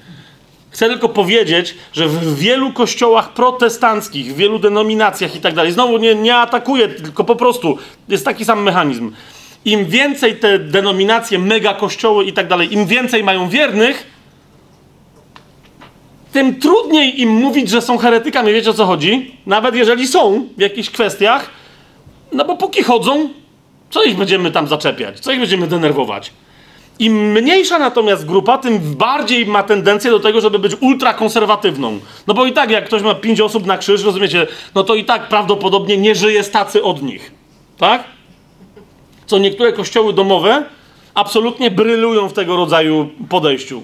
Chcę tylko powiedzieć, że w wielu kościołach protestanckich, w wielu denominacjach i tak dalej, znowu nie, nie atakuję, tylko po prostu jest taki sam mechanizm. Im więcej te denominacje, mega kościoły i tak dalej, im więcej mają wiernych, tym trudniej im mówić, że są heretykami. Wiecie o co chodzi? Nawet jeżeli są w jakichś kwestiach, no bo póki chodzą, co ich będziemy tam zaczepiać? Co ich będziemy denerwować? Im mniejsza natomiast grupa, tym bardziej ma tendencję do tego, żeby być ultrakonserwatywną. No bo i tak, jak ktoś ma pięć osób na krzyż, rozumiecie, no to i tak prawdopodobnie nie żyje stacy od nich. Tak? Co niektóre kościoły domowe absolutnie brylują w tego rodzaju podejściu.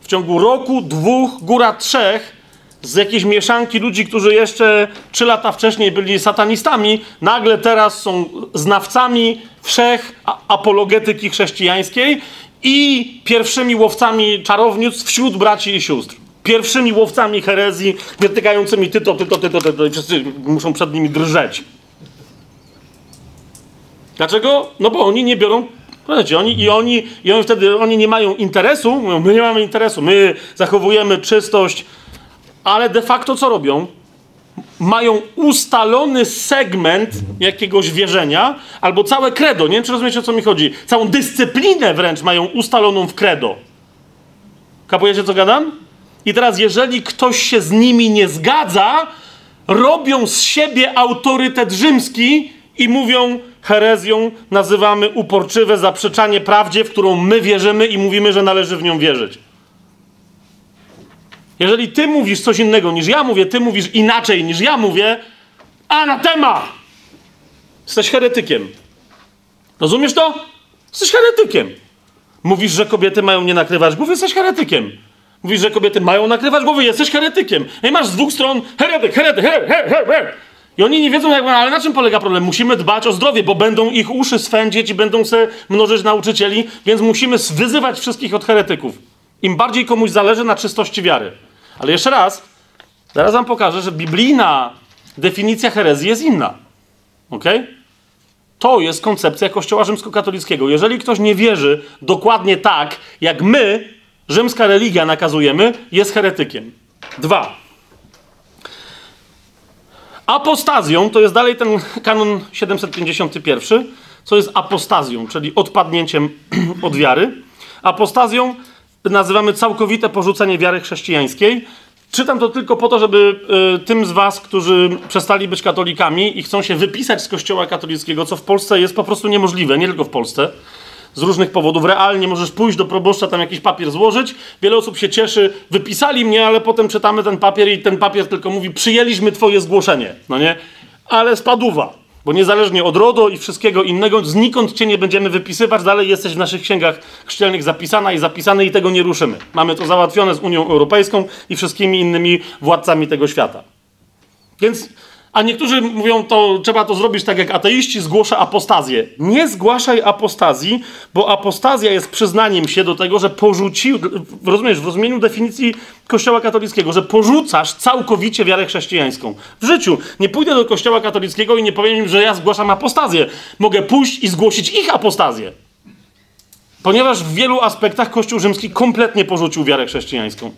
W ciągu roku, dwóch, góra trzech, z jakiejś mieszanki ludzi, którzy jeszcze trzy lata wcześniej byli satanistami, nagle teraz są znawcami wszech apologetyki chrześcijańskiej i pierwszymi łowcami czarownic wśród braci i sióstr. Pierwszymi łowcami herezji, wytykającymi tyto, tyto, tyto, tyto i wszyscy muszą przed nimi drżeć. Dlaczego? No bo oni nie biorą Słuchajcie, oni, i, oni, I oni wtedy oni nie mają interesu, my nie mamy interesu, my zachowujemy czystość, ale de facto co robią? Mają ustalony segment jakiegoś wierzenia, albo całe credo, nie wiem czy rozumiecie o co mi chodzi, całą dyscyplinę wręcz mają ustaloną w credo. Kapujecie co gadam? I teraz jeżeli ktoś się z nimi nie zgadza, robią z siebie autorytet rzymski i mówią, herezją nazywamy uporczywe zaprzeczanie prawdzie, w którą my wierzymy i mówimy, że należy w nią wierzyć. Jeżeli ty mówisz coś innego niż ja mówię, ty mówisz inaczej niż ja mówię, anatema! Jesteś heretykiem. Rozumiesz to? Jesteś heretykiem. Mówisz, że kobiety mają nie nakrywać głowy, jesteś heretykiem. Mówisz, że kobiety mają nakrywać głowy, jesteś heretykiem. I masz z dwóch stron heretyk, heretyk, heretyk, heretyk, heretyk. I oni nie wiedzą, jak, ale na czym polega problem? Musimy dbać o zdrowie, bo będą ich uszy swędzić i będą se mnożyć nauczycieli, więc musimy wyzywać wszystkich od heretyków. Im bardziej komuś zależy na czystości wiary. Ale jeszcze raz, zaraz wam pokażę, że biblijna definicja herezji jest inna. Ok? To jest koncepcja Kościoła rzymskokatolickiego. Jeżeli ktoś nie wierzy dokładnie tak, jak my, rzymska religia, nakazujemy, jest heretykiem. Dwa. Apostazją to jest dalej ten kanon 751, co jest apostazją, czyli odpadnięciem od wiary. Apostazją nazywamy całkowite porzucenie wiary chrześcijańskiej. Czytam to tylko po to, żeby y, tym z Was, którzy przestali być katolikami i chcą się wypisać z Kościoła katolickiego, co w Polsce jest po prostu niemożliwe, nie tylko w Polsce, z różnych powodów. Realnie możesz pójść do proboszcza, tam jakiś papier złożyć. Wiele osób się cieszy, wypisali mnie, ale potem czytamy ten papier i ten papier tylko mówi, przyjęliśmy twoje zgłoszenie, no nie? Ale spaduwa. Bo niezależnie od RODO i wszystkiego innego, znikąd cię nie będziemy wypisywać, dalej jesteś w naszych księgach chrzcielnych zapisana i zapisany i tego nie ruszymy. Mamy to załatwione z Unią Europejską i wszystkimi innymi władcami tego świata. Więc a niektórzy mówią, to trzeba to zrobić tak jak ateiści, zgłosza apostazję. Nie zgłaszaj apostazji, bo apostazja jest przyznaniem się do tego, że porzucił, rozumiesz, w rozumieniu definicji Kościoła katolickiego, że porzucasz całkowicie wiarę chrześcijańską. W życiu nie pójdę do Kościoła katolickiego i nie powiem im, że ja zgłaszam apostazję. Mogę pójść i zgłosić ich apostazję. Ponieważ w wielu aspektach Kościół rzymski kompletnie porzucił wiarę chrześcijańską.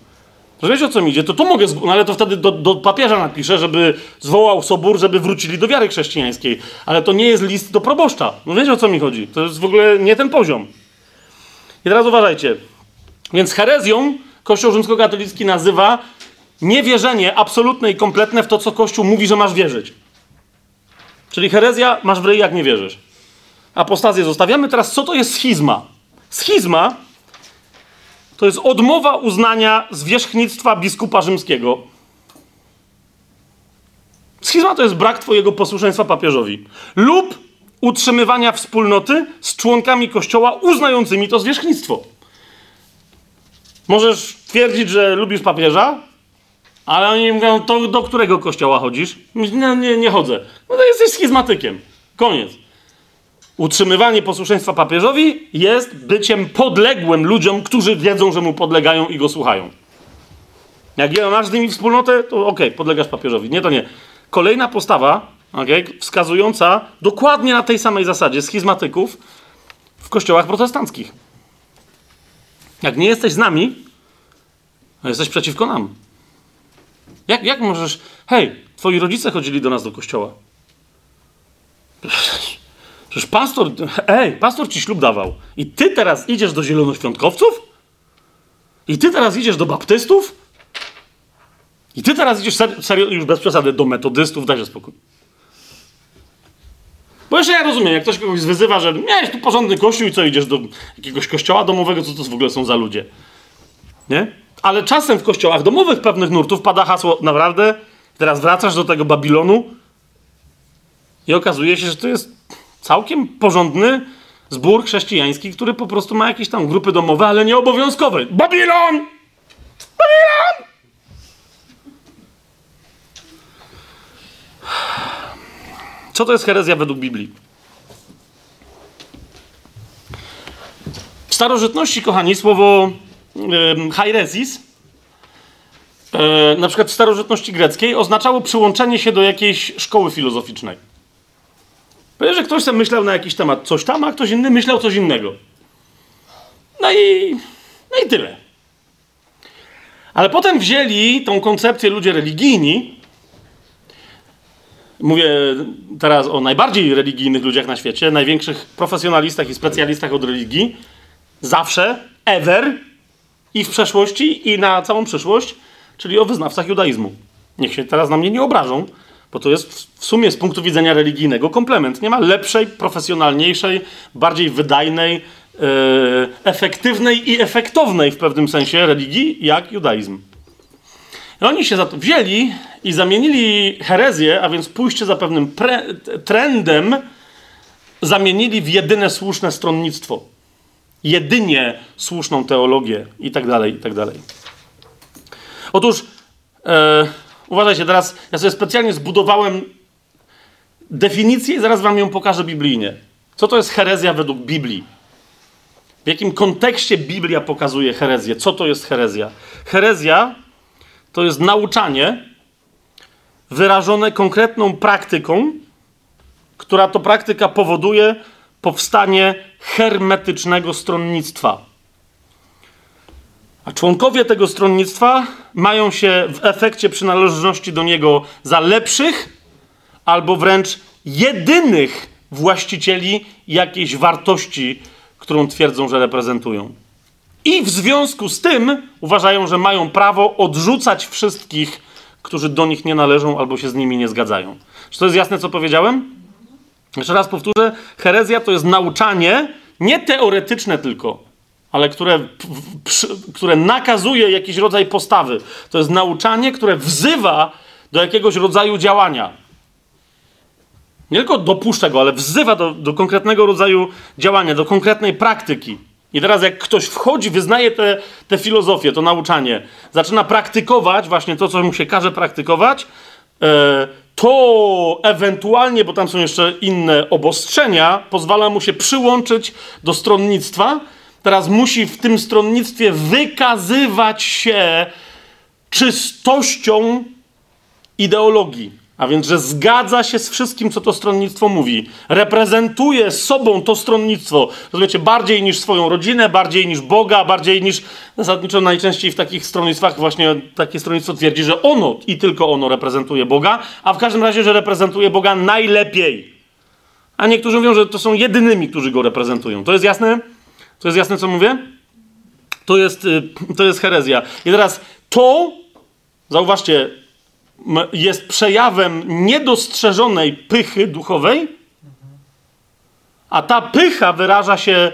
Wiesz o co mi idzie? To tu mogę, no ale to wtedy do, do papieża napiszę, żeby zwołał sobór, żeby wrócili do wiary chrześcijańskiej. Ale to nie jest list do proboszcza. No wiecie o co mi chodzi? To jest w ogóle nie ten poziom. I teraz uważajcie. Więc herezją Kościół rzymskokatolicki nazywa niewierzenie absolutne i kompletne w to, co Kościół mówi, że masz wierzyć. Czyli herezja masz w ryj, jak nie wierzysz. Apostazję zostawiamy. Teraz co to jest schizma? Schizma to jest odmowa uznania zwierzchnictwa biskupa rzymskiego. Schizma to jest brak twojego posłuszeństwa papieżowi lub utrzymywania wspólnoty z członkami kościoła uznającymi to zwierzchnictwo. Możesz twierdzić, że lubisz papieża, ale oni mówią, to do którego kościoła chodzisz? Nie, nie, nie chodzę. No to jesteś schizmatykiem. Koniec. Utrzymywanie posłuszeństwa papieżowi jest byciem podległym ludziom, którzy wiedzą, że mu podlegają i go słuchają. Jak ja masz z nimi wspólnotę, to okej, okay, podlegasz papieżowi. Nie, to nie. Kolejna postawa, okay, wskazująca dokładnie na tej samej zasadzie schizmatyków w kościołach protestanckich. Jak nie jesteś z nami, to jesteś przeciwko nam. Jak, jak możesz. Hej, twoi rodzice chodzili do nas do kościoła. Przecież pastor, ej, pastor ci ślub dawał. I ty teraz idziesz do zielonoświątkowców? I ty teraz idziesz do baptystów? I ty teraz idziesz ser, serio, już bez przesady, do metodystów, dajże spokój. Bo jeszcze ja rozumiem, jak ktoś kogoś wyzywa, że miałeś tu porządny kościół i co, idziesz do jakiegoś kościoła domowego, co to w ogóle są za ludzie. Nie? Ale czasem w kościołach domowych pewnych nurtów pada hasło, naprawdę, teraz wracasz do tego Babilonu i okazuje się, że to jest całkiem porządny zbór chrześcijański, który po prostu ma jakieś tam grupy domowe, ale nie obowiązkowe. Babilon! Babilon! Co to jest herezja według Biblii? W starożytności, kochani, słowo hairesis, e, na przykład w starożytności greckiej, oznaczało przyłączenie się do jakiejś szkoły filozoficznej. Ponieważ że ktoś sobie myślał na jakiś temat coś tam, a ktoś inny myślał coś innego. No i, no i tyle. Ale potem wzięli tą koncepcję ludzie religijni Mówię teraz o najbardziej religijnych ludziach na świecie, największych profesjonalistach i specjalistach od religii. Zawsze, ever i w przeszłości, i na całą przyszłość, czyli o wyznawcach judaizmu. Niech się teraz na mnie nie obrażą, bo to jest w sumie z punktu widzenia religijnego komplement. Nie ma lepszej, profesjonalniejszej, bardziej wydajnej, yy, efektywnej i efektownej w pewnym sensie religii jak judaizm. I oni się za to wzięli i zamienili herezję, a więc pójście za pewnym pre, trendem, zamienili w jedyne słuszne stronnictwo. Jedynie słuszną teologię i tak dalej, i tak dalej. Otóż, e, uważajcie, teraz ja sobie specjalnie zbudowałem definicję i zaraz wam ją pokażę biblijnie. Co to jest herezja według Biblii? W jakim kontekście Biblia pokazuje herezję? Co to jest herezja? Herezja to jest nauczanie wyrażone konkretną praktyką, która to praktyka powoduje powstanie hermetycznego stronnictwa. A członkowie tego stronnictwa mają się w efekcie przynależności do niego za lepszych albo wręcz jedynych właścicieli jakiejś wartości, którą twierdzą, że reprezentują. I w związku z tym uważają, że mają prawo odrzucać wszystkich, którzy do nich nie należą albo się z nimi nie zgadzają. Czy to jest jasne, co powiedziałem? Jeszcze raz powtórzę. Herezja to jest nauczanie, nie teoretyczne tylko, ale które, które nakazuje jakiś rodzaj postawy. To jest nauczanie, które wzywa do jakiegoś rodzaju działania. Nie tylko dopuszcza go, ale wzywa do, do konkretnego rodzaju działania, do konkretnej praktyki. I teraz jak ktoś wchodzi, wyznaje tę te, te filozofię, to nauczanie, zaczyna praktykować właśnie to, co mu się każe praktykować, e, to ewentualnie, bo tam są jeszcze inne obostrzenia, pozwala mu się przyłączyć do stronnictwa. Teraz musi w tym stronnictwie wykazywać się czystością ideologii. A więc, że zgadza się z wszystkim, co to stronnictwo mówi. Reprezentuje sobą to stronnictwo, rozumiecie, bardziej niż swoją rodzinę, bardziej niż Boga, bardziej niż zasadniczo najczęściej w takich stronnictwach właśnie takie stronnictwo twierdzi, że ono i tylko ono reprezentuje Boga, a w każdym razie, że reprezentuje Boga najlepiej. A niektórzy mówią, że to są jedynymi, którzy go reprezentują. To jest jasne? To jest jasne, co mówię? To jest, y, to jest herezja. I teraz to, zauważcie, jest przejawem niedostrzeżonej pychy duchowej, a ta pycha wyraża się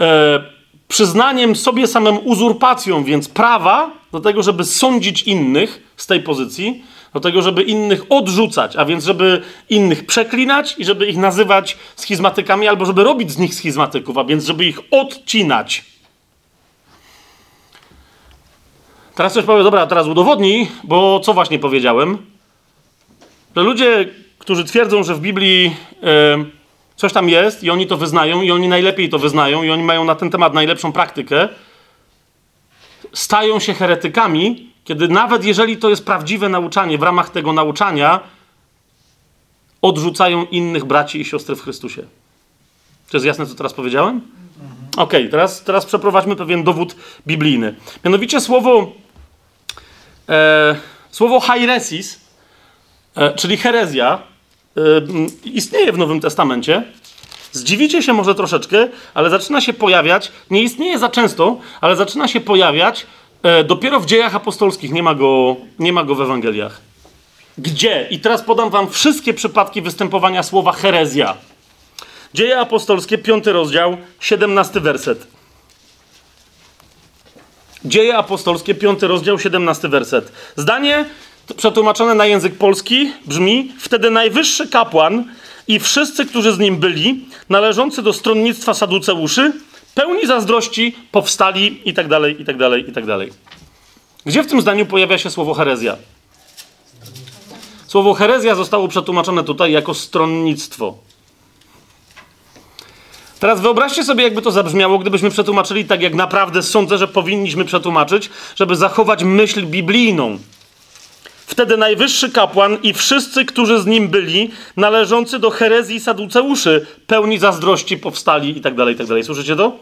e, przyznaniem sobie samym uzurpacją, więc prawa do tego, żeby sądzić innych z tej pozycji, do tego, żeby innych odrzucać, a więc żeby innych przeklinać i żeby ich nazywać schizmatykami, albo żeby robić z nich schizmatyków, a więc żeby ich odcinać. Teraz ktoś powie, dobra, teraz udowodnij, bo co właśnie powiedziałem? Że ludzie, którzy twierdzą, że w Biblii e, coś tam jest i oni to wyznają i oni najlepiej to wyznają i oni mają na ten temat najlepszą praktykę, stają się heretykami, kiedy nawet jeżeli to jest prawdziwe nauczanie, w ramach tego nauczania odrzucają innych braci i siostry w Chrystusie. Czy jest jasne, co teraz powiedziałem? Okej, okay, teraz, teraz przeprowadźmy pewien dowód biblijny. Mianowicie słowo, e, słowo hairesis, e, czyli herezja, e, istnieje w Nowym Testamencie. Zdziwicie się może troszeczkę, ale zaczyna się pojawiać, nie istnieje za często, ale zaczyna się pojawiać dopiero w dziejach apostolskich nie ma, go, nie ma go w Ewangeliach. Gdzie? I teraz podam wam wszystkie przypadki występowania słowa herezja. Dzieje apostolskie, piąty rozdział, 17 werset. Dzieje apostolskie, piąty rozdział, 17 werset. Zdanie przetłumaczone na język polski brzmi: Wtedy najwyższy kapłan i wszyscy, którzy z nim byli, należący do stronnictwa saduceuszy, pełni zazdrości, powstali i tak dalej, i tak dalej, i tak dalej. Gdzie w tym zdaniu pojawia się słowo herezja? Słowo herezja zostało przetłumaczone tutaj jako stronnictwo. Teraz wyobraźcie sobie, jakby to zabrzmiało, gdybyśmy przetłumaczyli tak, jak naprawdę sądzę, że powinniśmy przetłumaczyć, żeby zachować myśl biblijną. Wtedy najwyższy kapłan i wszyscy, którzy z nim byli, należący do herezji saduceuszy, pełni zazdrości, powstali i tak dalej, i tak dalej. Słyszycie to?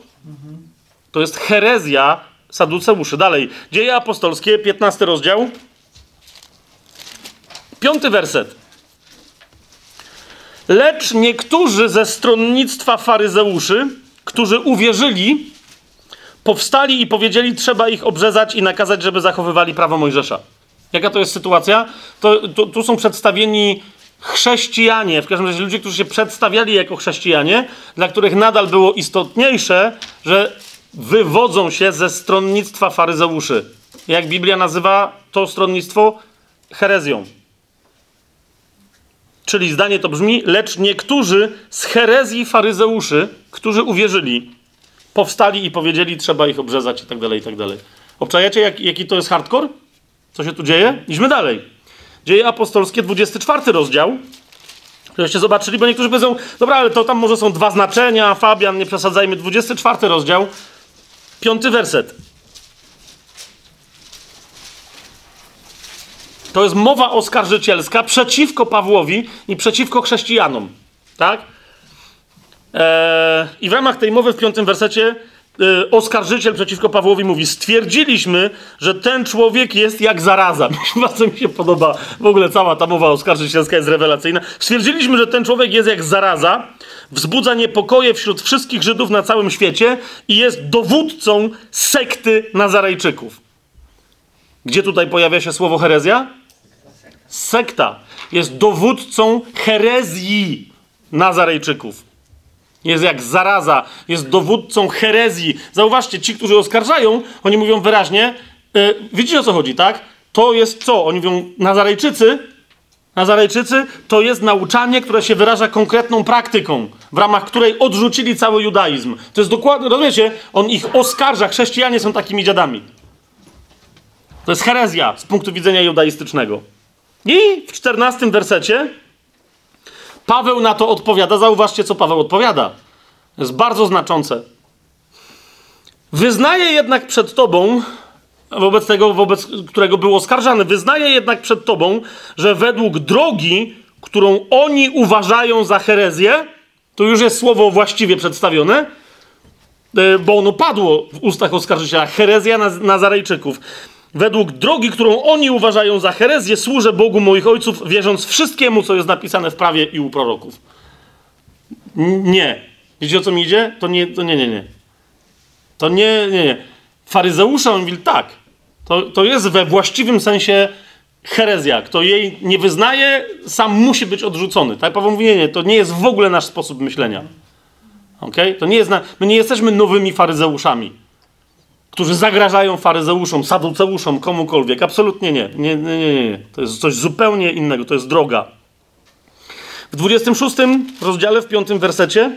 To jest herezja saduceuszy. Dalej. Dzieje apostolskie, 15 rozdział. Piąty werset. Lecz niektórzy ze stronnictwa faryzeuszy, którzy uwierzyli, powstali i powiedzieli, trzeba ich obrzezać i nakazać, żeby zachowywali prawo Mojżesza. Jaka to jest sytuacja? To, to, tu są przedstawieni chrześcijanie, w każdym razie ludzie, którzy się przedstawiali jako chrześcijanie, dla których nadal było istotniejsze, że wywodzą się ze stronnictwa faryzeuszy. Jak Biblia nazywa to stronnictwo? Herezją. Czyli zdanie to brzmi, lecz niektórzy z herezji faryzeuszy, którzy uwierzyli, powstali i powiedzieli, trzeba ich obrzezać i tak dalej, i tak dalej. Obczajacie, jak, jaki to jest hardcore? Co się tu dzieje? Idźmy dalej. Dzieje apostolskie, 24 rozdział. Żebyście zobaczyli, bo niektórzy powiedzą, dobra, ale to tam może są dwa znaczenia, Fabian, nie przesadzajmy. 24 rozdział, piąty werset. To jest mowa oskarżycielska przeciwko Pawłowi i przeciwko chrześcijanom. Tak? Eee, I w ramach tej mowy w piątym wersecie oskarżyciel przeciwko Pawłowi mówi: Stwierdziliśmy, że ten człowiek jest jak zaraza. Bardzo mi się podoba. W ogóle cała ta mowa oskarżycielska jest rewelacyjna. Stwierdziliśmy, że ten człowiek jest jak zaraza, wzbudza niepokoje wśród wszystkich Żydów na całym świecie i jest dowódcą sekty Nazarejczyków. Gdzie tutaj pojawia się słowo herezja? sekta jest dowódcą herezji Nazarejczyków. Jest jak zaraza, jest dowódcą herezji. Zauważcie, ci, którzy oskarżają, oni mówią wyraźnie, yy, widzicie o co chodzi, tak? To jest co? Oni mówią, Nazarejczycy, Nazarejczycy to jest nauczanie, które się wyraża konkretną praktyką, w ramach której odrzucili cały judaizm. To jest dokładnie, rozumiecie? On ich oskarża, chrześcijanie są takimi dziadami. To jest herezja z punktu widzenia judaistycznego. I w czternastym wersecie Paweł na to odpowiada. Zauważcie, co Paweł odpowiada. Jest bardzo znaczące. Wyznaje jednak przed tobą, wobec tego, wobec którego był oskarżany, wyznaje jednak przed tobą, że według drogi, którą oni uważają za herezję, to już jest słowo właściwie przedstawione, e, bo ono padło w ustach oskarżyciela, herezja Nazarejczyków. Według drogi, którą oni uważają za herezję, służę Bogu moich ojców, wierząc wszystkiemu, co jest napisane w prawie i u proroków. Nie. Wiecie o co mi idzie? To nie, to nie, nie, nie. To nie, nie, nie. Faryzeusze, on mówi tak. To, to jest we właściwym sensie herezja. Kto jej nie wyznaje, sam musi być odrzucony. Tak? Paweł mówi, nie, nie, to nie jest w ogóle nasz sposób myślenia. Okay? To nie jest na... My nie jesteśmy nowymi faryzeuszami którzy zagrażają faryzeuszom, saduceuszom, komukolwiek. Absolutnie nie. Nie, nie, nie, nie. To jest coś zupełnie innego. To jest droga. W 26 rozdziale, w 5 wersecie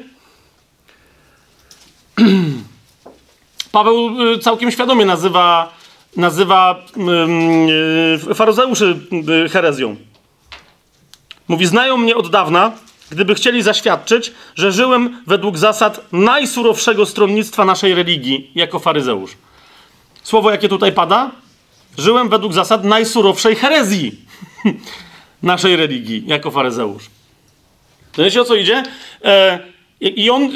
Paweł y, całkiem świadomie nazywa, nazywa yy, faryzeuszy y, herezją. Mówi, znają mnie od dawna, gdyby chcieli zaświadczyć, że żyłem według zasad najsurowszego stronnictwa naszej religii jako faryzeusz. Słowo, jakie tutaj pada? Żyłem według zasad najsurowszej herezji naszej religii jako faryzeusz. Wiecie o co idzie? E, I on,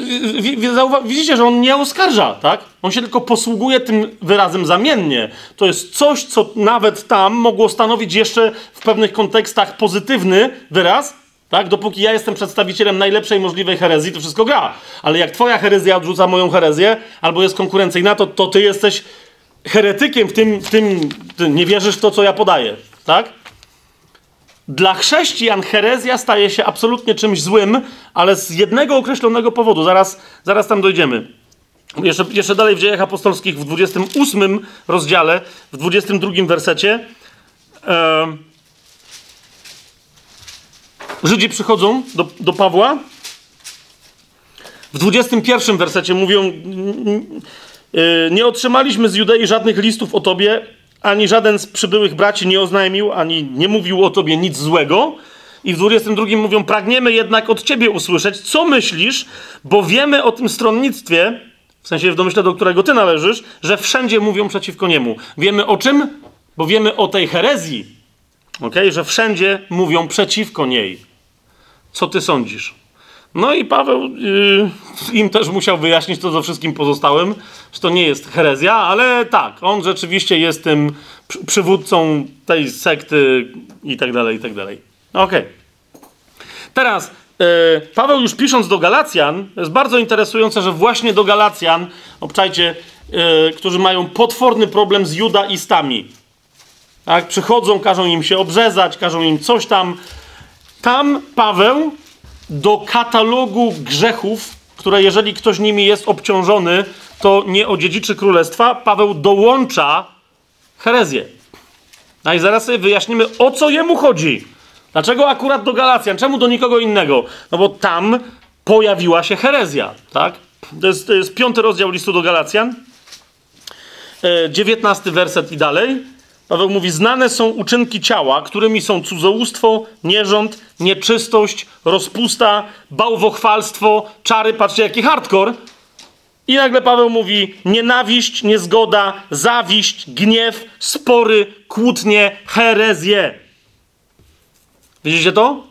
widzicie, że on nie oskarża, tak? On się tylko posługuje tym wyrazem zamiennie. To jest coś, co nawet tam mogło stanowić jeszcze w pewnych kontekstach pozytywny wyraz, tak? Dopóki ja jestem przedstawicielem najlepszej możliwej herezji, to wszystko gra. Ale jak twoja herezja odrzuca moją herezję, albo jest konkurencyjna, to, to ty jesteś heretykiem w tym, w tym, ty nie wierzysz w to, co ja podaję, tak? Dla chrześcijan herezja staje się absolutnie czymś złym, ale z jednego określonego powodu. Zaraz, zaraz tam dojdziemy. Jeszcze, jeszcze dalej w dziejach apostolskich w 28 rozdziale, w 22 wersecie. E, Żydzi przychodzą do, do Pawła. W 21 wersecie mówią: Nie otrzymaliśmy z Judei żadnych listów o tobie, ani żaden z przybyłych braci nie oznajmił, ani nie mówił o tobie nic złego. I w 22 mówią: Pragniemy jednak od ciebie usłyszeć, co myślisz, bo wiemy o tym stronnictwie, w sensie w domyśle, do którego ty należysz, że wszędzie mówią przeciwko niemu. Wiemy o czym? Bo wiemy o tej herezji, okay? że wszędzie mówią przeciwko niej. Co ty sądzisz? No i Paweł yy, im też musiał wyjaśnić to ze wszystkim pozostałym, że to nie jest herezja, ale tak, on rzeczywiście jest tym przywódcą tej sekty i tak dalej, i tak dalej. Okej. Okay. Teraz yy, Paweł już pisząc do Galacjan, jest bardzo interesujące, że właśnie do Galacjan, obczajcie, yy, którzy mają potworny problem z judaistami. Tak, przychodzą, każą im się obrzezać, każą im coś tam. Tam Paweł do katalogu grzechów, które jeżeli ktoś nimi jest obciążony, to nie odziedziczy królestwa, Paweł dołącza herezję. No i zaraz sobie wyjaśnimy, o co jemu chodzi. Dlaczego akurat do Galacjan? Czemu do nikogo innego? No bo tam pojawiła się herezja, tak? To jest, to jest piąty rozdział listu do Galacjan, e, dziewiętnasty werset i dalej. Paweł mówi, znane są uczynki ciała, którymi są cudzołóstwo, nierząd, nieczystość, rozpusta, bałwochwalstwo, czary, patrzcie jaki hardcore. I nagle Paweł mówi, nienawiść, niezgoda, zawiść, gniew, spory, kłótnie, herezje. Widzicie to?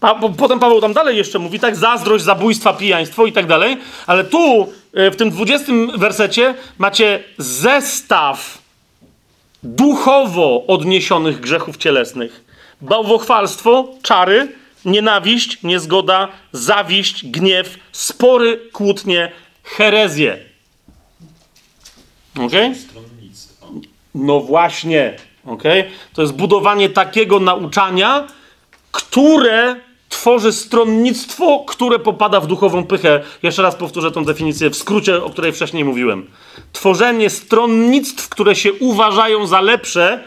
Pa, potem Paweł tam dalej jeszcze mówi, tak, zazdrość, zabójstwa, pijaństwo i tak dalej, ale tu e, w tym dwudziestym wersecie macie zestaw duchowo odniesionych grzechów cielesnych. Bałwochwalstwo, czary, nienawiść, niezgoda, zawiść, gniew, spory, kłótnie, herezje. Ok? No właśnie. Ok? To jest budowanie takiego nauczania, które tworzy stronnictwo, które popada w duchową pychę. Jeszcze raz powtórzę tą definicję w skrócie, o której wcześniej mówiłem. Tworzenie stronnictw, które się uważają za lepsze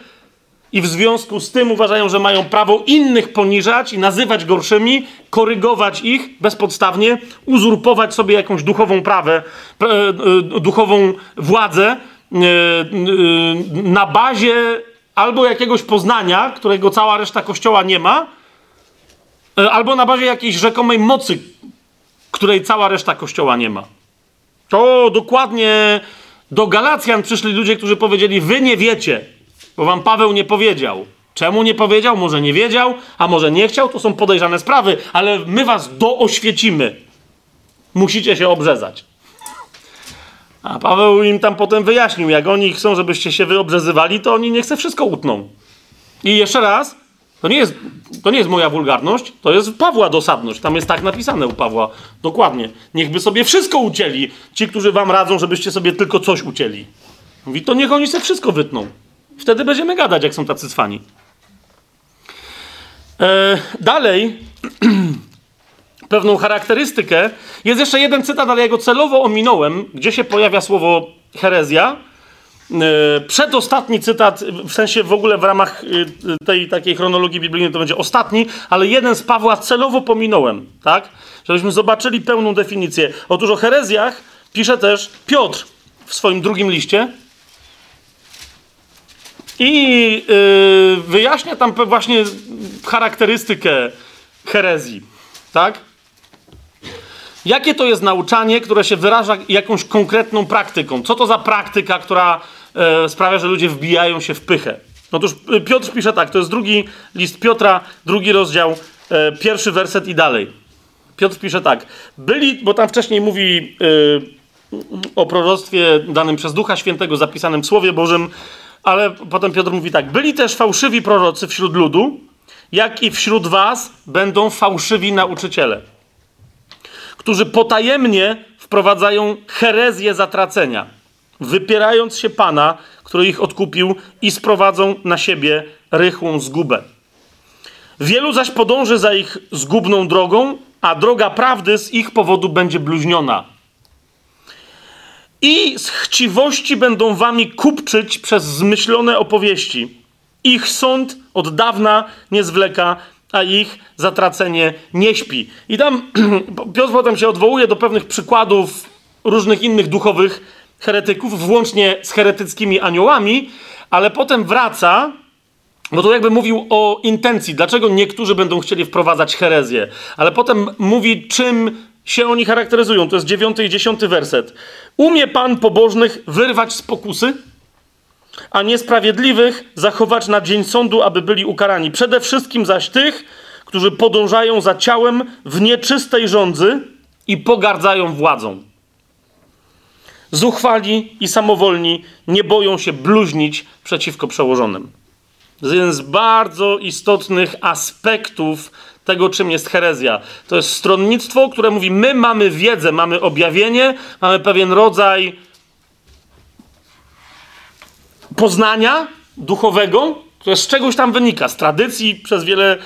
i w związku z tym uważają, że mają prawo innych poniżać i nazywać gorszymi, korygować ich bezpodstawnie, uzurpować sobie jakąś duchową prawę, e, duchową władzę e, na bazie albo jakiegoś poznania, którego cała reszta kościoła nie ma, E, albo na bazie jakiejś rzekomej mocy, której cała reszta kościoła nie ma. To dokładnie do Galacjan przyszli ludzie, którzy powiedzieli: Wy nie wiecie, bo wam Paweł nie powiedział. Czemu nie powiedział? Może nie wiedział, a może nie chciał, to są podejrzane sprawy, ale my was dooświecimy. Musicie się obrzezać. A Paweł im tam potem wyjaśnił, jak oni chcą, żebyście się wyobrzezywali, to oni nie chce wszystko utną. I jeszcze raz, to nie, jest, to nie jest moja wulgarność, to jest Pawła dosadność. Tam jest tak napisane u Pawła. Dokładnie. Niechby sobie wszystko ucięli. Ci, którzy wam radzą, żebyście sobie tylko coś ucięli. Mówi, to niech oni sobie wszystko wytną. Wtedy będziemy gadać, jak są tacy cwani. E, dalej, pewną charakterystykę. Jest jeszcze jeden cytat, ale ja go celowo ominąłem, gdzie się pojawia słowo herezja. E, przedostatni cytat, w sensie w ogóle w ramach e, tej takiej chronologii biblijnej to będzie ostatni, ale jeden z Pawła celowo pominąłem, tak? Żebyśmy zobaczyli pełną definicję. Otóż o herezjach pisze też Piotr w swoim drugim liście i yy, wyjaśnia tam właśnie charakterystykę herezji, tak? Jakie to jest nauczanie, które się wyraża jakąś konkretną praktyką? Co to za praktyka, która e, sprawia, że ludzie wbijają się w pychę? Otóż e, Piotr pisze tak, to jest drugi list Piotra, drugi rozdział, e, pierwszy werset i dalej. Piotr pisze tak. Byli, bo tam wcześniej mówi e, o proroctwie danym przez Ducha Świętego, zapisanym w Słowie Bożym, ale potem Piotr mówi tak. Byli też fałszywi prorocy wśród ludu, jak i wśród was będą fałszywi nauczyciele którzy potajemnie wprowadzają herezję zatracenia. Wypierając się Pana, który ich odkupił i sprowadzą na siebie rychłą zgubę. Wielu zaś podąży za ich zgubną drogą, a droga prawdy z ich powodu będzie bluźniona. I z chciwości będą wami kupczyć przez zmyślone opowieści. Ich sąd od dawna nie zwleka, a ich zatracenie nie śpi. I tam Piotr potem się odwołuje do pewnych przykładów różnych innych duchowych heretyków, włącznie z heretyckimi aniołami, ale potem wraca, bo tu jakby mówił o intencji, dlaczego niektórzy będą chcieli wprowadzać herezję, ale potem mówi, czym się oni charakteryzują. To jest dziewiąty i dziesiąty werset. Umie Pan pobożnych wyrwać z pokusy? a niesprawiedliwych zachować na dzień sądu, aby byli ukarani. Przede wszystkim zaś tych, którzy podążają za ciałem w nieczystej rządzy i pogardzają władzą. Zuchwali i samowolni nie boją się bluźnić przeciwko przełożonym. Jeden z bardzo istotnych aspektów tego, czym jest herezja. To jest stronnictwo, które mówi: My mamy wiedzę, mamy objawienie, mamy pewien rodzaj poznania duchowego, które z czegoś tam wynika, z tradycji przez wiele,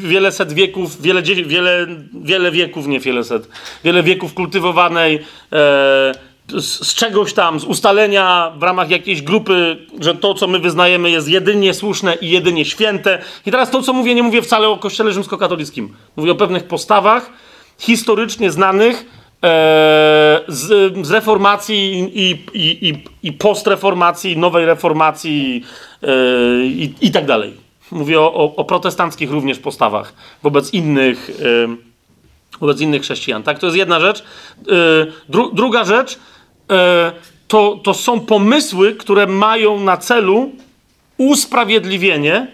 wiele set wieków, wiele, wiele, wiele wieków, nie wiele set, wiele wieków kultywowanej, e, z, z, czegoś tam, z ustalenia w ramach jakiejś grupy, że to, co my wyznajemy, jest jedynie słuszne i jedynie święte. I teraz to, co mówię, nie mówię wcale o Kościele rzymskokatolickim. Mówię o pewnych postawach historycznie znanych, E, z, z reformacji i, i, i, i postreformacji, nowej reformacji e, i, i tak dalej. Mówię o, o, o, protestanckich również postawach wobec innych, e, wobec innych chrześcijan. Tak, to jest jedna rzecz. Dru, druga rzecz to, to są pomysły, które mają na celu usprawiedliwienie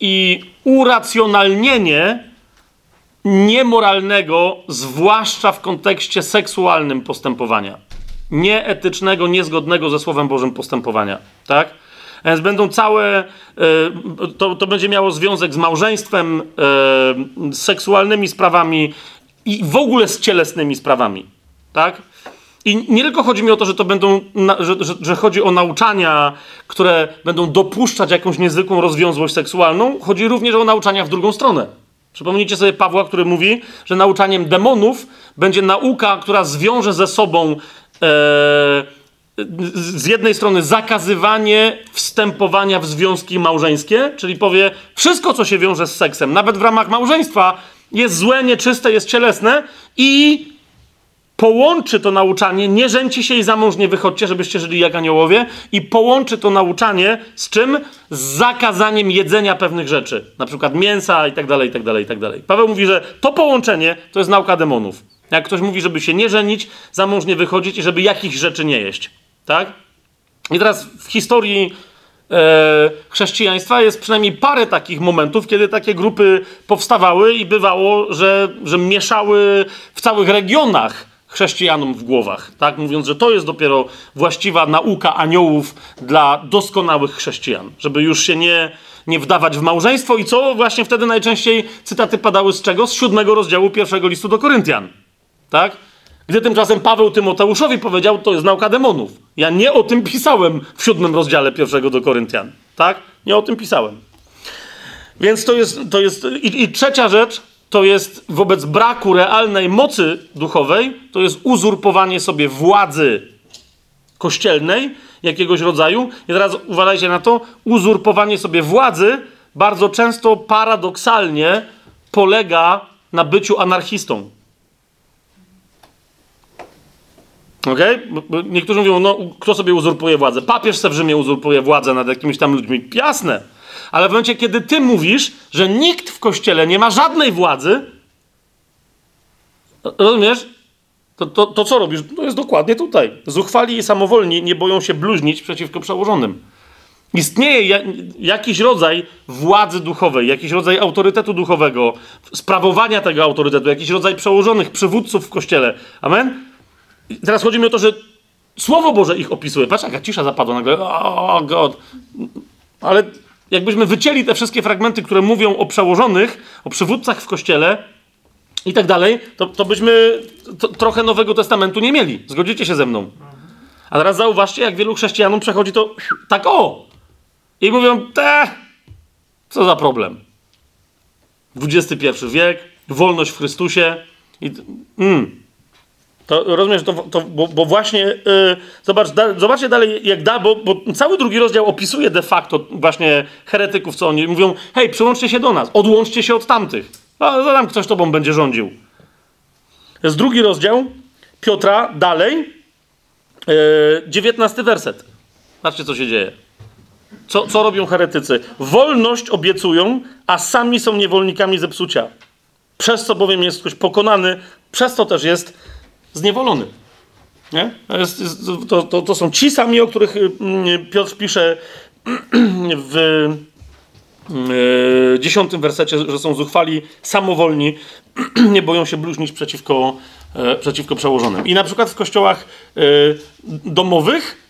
i uracjonalnienie niemoralnego, zwłaszcza w kontekście seksualnym postępowania. Nieetycznego, niezgodnego ze Słowem Bożym postępowania. Tak? Więc będą całe, e, to, to będzie miało związek z małżeństwem, e, seksualnymi sprawami i w ogóle z cielesnymi sprawami. Tak? I nie tylko chodzi mi o to, że to będą, że, że, że, chodzi o nauczania, które będą dopuszczać jakąś niezwykłą rozwiązłość seksualną, chodzi również o nauczania w drugą stronę. Przypomnijcie sobie Pawła, który mówi, że nauczaniem demonów będzie nauka, która zwiąże ze sobą e, z jednej strony zakazywanie wstępowania w związki małżeńskie, czyli powie, wszystko, co się wiąże z seksem, nawet w ramach małżeństwa, jest złe, nieczyste, jest cielesne i połączy to nauczanie, nie rzęci się i za mąż nie wychodźcie, żebyście żyli jak aniołowie, i połączy to nauczanie z czym? Z zakazaniem jedzenia pewnych rzeczy, na przykład mięsa i tak dalej, i tak dalej, i tak dalej. Paweł mówi, że to połączenie to jest nauka demonów. Jak ktoś mówi, żeby się nie żenić, za mąż nie wychodzić i żeby jakichś rzeczy nie jeść, tak? I teraz w historii e, chrześcijaństwa jest przynajmniej parę takich momentów, kiedy takie grupy powstawały i bywało, że, że mieszały w całych regionach chrześcijanom w głowach, tak? Mówiąc, że to jest dopiero właściwa nauka aniołów dla doskonałych chrześcijan, żeby już się nie, nie wdawać w małżeństwo i co właśnie wtedy najczęściej cytaty padały z czego? Z siódmego rozdziału pierwszego listu do Koryntian, tak? Gdy tymczasem Paweł Tymoteuszowi powiedział, to jest nauka demonów. Ja nie o tym pisałem w siódmym rozdziale pierwszego do Koryntian, tak? Nie o tym pisałem. Więc to jest, to jest i, i trzecia rzecz, to jest wobec braku realnej mocy duchowej, to jest uzurpowanie sobie władzy kościelnej jakiegoś rodzaju. I teraz uważajcie na to, uzurpowanie sobie władzy bardzo często paradoksalnie polega na byciu anarchistą. Ok? Niektórzy mówią, no kto sobie uzurpuje władzę? Papież se w Rzymie uzurpuje władzę nad jakimiś tam ludźmi. Jasne ale w momencie, kiedy ty mówisz, że nikt w kościele nie ma żadnej władzy, rozumiesz? To, to, to co robisz? To jest dokładnie tutaj. Zuchwali i samowolni nie boją się bluźnić przeciwko przełożonym. Istnieje jakiś rodzaj władzy duchowej, jakiś rodzaj autorytetu duchowego, sprawowania tego autorytetu, jakiś rodzaj przełożonych, przywódców w kościele. Amen? I teraz chodzi mi o to, że Słowo Boże ich opisuje. Patrz, jaka cisza zapadła nagle. O, oh God. Ale jakbyśmy wycięli te wszystkie fragmenty, które mówią o przełożonych, o przywódcach w kościele i tak dalej, to, to byśmy trochę Nowego Testamentu nie mieli. Zgodzicie się ze mną? A teraz zauważcie, jak wielu chrześcijanom przechodzi to tak o. I mówią, te, co za problem. XXI wiek, wolność w Chrystusie. I, mm. To rozumiesz, to, to, bo, bo właśnie, yy, zobacz, da, zobaczcie dalej, jak da, bo, bo, cały drugi rozdział opisuje de facto właśnie heretyków, co oni mówią, hej, przyłączcie się do nas, odłączcie się od tamtych. A tam ktoś tobą będzie rządził. Jest drugi rozdział Piotra, dalej, yy, werset. Patrzcie, co się dzieje. Co, co robią heretycy? Wolność obiecują, a sami są niewolnikami zepsucia. Przez co bowiem jest ktoś pokonany, przez to też jest zniewolony. Nie? To, to, to, są ci sami, o których mm, Piotr pisze w dziesiątym wersecie, że są zuchwali, samowolni, nie boją się bluźnić przeciwko, e, przeciwko przełożonym. I na przykład w kościołach e, domowych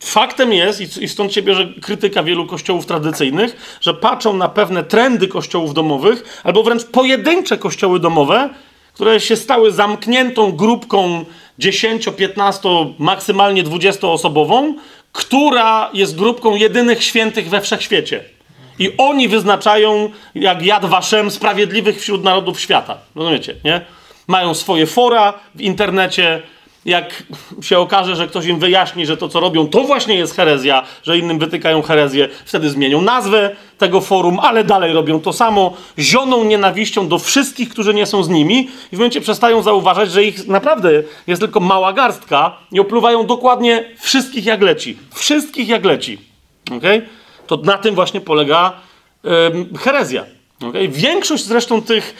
faktem jest, i stąd się bierze krytyka wielu kościołów tradycyjnych, że patrzą na pewne trendy kościołów domowych, albo wręcz pojedyncze kościoły domowe, które się stały zamkniętą grupką 10, 15, maksymalnie 20 osobową, która jest grupką jedynych świętych we wszechświecie. I oni wyznaczają, jak Jad Waszem, sprawiedliwych wśród narodów świata. Rozumiecie, nie? Mają swoje fora w internecie, jak się okaże, że ktoś im wyjaśni, że to, co robią, to właśnie jest herezja, że innym wytykają herezję, wtedy zmienią nazwę tego forum, ale dalej robią to samo, zioną nienawiścią do wszystkich, którzy nie są z nimi i w momencie przestają zauważać, że ich naprawdę jest tylko mała garstka i opluwają dokładnie wszystkich jak leci. Wszystkich jak leci. Okay? To na tym właśnie polega herezja. Okay? Większość zresztą tych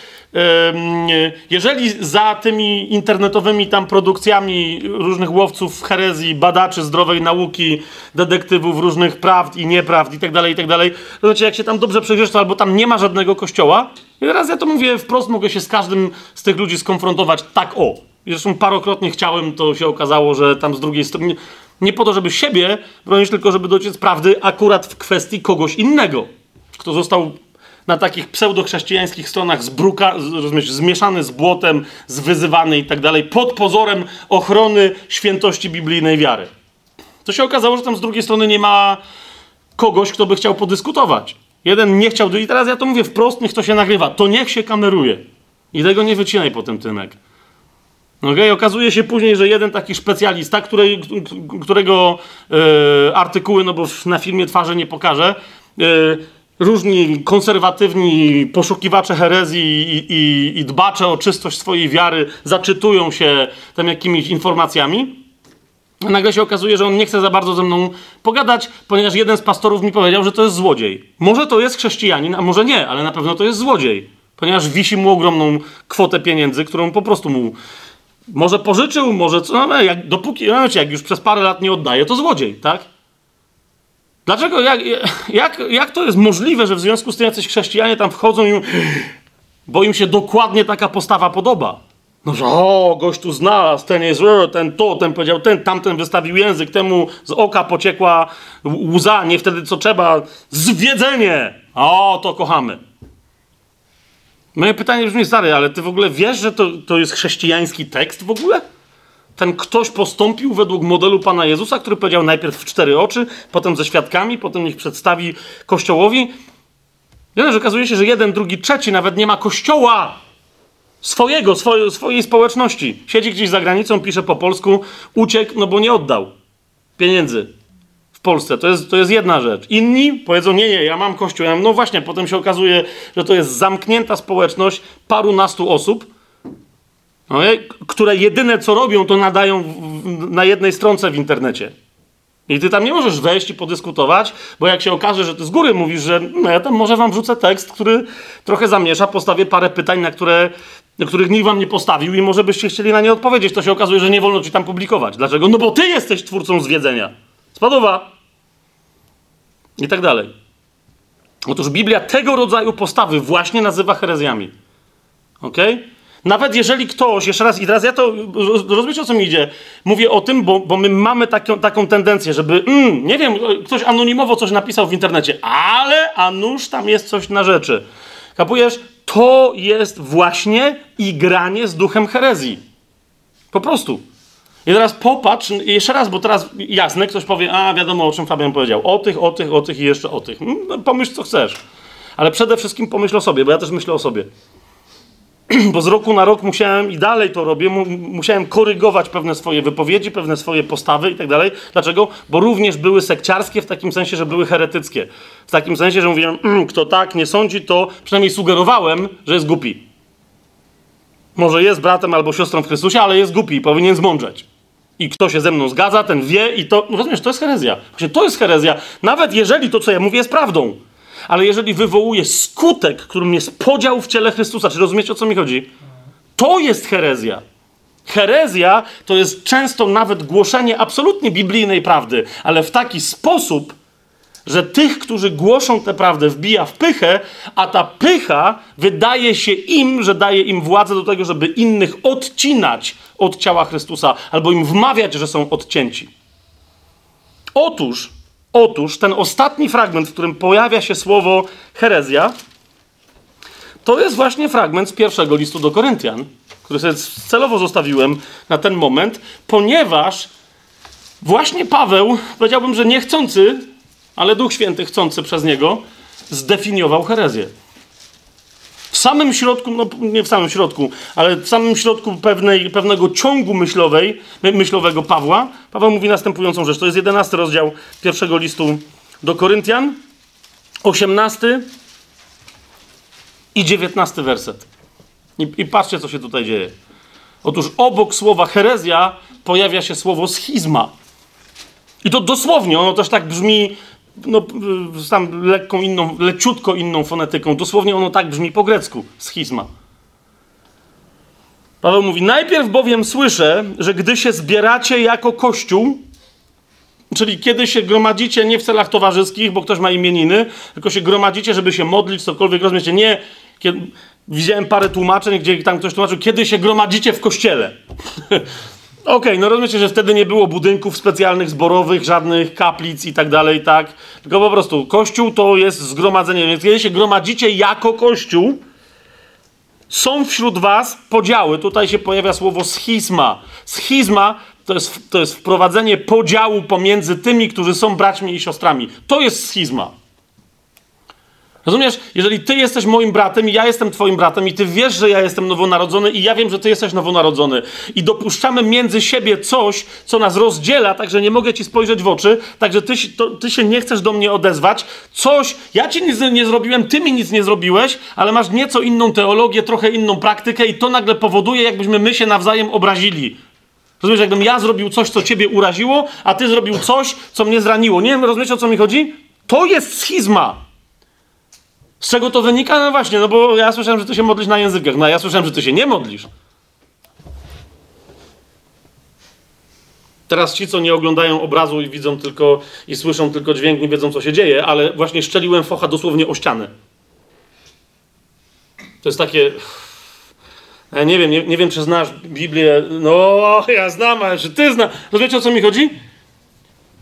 jeżeli za tymi internetowymi tam produkcjami różnych łowców herezji, badaczy zdrowej nauki, detektywów różnych prawd i nieprawd i tak dalej, i tak dalej, to znaczy jak się tam dobrze przejrzysz, to albo tam nie ma żadnego kościoła i teraz ja to mówię wprost, mogę się z każdym z tych ludzi skonfrontować tak o. Zresztą parokrotnie chciałem, to się okazało, że tam z drugiej strony, nie po to, żeby siebie bronić, tylko żeby dociec prawdy akurat w kwestii kogoś innego, kto został na takich pseudochrześcijańskich stronach zbruka, rozumiesz, zmieszany z błotem, zwyzywany i tak dalej, pod pozorem ochrony świętości biblijnej wiary. To się okazało, że tam z drugiej strony nie ma kogoś, kto by chciał podyskutować. Jeden nie chciał, i teraz ja to mówię wprost, niech to się nagrywa, to niech się kameruje. I tego nie wycinaj potem, Tymek. Okay? Okazuje się później, że jeden taki specjalista, który, którego e, artykuły, no bo na filmie twarzy nie pokażę, e, różni konserwatywni poszukiwacze herezji i, i, i, dbacze o czystość swojej wiary zaczytują się tam jakimiś informacjami. Nagle się okazuje, że on nie chce za bardzo ze mną pogadać, ponieważ jeden z pastorów mi powiedział, że to jest złodziej. Może to jest chrześcijanin, a może nie, ale na pewno to jest złodziej. Ponieważ wisi mu ogromną kwotę pieniędzy, którą po prostu mu może pożyczył, może co, no, jak, dopóki, no, jak już przez parę lat nie oddaje, to złodziej, tak? Dlaczego, jak, jak, jak to jest możliwe, że w związku z tym jacyś chrześcijanie tam wchodzą i bo im się dokładnie taka postawa podoba? No, że o, gość tu znalazł, ten jest, ten to, ten powiedział, ten, tamten wystawił język, temu z oka pociekła łza, nie wtedy co trzeba, zwiedzenie! O, to kochamy. Moje pytanie brzmi, stary, ale ty w ogóle wiesz, że to, to jest chrześcijański tekst w ogóle? Ten ktoś postąpił według modelu Pana Jezusa, który powiedział najpierw w cztery oczy, potem ze świadkami, potem ich przedstawi Kościołowi. Wiele, że okazuje się, że jeden, drugi, trzeci nawet nie ma kościoła swojego, swoje, swojej społeczności. Siedzi gdzieś za granicą, pisze po polsku, uciekł, no bo nie oddał pieniędzy w Polsce. To jest, to jest jedna rzecz. Inni powiedzą, nie, nie, ja mam kościół. Ja no właśnie, potem się okazuje, że to jest zamknięta społeczność parunastu osób, no, które jedyne co robią, to nadają na jednej stronce w internecie. I ty tam nie możesz wejść i podyskutować, bo jak się okaże, że ty z góry mówisz, że no ja tam może wam wrzucę tekst, który trochę zamiesza, postawię parę pytań, na które, których nikt wam nie postawił i może byście chcieli na nie odpowiedzieć, to się okazuje, że nie wolno ci tam publikować. Dlaczego? No bo ty jesteś twórcą zwiedzenia. Spadowa. I tak dalej. Otóż Biblia tego rodzaju postawy właśnie nazywa herezjami. Okej? Okay? Nawet jeżeli ktoś, jeszcze raz, i teraz ja to, rozumiecie o co mi idzie? Mówię o tym, bo, bo my mamy taką, taką tendencję, żeby, mm, nie wiem, ktoś anonimowo coś napisał w internecie, ale a nuż tam jest coś na rzeczy. Kapujesz? To jest właśnie igranie z duchem herezji. Po prostu. I teraz popatrz, jeszcze raz, bo teraz jasne, ktoś powie, a wiadomo o czym Fabian powiedział. O tych, o tych, o tych i jeszcze o tych. No, pomyśl co chcesz. Ale przede wszystkim pomyśl o sobie, bo ja też myślę o sobie. bo z roku na rok musiałem i dalej to robię, mu, musiałem korygować pewne swoje wypowiedzi, pewne swoje postawy i tak dalej. Dlaczego? Bo również były sekciarskie w takim sensie, że były heretyckie. W takim sensie, że mówiłem, mm, kto tak nie sądzi, to przynajmniej sugerowałem, że jest głupi. Może jest bratem albo siostrą w Chrystusie, ale jest głupi i powinien zmądrzeć. I kto się ze mną zgadza, ten wie i to, rozumiesz, to jest herezja. Właśnie to jest herezja, nawet jeżeli to, co ja mówię, jest prawdą. Ale jeżeli wywołuje skutek, którym jest podział w ciele Chrystusa, czy rozumiecie, o co mi chodzi? To jest herezja. Herezja to jest często nawet głoszenie absolutnie biblijnej prawdy, ale w taki sposób, że tych, którzy głoszą tę prawdę, wbija w pychę, a ta pycha wydaje się im, że daje im władzę do tego, żeby innych odcinać od ciała Chrystusa, albo im wmawiać, że są odcięci. Otóż, otóż ten ostatni fragment, w którym pojawia się słowo herezja, to jest właśnie fragment z pierwszego listu do Koryntian, który sobie celowo zostawiłem na ten moment, ponieważ właśnie Paweł, powiedziałbym, że niechcący, ale Duch Święty chcący przez niego zdefiniował herezję. W samym środku, no nie w samym środku, ale w samym środku pewnej, pewnego ciągu myślowej, myślowego Pawła, Paweł mówi następującą rzecz. To jest jedenasty rozdział pierwszego listu do Koryntian, osiemnasty i dziewiętnasty werset. I, I patrzcie, co się tutaj dzieje. Otóż obok słowa herezja pojawia się słowo schizma. I to dosłownie, ono też tak brzmi no, tam lekką inną, leciutko inną fonetyką. Dosłownie ono tak brzmi po grecku. Schizma. Paweł mówi, najpierw bowiem słyszę, że gdy się zbieracie jako kościół, czyli kiedy się gromadzicie nie w celach towarzyskich, bo ktoś ma imieniny, tylko się gromadzicie, żeby się modlić, cokolwiek rozumiecie, nie... Kiedy, widziałem parę tłumaczeń, gdzie tam ktoś tłumaczył, kiedy się gromadzicie w kościele. Okej, okay, no rozumiecie, że wtedy nie było budynków specjalnych, zborowych, żadnych kaplic i tak dalej, tak? Tylko po prostu kościół to jest zgromadzenie. Więc kiedy się gromadzicie jako kościół, są wśród was podziały. Tutaj się pojawia słowo schizma. Schizma to jest, to jest wprowadzenie podziału pomiędzy tymi, którzy są braćmi i siostrami. To jest schizma. Rozumiesz? Jeżeli ty jesteś moim bratem i ja jestem twoim bratem i ty wiesz, że ja jestem nowonarodzony i ja wiem, że ty jesteś nowonarodzony i dopuszczamy między siebie coś, co nas rozdziela, także nie mogę ci spojrzeć w oczy, także ty, to, ty się nie chcesz do mnie odezwać, coś, ja ci nic nie zrobiłem, ty mi nic nie zrobiłeś, ale masz nieco inną teologię, trochę inną praktykę i to nagle powoduje, jakbyśmy my się nawzajem obrazili. Rozumiesz, jakbym ja zrobił coś, co ciebie uraziło, a ty zrobił coś, co mnie zraniło. Nie wiem, rozumiesz, o co mi chodzi? To jest schizma. Z czego to wynika? No właśnie, no bo ja słyszałem, że ty się modlisz na językach. No ja słyszałem, że ty się nie modlisz. Teraz ci, co nie oglądają obrazu i widzą tylko i słyszą tylko dźwięk, nie wiedzą, co się dzieje, ale właśnie szczeliłem focha dosłownie o ścianę. To jest takie. Ja nie wiem, nie, nie wiem, czy znasz Biblię. No, ja znam, ale czy ty znasz? Rozumiecie, o co mi chodzi?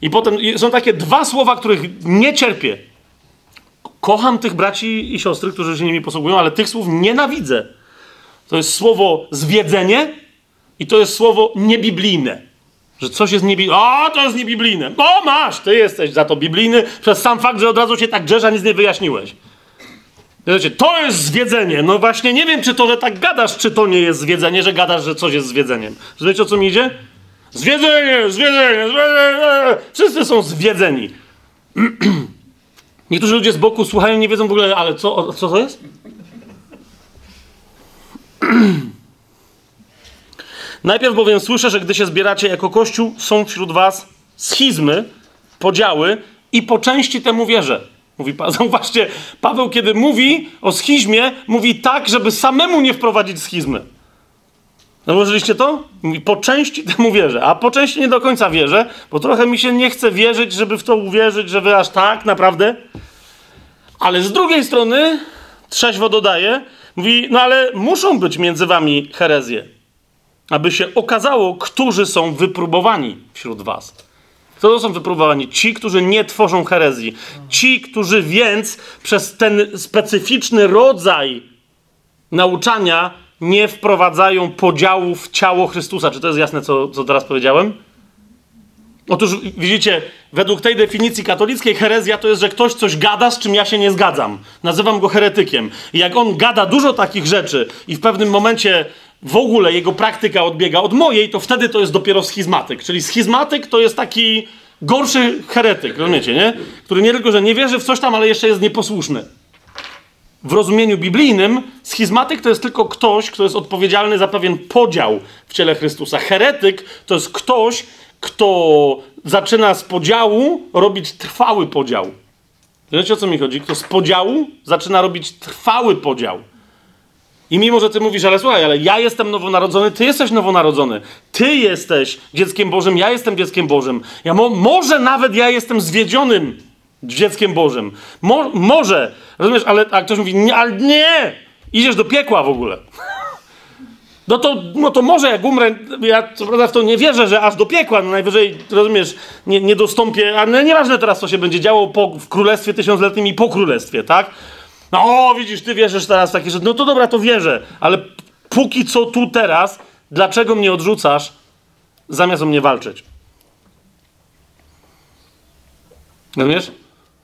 I potem są takie dwa słowa, których nie cierpię. Kocham tych braci i siostry, którzy się nimi posługują, ale tych słów nienawidzę. To jest słowo zwiedzenie i to jest słowo niebiblijne. Że coś jest niebiblijne. O, to jest niebiblijne. O, masz, ty jesteś za to biblijny przez sam fakt, że od razu się tak drzesz, a nic nie wyjaśniłeś. Wiecie, to jest zwiedzenie. No właśnie, nie wiem, czy to, że tak gadasz, czy to nie jest zwiedzenie, że gadasz, że coś jest zwiedzeniem. Wiecie, o co mi idzie? Zwiedzenie, zwiedzenie, zwiedzenie. Wszyscy są zwiedzeni. Niektórzy ludzie z boku słuchają, nie wiedzą w ogóle, ale co, co to jest? Najpierw bowiem słyszę, że gdy się zbieracie jako Kościół, są wśród was schizmy, podziały i po części temu wierzę. Mówi, zauważcie, Paweł, kiedy mówi o schizmie, mówi tak, żeby samemu nie wprowadzić schizmy. Zauważyliście to? Mówi, po części temu wierzę, a po części nie do końca wierzę, bo trochę mi się nie chce wierzyć, żeby w to uwierzyć, że wy aż tak naprawdę. Ale z drugiej strony, trzeźwo dodaje, mówi, no ale muszą być między wami herezje, aby się okazało, którzy są wypróbowani wśród was. Kto to są wypróbowani? Ci, którzy nie tworzą herezji. Ci, którzy więc przez ten specyficzny rodzaj nauczania nie wprowadzają podziału w ciało Chrystusa. Czy to jest jasne, co, co teraz powiedziałem? Otóż widzicie, według tej definicji katolickiej herezja to jest, że ktoś coś gada, z czym ja się nie zgadzam. Nazywam go heretykiem. I jak on gada dużo takich rzeczy i w pewnym momencie w ogóle jego praktyka odbiega od mojej, to wtedy to jest dopiero schizmatyk. Czyli schizmatyk to jest taki gorszy heretyk, rozumiecie, nie? Który nie tylko, że nie wierzy w coś tam, ale jeszcze jest nieposłuszny. W rozumieniu biblijnym schizmatyk to jest tylko ktoś, kto jest odpowiedzialny za pewien podział w ciele Chrystusa. Heretyk to jest ktoś, kto zaczyna z podziału robić trwały podział. Wiecie o co mi chodzi? Kto z podziału zaczyna robić trwały podział. I mimo, że ty mówisz, ale słuchaj, ale ja jestem nowonarodzony, ty jesteś nowonarodzony. Ty jesteś dzieckiem Bożym, ja jestem dzieckiem Bożym. Ja mo może nawet ja jestem zwiedzionym dzieckiem Bożym. Mo może, rozumiesz, ale a ktoś mówi, nie, ale nie! Idziesz do piekła w ogóle. No to, no to może jak umrę, ja co prawda w to nie wierzę, że aż do piekła, no najwyżej, rozumiesz, nie, nie dostąpię, ale no nieważne teraz, co się będzie działo po, w królestwie tysiącletnim i po królestwie, tak? No, widzisz, ty wierzysz teraz w takie rzeczy. No to dobra, to wierzę, ale póki co tu teraz, dlaczego mnie odrzucasz, zamiast o mnie walczyć? Rozumiesz?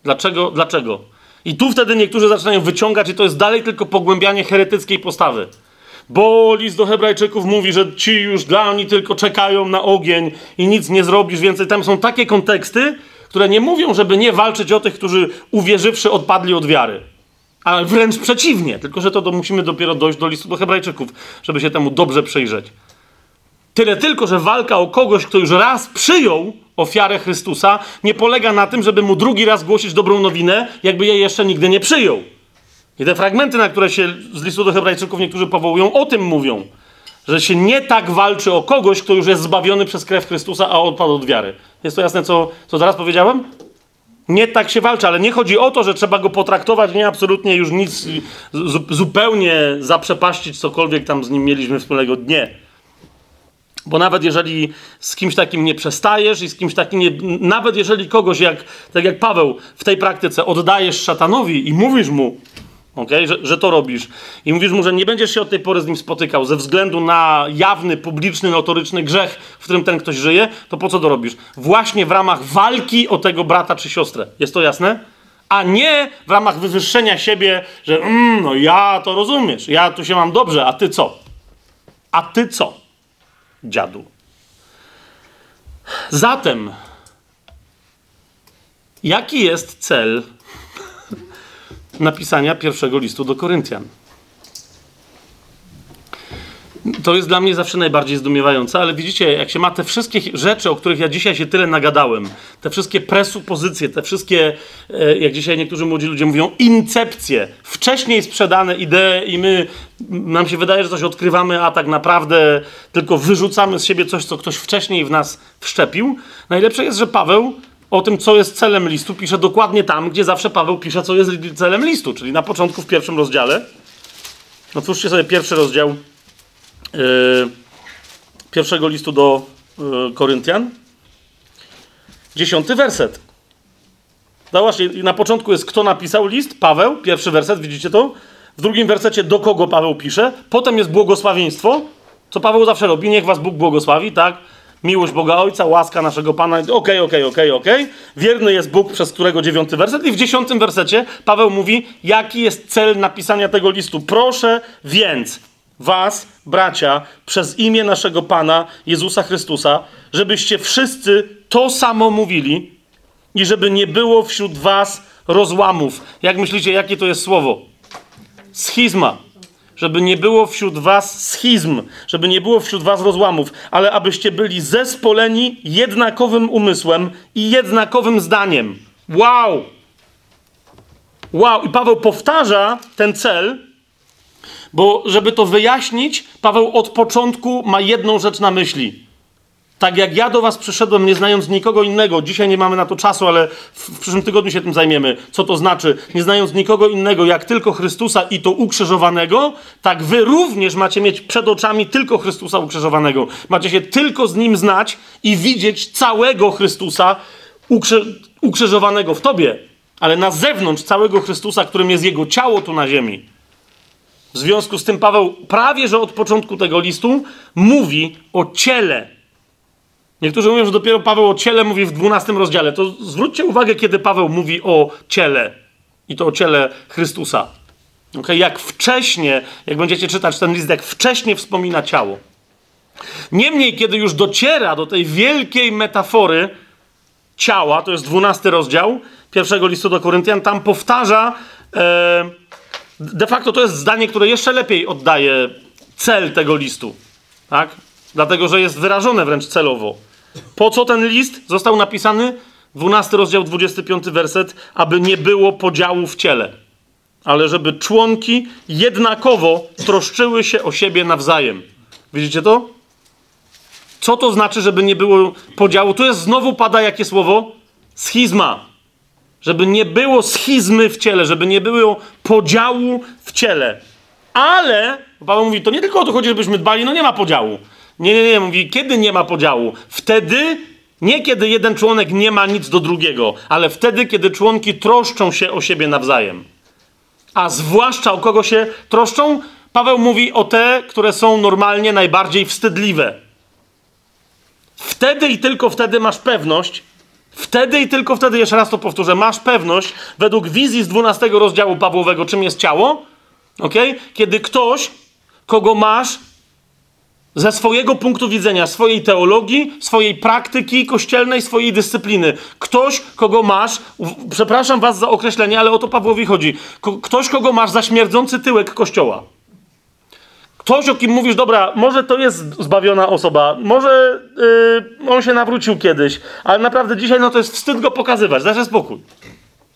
Dlaczego? Dlaczego? I tu wtedy niektórzy zaczynają wyciągać, i to jest dalej tylko pogłębianie heretyckiej postawy. Bo list do Hebrajczyków mówi, że ci już dla mnie tylko czekają na ogień i nic nie zrobisz więcej. Tam są takie konteksty, które nie mówią, żeby nie walczyć o tych, którzy uwierzywszy odpadli od wiary. Ale wręcz przeciwnie, tylko że to do, musimy dopiero dojść do listu do Hebrajczyków, żeby się temu dobrze przyjrzeć. Tyle tylko, że walka o kogoś, kto już raz przyjął ofiarę Chrystusa, nie polega na tym, żeby mu drugi raz głosić dobrą nowinę, jakby jej jeszcze nigdy nie przyjął. I te fragmenty, na które się z listu do Hebrajczyków niektórzy powołują, o tym mówią. Że się nie tak walczy o kogoś, kto już jest zbawiony przez krew Chrystusa, a odpadł od wiary. Jest to jasne, co, co teraz powiedziałem? Nie tak się walczy, ale nie chodzi o to, że trzeba go potraktować, nie absolutnie już nic, zupełnie zaprzepaścić cokolwiek tam z nim mieliśmy wspólnego. Nie. Bo nawet jeżeli z kimś takim nie przestajesz i z kimś takim nie, nawet jeżeli kogoś, jak, tak jak Paweł w tej praktyce, oddajesz szatanowi i mówisz mu, okay, że, że to robisz, i mówisz mu, że nie będziesz się od tej pory z nim spotykał ze względu na jawny, publiczny, notoryczny grzech, w którym ten ktoś żyje, to po co to robisz? Właśnie w ramach walki o tego brata czy siostrę. Jest to jasne? A nie w ramach wywyższenia siebie, że mm, no ja to rozumiesz, ja tu się mam dobrze, a ty co? A ty co? dziadu. Zatem, jaki jest cel napisania pierwszego listu do Koryntian? To jest dla mnie zawsze najbardziej zdumiewające, ale widzicie, jak się ma te wszystkie rzeczy, o których ja dzisiaj się tyle nagadałem, te wszystkie presupozycje, te wszystkie, e, jak dzisiaj niektórzy młodzi ludzie mówią, incepcje, wcześniej sprzedane idee i my, nam się wydaje, że coś odkrywamy, a tak naprawdę tylko wyrzucamy z siebie coś, co ktoś wcześniej w nas wszczepił. Najlepsze jest, że Paweł o tym, co jest celem listu, pisze dokładnie tam, gdzie zawsze Paweł pisze, co jest celem listu, czyli na początku w pierwszym rozdziale. Otwórzcie sobie pierwszy rozdział Yy, pierwszego listu do yy, Koryntian. Dziesiąty werset. No właśnie, na początku jest kto napisał list? Paweł, pierwszy werset, widzicie to? W drugim wersecie do kogo Paweł pisze. Potem jest błogosławieństwo, co Paweł zawsze robi. Niech was Bóg błogosławi, tak? Miłość Boga Ojca, łaska naszego Pana. Okej, okay, okej, okay, okej, okay, okej. Wierny jest Bóg, przez którego dziewiąty werset. I w dziesiątym wersecie Paweł mówi, jaki jest cel napisania tego listu. Proszę więc was, bracia, przez imię naszego Pana Jezusa Chrystusa, żebyście wszyscy to samo mówili i żeby nie było wśród was rozłamów. Jak myślicie, jakie to jest słowo? Schizma. Żeby nie było wśród was schizm, żeby nie było wśród was rozłamów, ale abyście byli zespoleni jednakowym umysłem i jednakowym zdaniem. Wow! Wow! I Paweł powtarza ten cel, bo żeby to wyjaśnić, Paweł od początku ma jedną rzecz na myśli. Tak jak ja do was przyszedłem, nie znając nikogo innego, dzisiaj nie mamy na to czasu, ale w, przyszłym tygodniu się tym zajmiemy, co to znaczy, nie znając nikogo innego, jak tylko Chrystusa i to ukrzyżowanego, tak wy również macie mieć przed oczami tylko Chrystusa ukrzyżowanego. Macie się tylko z Nim znać i widzieć całego Chrystusa ukrzy ukrzyżowanego w tobie, ale na zewnątrz całego Chrystusa, którym jest Jego ciało tu na ziemi. W związku z tym Paweł prawie że od początku tego listu mówi o ciele. Niektórzy mówią, że dopiero Paweł o ciele mówi w 12 rozdziale. To zwróćcie uwagę, kiedy Paweł mówi o ciele. I to o ciele Chrystusa. Okay? Jak wcześnie, jak będziecie czytać ten list, jak wcześnie wspomina ciało. Niemniej, kiedy już dociera do tej wielkiej metafory ciała, to jest 12 rozdział pierwszego listu do Koryntian, tam powtarza. E, de facto to jest zdanie, które jeszcze lepiej oddaje cel tego listu. Tak? Dlatego, że jest wyrażone wręcz celowo. Po co ten list został napisany? 12 rozdział, 25 werset, aby nie było podziału w ciele, ale żeby członki jednakowo troszczyły się o siebie nawzajem. Widzicie to? Co to znaczy, żeby nie było podziału? Tu jest znowu pada jakie słowo? Schizma. Żeby nie było schizmy w ciele, żeby nie było podziału w ciele. Ale, Paweł mówi, to nie tylko o to chodzi, żebyśmy dbali, no nie ma podziału. Nie, nie, nie, mówi, kiedy nie ma podziału? Wtedy, nie kiedy jeden członek nie ma nic do drugiego, ale wtedy, kiedy członki troszczą się o siebie nawzajem. A zwłaszcza o kogo się troszczą? Paweł mówi o te, które są normalnie najbardziej wstydliwe. Wtedy i tylko wtedy masz pewność, wtedy i tylko wtedy, jeszcze raz to powtórzę, masz pewność, według wizji z 12 rozdziału Pawłowego, czym jest ciało, okay? kiedy ktoś, kogo masz ze swojego punktu widzenia, swojej teologii, swojej praktyki kościelnej, swojej dyscypliny. Ktoś, kogo masz, przepraszam was za określenie, ale o to Pawłowi chodzi. ktoś, kogo masz za śmierdzący tyłek kościoła. Ktoś, o kim mówisz, dobra, może to jest zbawiona osoba, może yy, on się nawrócił kiedyś, ale naprawdę dzisiaj no to jest wstyd go pokazywać, dajże spokój.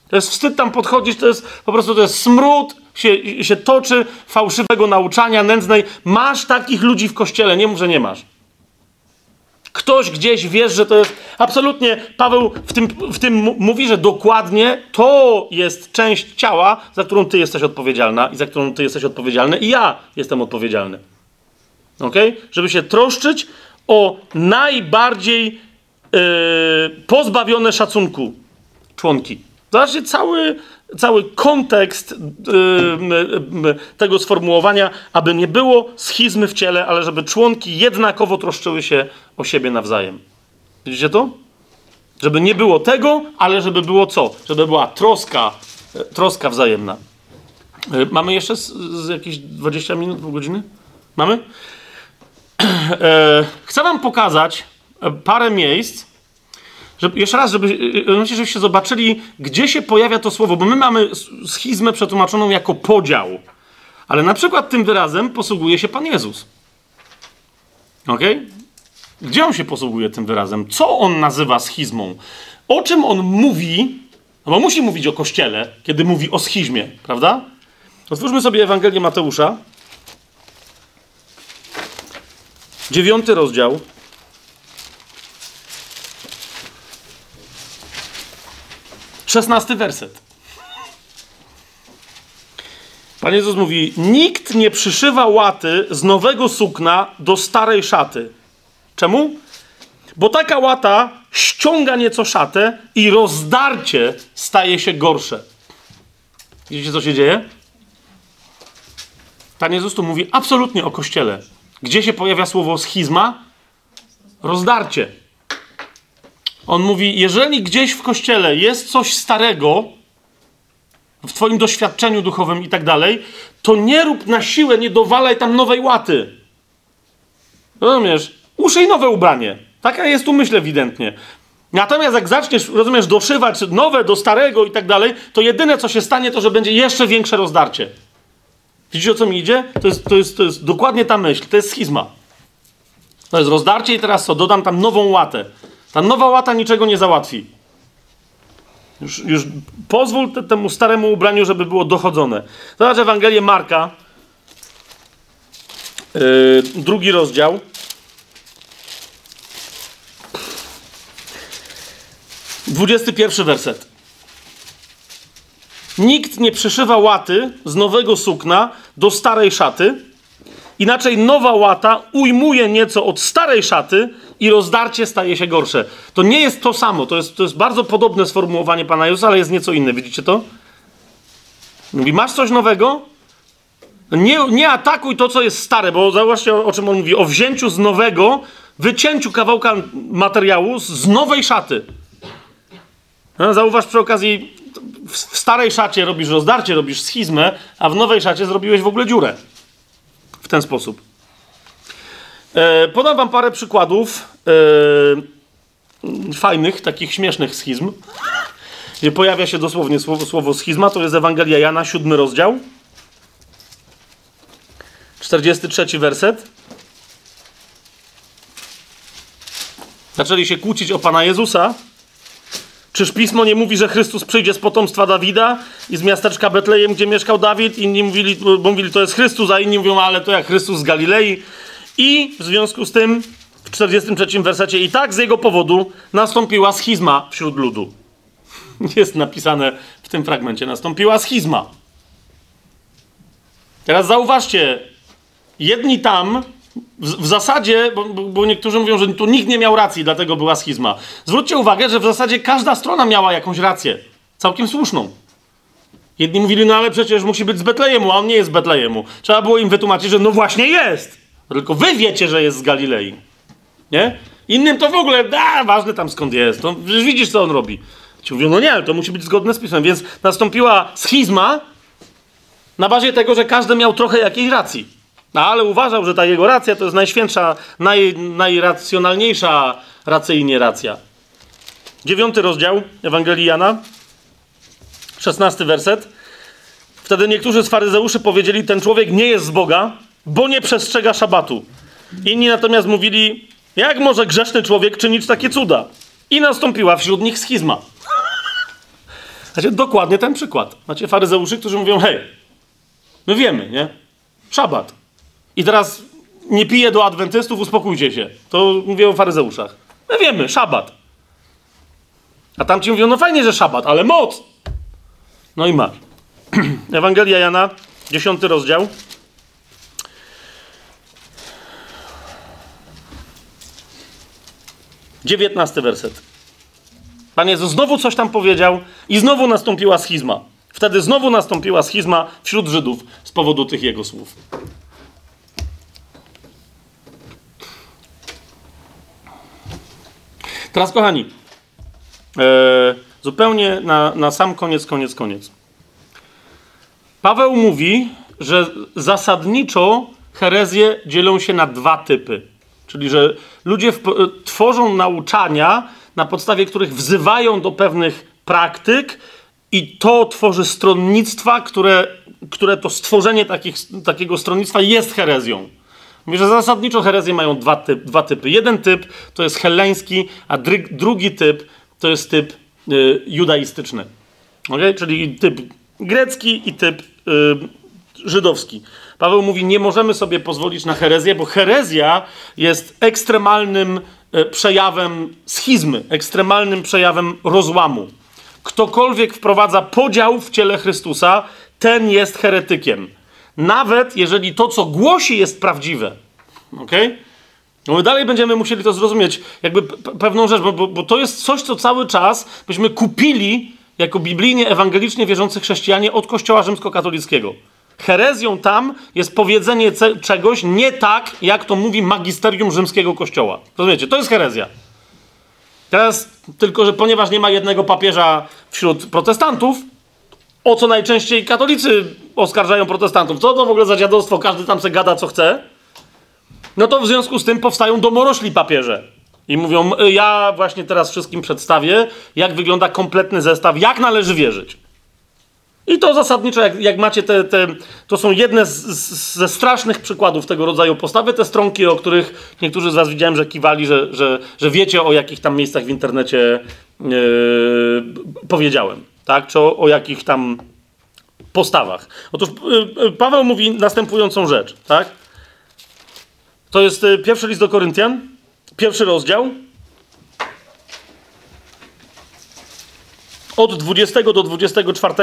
To jest wstyd tam podchodzić, to jest po prostu to jest smród, się, się toczy fałszywego nauczania, nędznej. Masz takich ludzi w kościele, nie mów, że nie masz. Ktoś gdzieś wiesz, że to jest absolutnie. Paweł w tym, w tym mówi, że dokładnie to jest część ciała, za którą ty jesteś odpowiedzialna i za którą ty jesteś odpowiedzialny, i ja jestem odpowiedzialny. Ok? Żeby się troszczyć o najbardziej yy, pozbawione szacunku członki. Zobaczcie, cały, cały kontekst yy, tego sformułowania, aby nie było schizmy w ciele, ale żeby członki jednakowo troszczyły się o siebie nawzajem. Widzicie to? Żeby nie było tego, ale żeby było co? Żeby była troska, e, troska wzajemna. Yy, mamy jeszcze z, z jakieś 20 minut, pół godziny? Mamy? Chcę wam pokazać parę miejsc, żeby, jeszcze raz, żeby, y, y, żebyście zobaczyli, gdzie się pojawia to słowo, bo my mamy schizmę przetłumaczoną jako podział. Ale na przykład tym wyrazem posługuje się Pan Jezus. Ok? Gdzie on się posługuje tym wyrazem? Co on nazywa schizmą? O czym on mówi? No bo musi mówić o kościele, kiedy mówi o schizmie, prawda? Otwórzmy sobie Ewangelię Mateusza. Dziewiąty rozdział. Szesnasty werset. Pan Jezus mówi: Nikt nie przyszywa łaty z nowego sukna do starej szaty. Czemu? Bo taka łata ściąga nieco szatę i rozdarcie staje się gorsze. Widzicie, co się dzieje? Pan Jezus tu mówi absolutnie o kościele. Gdzie się pojawia słowo schizma? Rozdarcie. On mówi: Jeżeli gdzieś w kościele jest coś starego, w Twoim doświadczeniu duchowym i tak dalej, to nie rób na siłę, nie dowalaj tam nowej łaty. Rozumiesz? Uszyj nowe ubranie. Taka jest tu myśl ewidentnie. Natomiast jak zaczniesz, rozumiesz, doszywać nowe do starego i tak dalej, to jedyne co się stanie, to że będzie jeszcze większe rozdarcie. Widzicie o co mi idzie? To jest, to jest, to jest dokładnie ta myśl. To jest schizma. To jest rozdarcie i teraz co? Dodam tam nową łatę. Ta nowa łata niczego nie załatwi. Już, już pozwól te, temu staremu ubraniu, żeby było dochodzone. Zobacz Ewangelię Marka, yy, drugi rozdział. Dwudziesty pierwszy werset. Nikt nie przeszywa łaty z nowego sukna do starej szaty. Inaczej nowa łata ujmuje nieco od starej szaty, i rozdarcie staje się gorsze. To nie jest to samo, to jest, to jest bardzo podobne sformułowanie Pana Jezusa, ale jest nieco inne. Widzicie to? Mówi, masz coś nowego? Nie, nie atakuj to, co jest stare, bo zauważcie, o, czym on mówi. O wzięciu z nowego, wycięciu kawałka materiału z, z nowej szaty. No, zauważ przy okazji, w, w starej szacie robisz rozdarcie, robisz schizmę, a w nowej szacie zrobiłeś w ogóle dziurę. W ten sposób. E, podam wam parę przykładów e, fajnych, takich śmiesznych schizm. Gdzie pojawia się dosłownie słowo, słowo schizma, to jest Ewangelia Jana, siódmy rozdział. 43 werset. Zaczęli się kłócić o Pana Jezusa. Czyż pismo nie mówi, że Chrystus przyjdzie z potomstwa Dawida i z miasteczka Betlejem, gdzie mieszkał Dawid? Inni mówili, bo mówili, to jest Chrystus, a inni mówią, ale to jak Chrystus z Galilei. I w związku z tym w 43 wersecie i tak z jego powodu nastąpiła schizma wśród ludu. Jest napisane w tym fragmencie, nastąpiła schizma. Teraz zauważcie, jedni tam w, w zasadzie, bo, bo, niektórzy mówią, że tu nikt nie miał racji, dlatego była schizma. Zwróćcie uwagę, że w zasadzie każda strona miała jakąś rację. Całkiem słuszną. Jedni mówili, no ale przecież musi być z Betlejemu, a on nie jest z Betlejemu. Trzeba było im wytłumaczyć, że no właśnie jest. Tylko wy wiecie, że jest z Galilei. Nie? Innym to w ogóle, da, ważne tam skąd jest. To, widzisz, co on robi. Ci mówią, no nie, ale to musi być zgodne z pismem. Więc nastąpiła schizma na bazie tego, że każdy miał trochę jakiejś racji. No, ale uważał, że ta jego racja to jest najświętsza, naj, najracjonalniejsza racyjnie racja. Dziewiąty rozdział Ewangelii Jana, szesnasty werset. Wtedy niektórzy z faryzeuszy powiedzieli, ten człowiek nie jest z Boga, bo nie przestrzega szabatu. Inni natomiast mówili, jak może grzeszny człowiek czynić takie cuda? I nastąpiła wśród nich schizma. Znaczy, dokładnie ten przykład. Macie faryzeuszy, którzy mówią, hej, my wiemy, nie? Szabat. I teraz nie piję do adwentystów, uspokójcie się. To mówię o faryzeuszach. My wiemy, szabat. A tam ci mówią, no fajnie, że szabat, ale moc. No i masz. Ewangelia Jana, dziesiąty rozdział. Dziewiętnasty werset. Pan Jezus znowu coś tam powiedział i znowu nastąpiła schizma. Wtedy znowu nastąpiła schizma wśród Żydów z powodu tych jego słów. Teraz, kochani, e, zupełnie na, na sam koniec, koniec, koniec. Paweł mówi, że zasadniczo herezje dzielą się na dwa typy. Czyli, że ludzie w, tworzą nauczania, na podstawie których wzywają do pewnych praktyk, i to tworzy stronnictwa, które, które to stworzenie takich, takiego stronnictwa jest herezją. Mówię, że zasadniczo herezje mają dwa, typ, dwa typy. Jeden typ to jest helleński, a drugi typ to jest typ y, judaistyczny. Okay? Czyli typ grecki i typ y, żydowski. Paweł mówi, nie możemy sobie pozwolić na herezję, bo herezja jest ekstremalnym y, przejawem schizmy, ekstremalnym przejawem rozłamu. Ktokolwiek wprowadza podział w ciele Chrystusa, ten jest heretykiem. Nawet jeżeli to, co głosi, jest prawdziwe. Ok? No my dalej będziemy musieli to zrozumieć, jakby pewną rzecz, bo, bo, bo to jest coś, co cały czas byśmy kupili jako biblijnie, ewangelicznie wierzący chrześcijanie od Kościoła rzymskokatolickiego. Herezją tam jest powiedzenie czegoś nie tak, jak to mówi magisterium rzymskiego kościoła. Rozumiecie? To jest herezja. Teraz tylko, że ponieważ nie ma jednego papieża wśród protestantów, o co najczęściej katolicy oskarżają protestantów. Co to w ogóle za dziadostwo, każdy tam se gada co chce. No to w związku z tym powstają domorośli papieże. I mówią, ja właśnie teraz wszystkim przedstawię, jak wygląda kompletny zestaw, jak należy wierzyć. I to zasadniczo, jak, jak macie te, te, To są jedne z, z, ze strasznych przykładów tego rodzaju postawy, te stronki, o których niektórzy z Was widziałem, że kiwali, że, że, że wiecie, o jakich tam miejscach w internecie yy, powiedziałem tak? Czy o, o jakich tam postawach. Otóż y, y, Paweł mówi następującą rzecz, tak? To jest y, pierwszy list do Koryntian, pierwszy rozdział. Od 20 do 24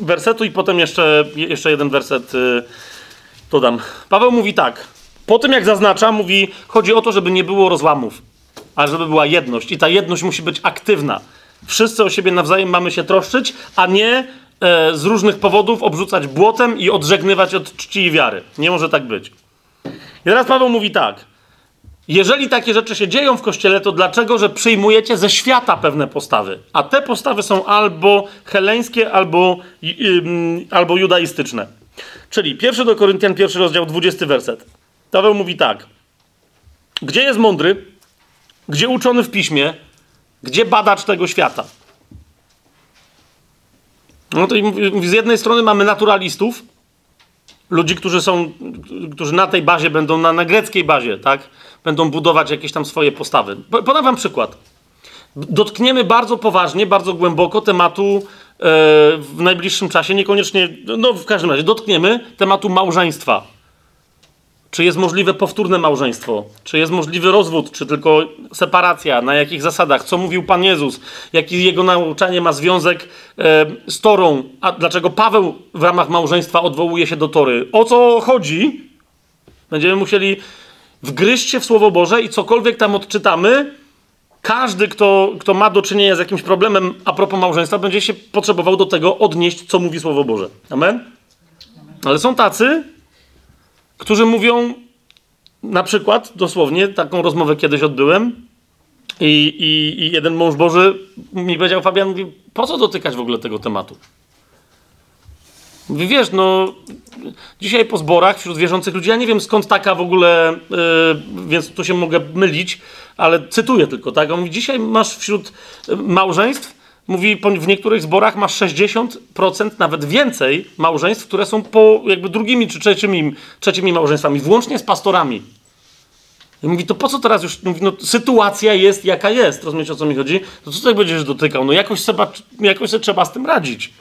wersetu i potem jeszcze, jeszcze jeden werset dodam. Paweł mówi tak. Po tym jak zaznacza, mówi, chodzi o to, żeby nie było rozłamów, ale żeby była jedność. I ta jedność musi być aktywna. Wszyscy o siebie nawzajem mamy się troszczyć, a nie e, z różnych powodów obrzucać błotem i odżegnywać od czci i wiary. Nie może tak być. I teraz Paweł mówi tak. Jeżeli takie rzeczy się dzieją w kościele, to dlaczego, że przyjmujecie ze świata pewne postawy? A te postawy są albo heleńskie, albo, yy, albo judaistyczne. Czyli pierwszy do Koryntian, pierwszy rozdział, 20 werset. Paweł mówi tak. Gdzie jest mądry? Gdzie uczony w piśmie? Gdzie badacz tego świata? No to z jednej strony mamy naturalistów, ludzi, którzy są, którzy na tej bazie będą, na, na greckiej bazie, tak? Będą budować jakieś tam swoje postawy. Podam wam przykład. Dotkniemy bardzo poważnie, bardzo głęboko tematu e, w najbliższym czasie, niekoniecznie, no w każdym razie, dotkniemy tematu małżeństwa czy jest możliwe powtórne małżeństwo? Czy jest możliwy rozwód? Czy tylko separacja? Na jakich zasadach? Co mówił Pan Jezus? Jaki jego nauczanie ma związek e, z Torą? A dlaczego Paweł w ramach małżeństwa odwołuje się do Tory? O co chodzi? Będziemy musieli wgryźć się w Słowo Boże i cokolwiek tam odczytamy, każdy, kto, kto ma do czynienia z jakimś problemem a propos małżeństwa, będzie się potrzebował do tego odnieść, co mówi Słowo Boże. Amen? Ale są tacy, którzy mówią, na przykład, dosłownie, taką rozmowę kiedyś odbyłem i, i, i jeden mąż Boży mi powiedział, Fabian, po co dotykać w ogóle tego tematu? Mówi, wiesz, no, dzisiaj po zborach wśród wierzących ludzi, ja nie wiem skąd taka w ogóle, yy, więc tu się mogę mylić, ale cytuję tylko, tak? On mówi, dzisiaj masz wśród małżeństw Mówi, w niektórych zborach masz 60%, nawet więcej małżeństw, które są po jakby drugimi czy trzecimi, trzecimi małżeństwami, włącznie z pastorami. I mówi, to po co teraz już, mówi, no sytuacja jest jaka jest, rozumiecie o co mi chodzi? To co tutaj będziesz dotykał? No jakoś, trzeba, jakoś sobie trzeba z tym radzić.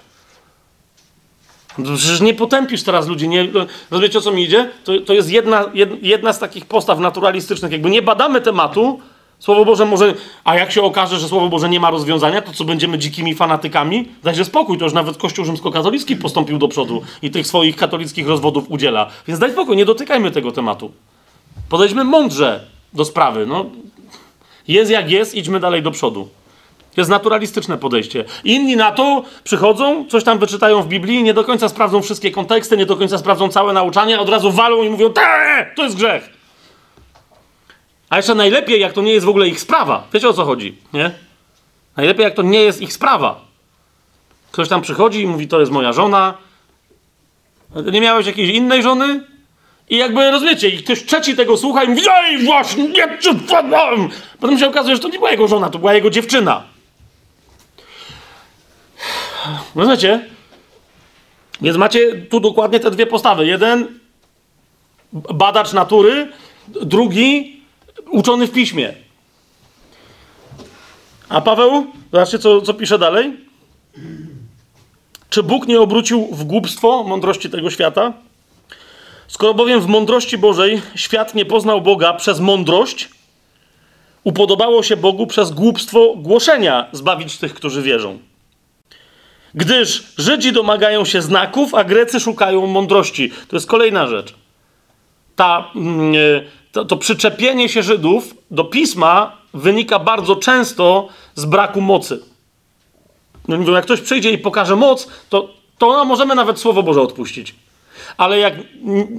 No, przecież nie potępisz teraz ludzi, nie, rozumiecie o co mi idzie? To, to jest jedna, jedna z takich postaw naturalistycznych, jakby nie badamy tematu, Słowo Boże może, a jak się okaże, że Słowo Boże nie ma rozwiązania, to co będziemy dzikimi fanatykami? Dajże spokój, to już nawet Kościół rzymskokatolicki postąpił do przodu i tych swoich katolickich rozwodów udziela. Więc daj spokój, nie dotykajmy tego tematu. Podejdźmy mądrze do sprawy. No, jest jak jest, idźmy dalej do przodu. To jest naturalistyczne podejście. Inni na to przychodzą, coś tam wyczytają w Biblii, nie do końca sprawdzą wszystkie konteksty, nie do końca sprawdzą całe nauczanie, od razu walą i mówią, to jest grzech. A jeszcze najlepiej, jak to nie jest w ogóle ich sprawa. Wiecie o co chodzi, nie? Najlepiej, jak to nie jest ich sprawa. Ktoś tam przychodzi i mówi, to jest moja żona. Nie miałeś jakiejś innej żony? I jakby, rozumiecie, i ktoś trzeci tego słucha i mówi, ej, właśnie, nie czytałem. Potem się okazuje, że to nie była jego żona, to była jego dziewczyna. Rozumiecie? Więc macie tu dokładnie te dwie postawy. Jeden, badacz natury, drugi, uczony w piśmie. A Paweł, zobaczcie, co, co pisze dalej. Czy Bóg nie obrócił w głupstwo mądrości tego świata? Skoro bowiem w mądrości Bożej świat nie poznał Boga przez mądrość, upodobało się Bogu przez głupstwo głoszenia zbawić tych, którzy wierzą. Gdyż Żydzi domagają się znaków, a Grecy szukają mądrości. To jest kolejna rzecz. Ta, mm, to, to przyczepienie się Żydów do pisma wynika bardzo często z braku mocy. No, jak ktoś przyjdzie i pokaże moc, to, to możemy nawet Słowo Boże odpuścić. Ale jak,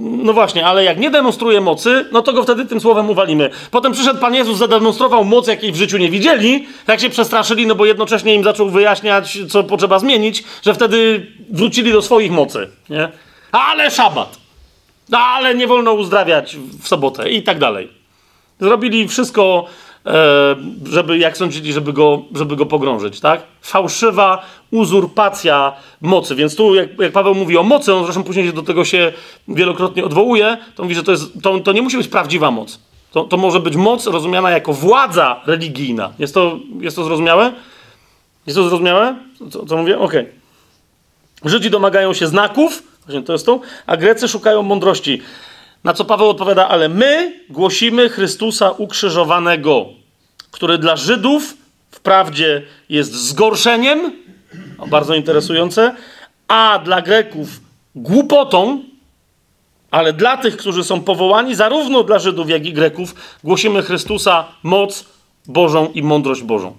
no właśnie, ale jak nie demonstruje mocy, no to go wtedy tym słowem uwalimy. Potem przyszedł Pan Jezus, zademonstrował moc, jakiej w życiu nie widzieli, tak się przestraszyli, no bo jednocześnie im zaczął wyjaśniać, co potrzeba zmienić, że wtedy wrócili do swoich mocy, nie? Ale szabat. No ale nie wolno uzdrawiać w sobotę i tak dalej. Zrobili wszystko, żeby, jak sądzili, żeby go, żeby go pogrążyć, tak? Fałszywa uzurpacja mocy. Więc tu, jak, jak Paweł mówi o mocy, on zresztą później do tego się wielokrotnie odwołuje, to mówi, że to, jest, to, to nie musi być prawdziwa moc. To, to może być moc rozumiana jako władza religijna. Jest to, jest to zrozumiałe? Jest to zrozumiałe? Co, co mówię? Okej. Okay. Żydzi domagają się znaków, Właśnie to jest to. A Grecy szukają mądrości. Na co Paweł odpowiada, ale my głosimy Chrystusa ukrzyżowanego, który dla Żydów wprawdzie jest zgorszeniem, bardzo interesujące, a dla Greków głupotą, ale dla tych, którzy są powołani, zarówno dla Żydów, jak i Greków, głosimy Chrystusa moc Bożą i mądrość Bożą.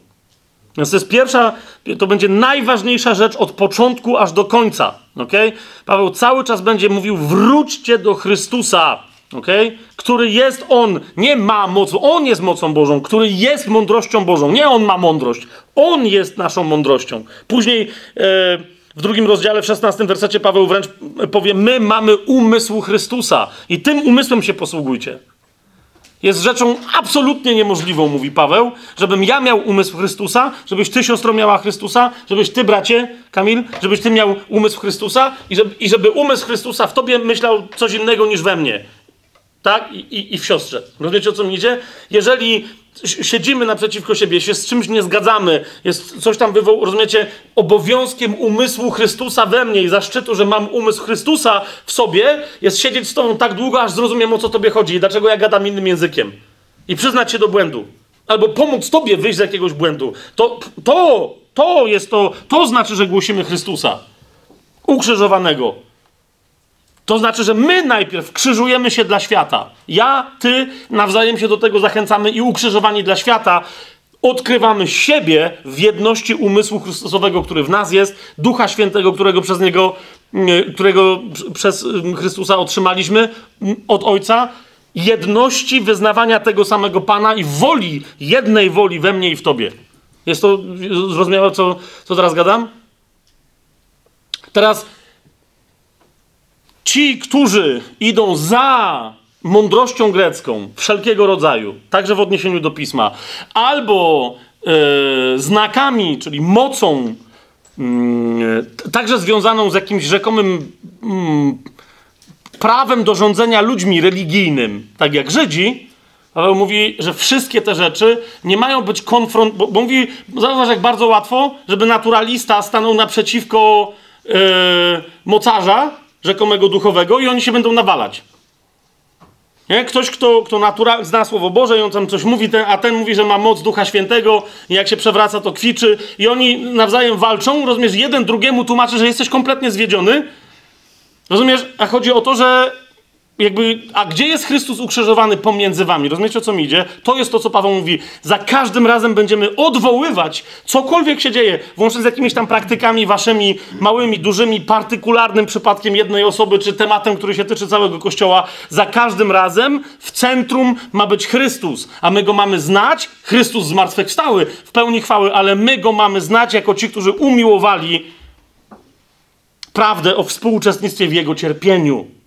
Więc to jest pierwsza, to będzie najważniejsza rzecz od początku aż do końca. Okay? Paweł cały czas będzie mówił: wróćcie do Chrystusa, okay? który jest On, nie ma moc, On jest mocą Bożą, który jest mądrością Bożą. Nie On ma mądrość, On jest naszą mądrością. Później. E, w drugim rozdziale, w szesnastym wersecie Paweł wręcz powie: My mamy umysł Chrystusa i tym umysłem się posługujcie. Jest rzeczą absolutnie niemożliwą, mówi Paweł, żebym ja miał umysł Chrystusa, żebyś ty, siostro, miała Chrystusa, żebyś ty, bracie, Kamil, żebyś ty miał umysł Chrystusa i żeby, i żeby umysł Chrystusa w tobie myślał coś innego niż we mnie. Tak? I, i, i w siostrze. Rozumiecie, o co mi idzie? Jeżeli siedzimy naprzeciwko siebie, się z czymś nie zgadzamy, jest coś tam wywoł, rozumiecie, obowiązkiem umysłu Chrystusa we mnie i zaszczytu, że mam umysł Chrystusa w sobie, jest siedzieć z tobą tak długo, aż zrozumiem o co tobie chodzi i dlaczego ja gadam innym językiem. I przyznać się do błędu. Albo pomóc tobie wyjść z jakiegoś błędu. To, to, to jest to, to znaczy, że głosimy Chrystusa. Ukrzyżowanego. To znaczy, że my najpierw krzyżujemy się dla świata. Ja, ty nawzajem się do tego zachęcamy i ukrzyżowani dla świata odkrywamy siebie w jedności umysłu Chrystusowego, który w nas jest, Ducha Świętego, którego przez Niego, którego przez Chrystusa otrzymaliśmy od Ojca, jedności wyznawania tego samego Pana i woli, jednej woli we mnie i w Tobie. Jest to zrozumiałe, co, co teraz gadam? Teraz Ci, którzy idą za mądrością grecką, wszelkiego rodzaju, także w odniesieniu do pisma, albo e, znakami, czyli mocą, mm, także związaną z jakimś rzekomym mm, prawem do rządzenia ludźmi religijnym, tak jak Żydzi, Paweł mówi, że wszystkie te rzeczy nie mają być konfront... Bo, bo mówi, zauważ jak bardzo łatwo, żeby naturalista stanął naprzeciwko yy, mocarza, rzekomego duchowego i oni się będą nawalać. Nie? Ktoś, kto, kto natura, zna Słowo Boże i on tam coś mówi, ten, a ten mówi, że ma moc Ducha Świętego i jak się przewraca, to kwiczy i oni nawzajem walczą, rozumiesz, jeden drugiemu tłumaczy, że jesteś kompletnie zwiedziony, rozumiesz, a chodzi o to, że jakby, a gdzie jest Chrystus ukrzyżowany pomiędzy wami? Rozumiecie, o co mi idzie? To jest to, co Paweł mówi. Za każdym razem będziemy odwoływać cokolwiek się dzieje, włącznie z jakimiś tam praktykami waszymi, małymi, dużymi, partykularnym przypadkiem jednej osoby, czy tematem, który się tyczy całego Kościoła. Za każdym razem w centrum ma być Chrystus, a my go mamy znać. Chrystus zmartwychwstały w pełni chwały, ale my go mamy znać jako ci, którzy umiłowali prawdę o współuczestnictwie w jego cierpieniu.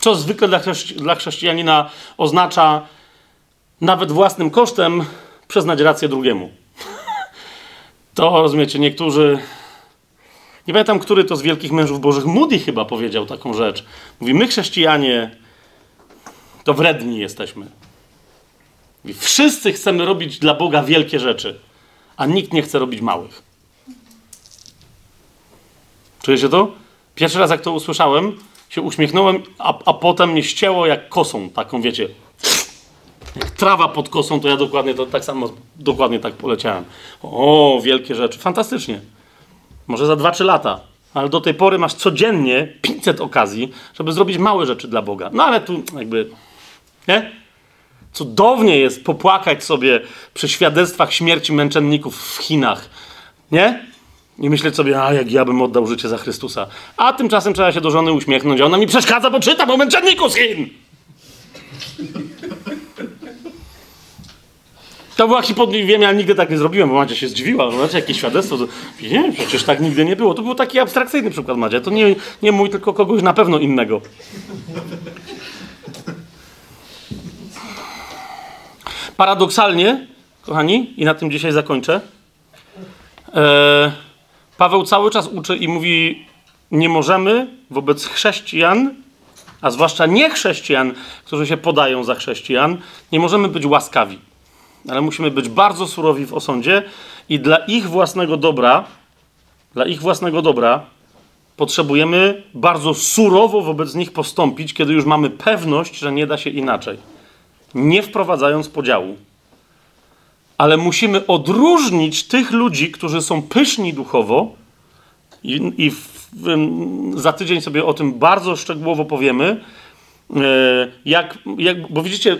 Co zwykle dla, chrześci dla chrześcijanina oznacza nawet własnym kosztem przyznać rację drugiemu. To rozumiecie, niektórzy. Nie pamiętam, który to z wielkich mężów bożych, Moody chyba powiedział taką rzecz. Mówi: My, chrześcijanie, to wredni jesteśmy. Mówi, Wszyscy chcemy robić dla Boga wielkie rzeczy, a nikt nie chce robić małych. Czujecie to? Pierwszy raz, jak to usłyszałem, się uśmiechnąłem, a, a potem mnie ścięło jak kosą, taką wiecie, jak trawa pod kosą, to ja dokładnie to tak samo, dokładnie tak poleciałem. O, wielkie rzeczy, fantastycznie. Może za 2-3 lata, ale do tej pory masz codziennie 500 okazji, żeby zrobić małe rzeczy dla Boga. No ale tu jakby, nie? Cudownie jest popłakać sobie przy świadectwach śmierci męczenników w Chinach, nie? I myśleć sobie, a jak ja bym oddał życie za Chrystusa. A tymczasem trzeba się do żony uśmiechnąć, ona mi przeszkadza, bo czyta o męczenniku z Chin. To była hipoteza, wiem, ja nigdy tak nie zrobiłem, bo Madzia się zdziwiła. No, znaczy, jakie świadectwo? To, nie, przecież tak nigdy nie było. To był taki abstrakcyjny przykład, Madzia. To nie, nie mój, tylko kogoś na pewno innego. Paradoksalnie, kochani, i na tym dzisiaj zakończę, e, Paweł cały czas uczy i mówi: Nie możemy wobec chrześcijan, a zwłaszcza niechrześcijan, którzy się podają za chrześcijan, nie możemy być łaskawi. Ale musimy być bardzo surowi w osądzie i dla ich własnego dobra, dla ich własnego dobra, potrzebujemy bardzo surowo wobec nich postąpić, kiedy już mamy pewność, że nie da się inaczej. Nie wprowadzając podziału ale musimy odróżnić tych ludzi, którzy są pyszni duchowo, i, i w, w, za tydzień sobie o tym bardzo szczegółowo powiemy. E, jak, jak, bo widzicie,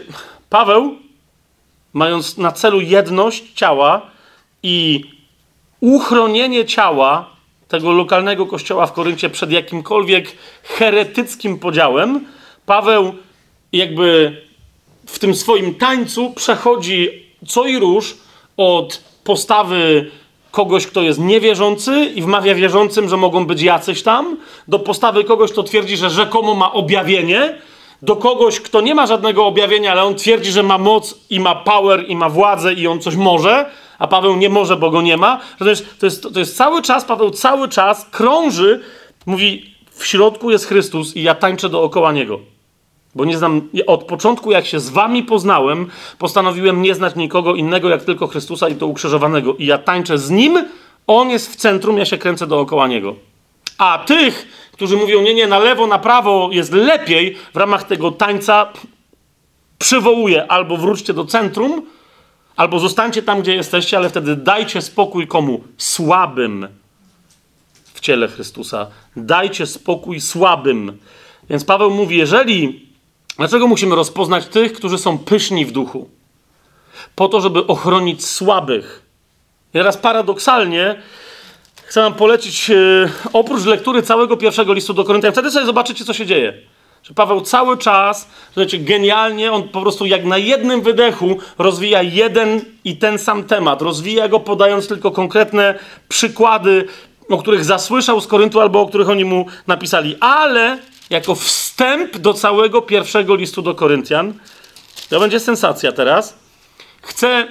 Paweł, mając na celu jedność ciała i uchronienie ciała tego lokalnego kościoła w Koryncie przed jakimkolwiek heretyckim podziałem, Paweł jakby w tym swoim tańcu przechodzi co i róż od postawy kogoś, kto jest niewierzący i wmawia wierzącym, że mogą być jacyś tam, do postawy kogoś, kto twierdzi, że rzekomo ma objawienie, do kogoś, kto nie ma żadnego objawienia, ale on twierdzi, że ma moc i ma power i ma władzę i on coś może, a Paweł nie może, bo go nie ma. To jest, to jest, to jest cały czas, Paweł cały czas krąży, mówi, w środku jest Chrystus i ja tańczę dookoła Niego. Bo nie znam, od początku jak się z wami poznałem, postanowiłem nie znać nikogo innego jak tylko Chrystusa i to ukrzyżowanego. I ja tańczę z Nim, On jest w centrum, ja się kręcę dookoła Niego. A tych, którzy mówią, nie, nie, na lewo, na prawo jest lepiej, w ramach tego tańca przywołuję albo wróćcie do centrum, albo zostańcie tam, gdzie jesteście, ale wtedy dajcie spokój komu? Słabym w ciele Chrystusa. Dajcie spokój słabym. Więc Paweł mówi, jeżeli Dlaczego musimy rozpoznać tych, którzy są pyszni w duchu? Po to, żeby ochronić słabych. I teraz paradoksalnie chcę wam polecić, e, oprócz lektury całego pierwszego listu do Koryntian, wtedy sobie zobaczycie, co się dzieje. Że Paweł cały czas, znaczy genialnie, on po prostu jak na jednym wydechu rozwija jeden i ten sam temat. Rozwija go podając tylko konkretne przykłady, o których zasłyszał z Koryntu albo o których oni mu napisali. Ale jako wstęp do całego pierwszego listu do Koryntian. To będzie sensacja teraz. Chcę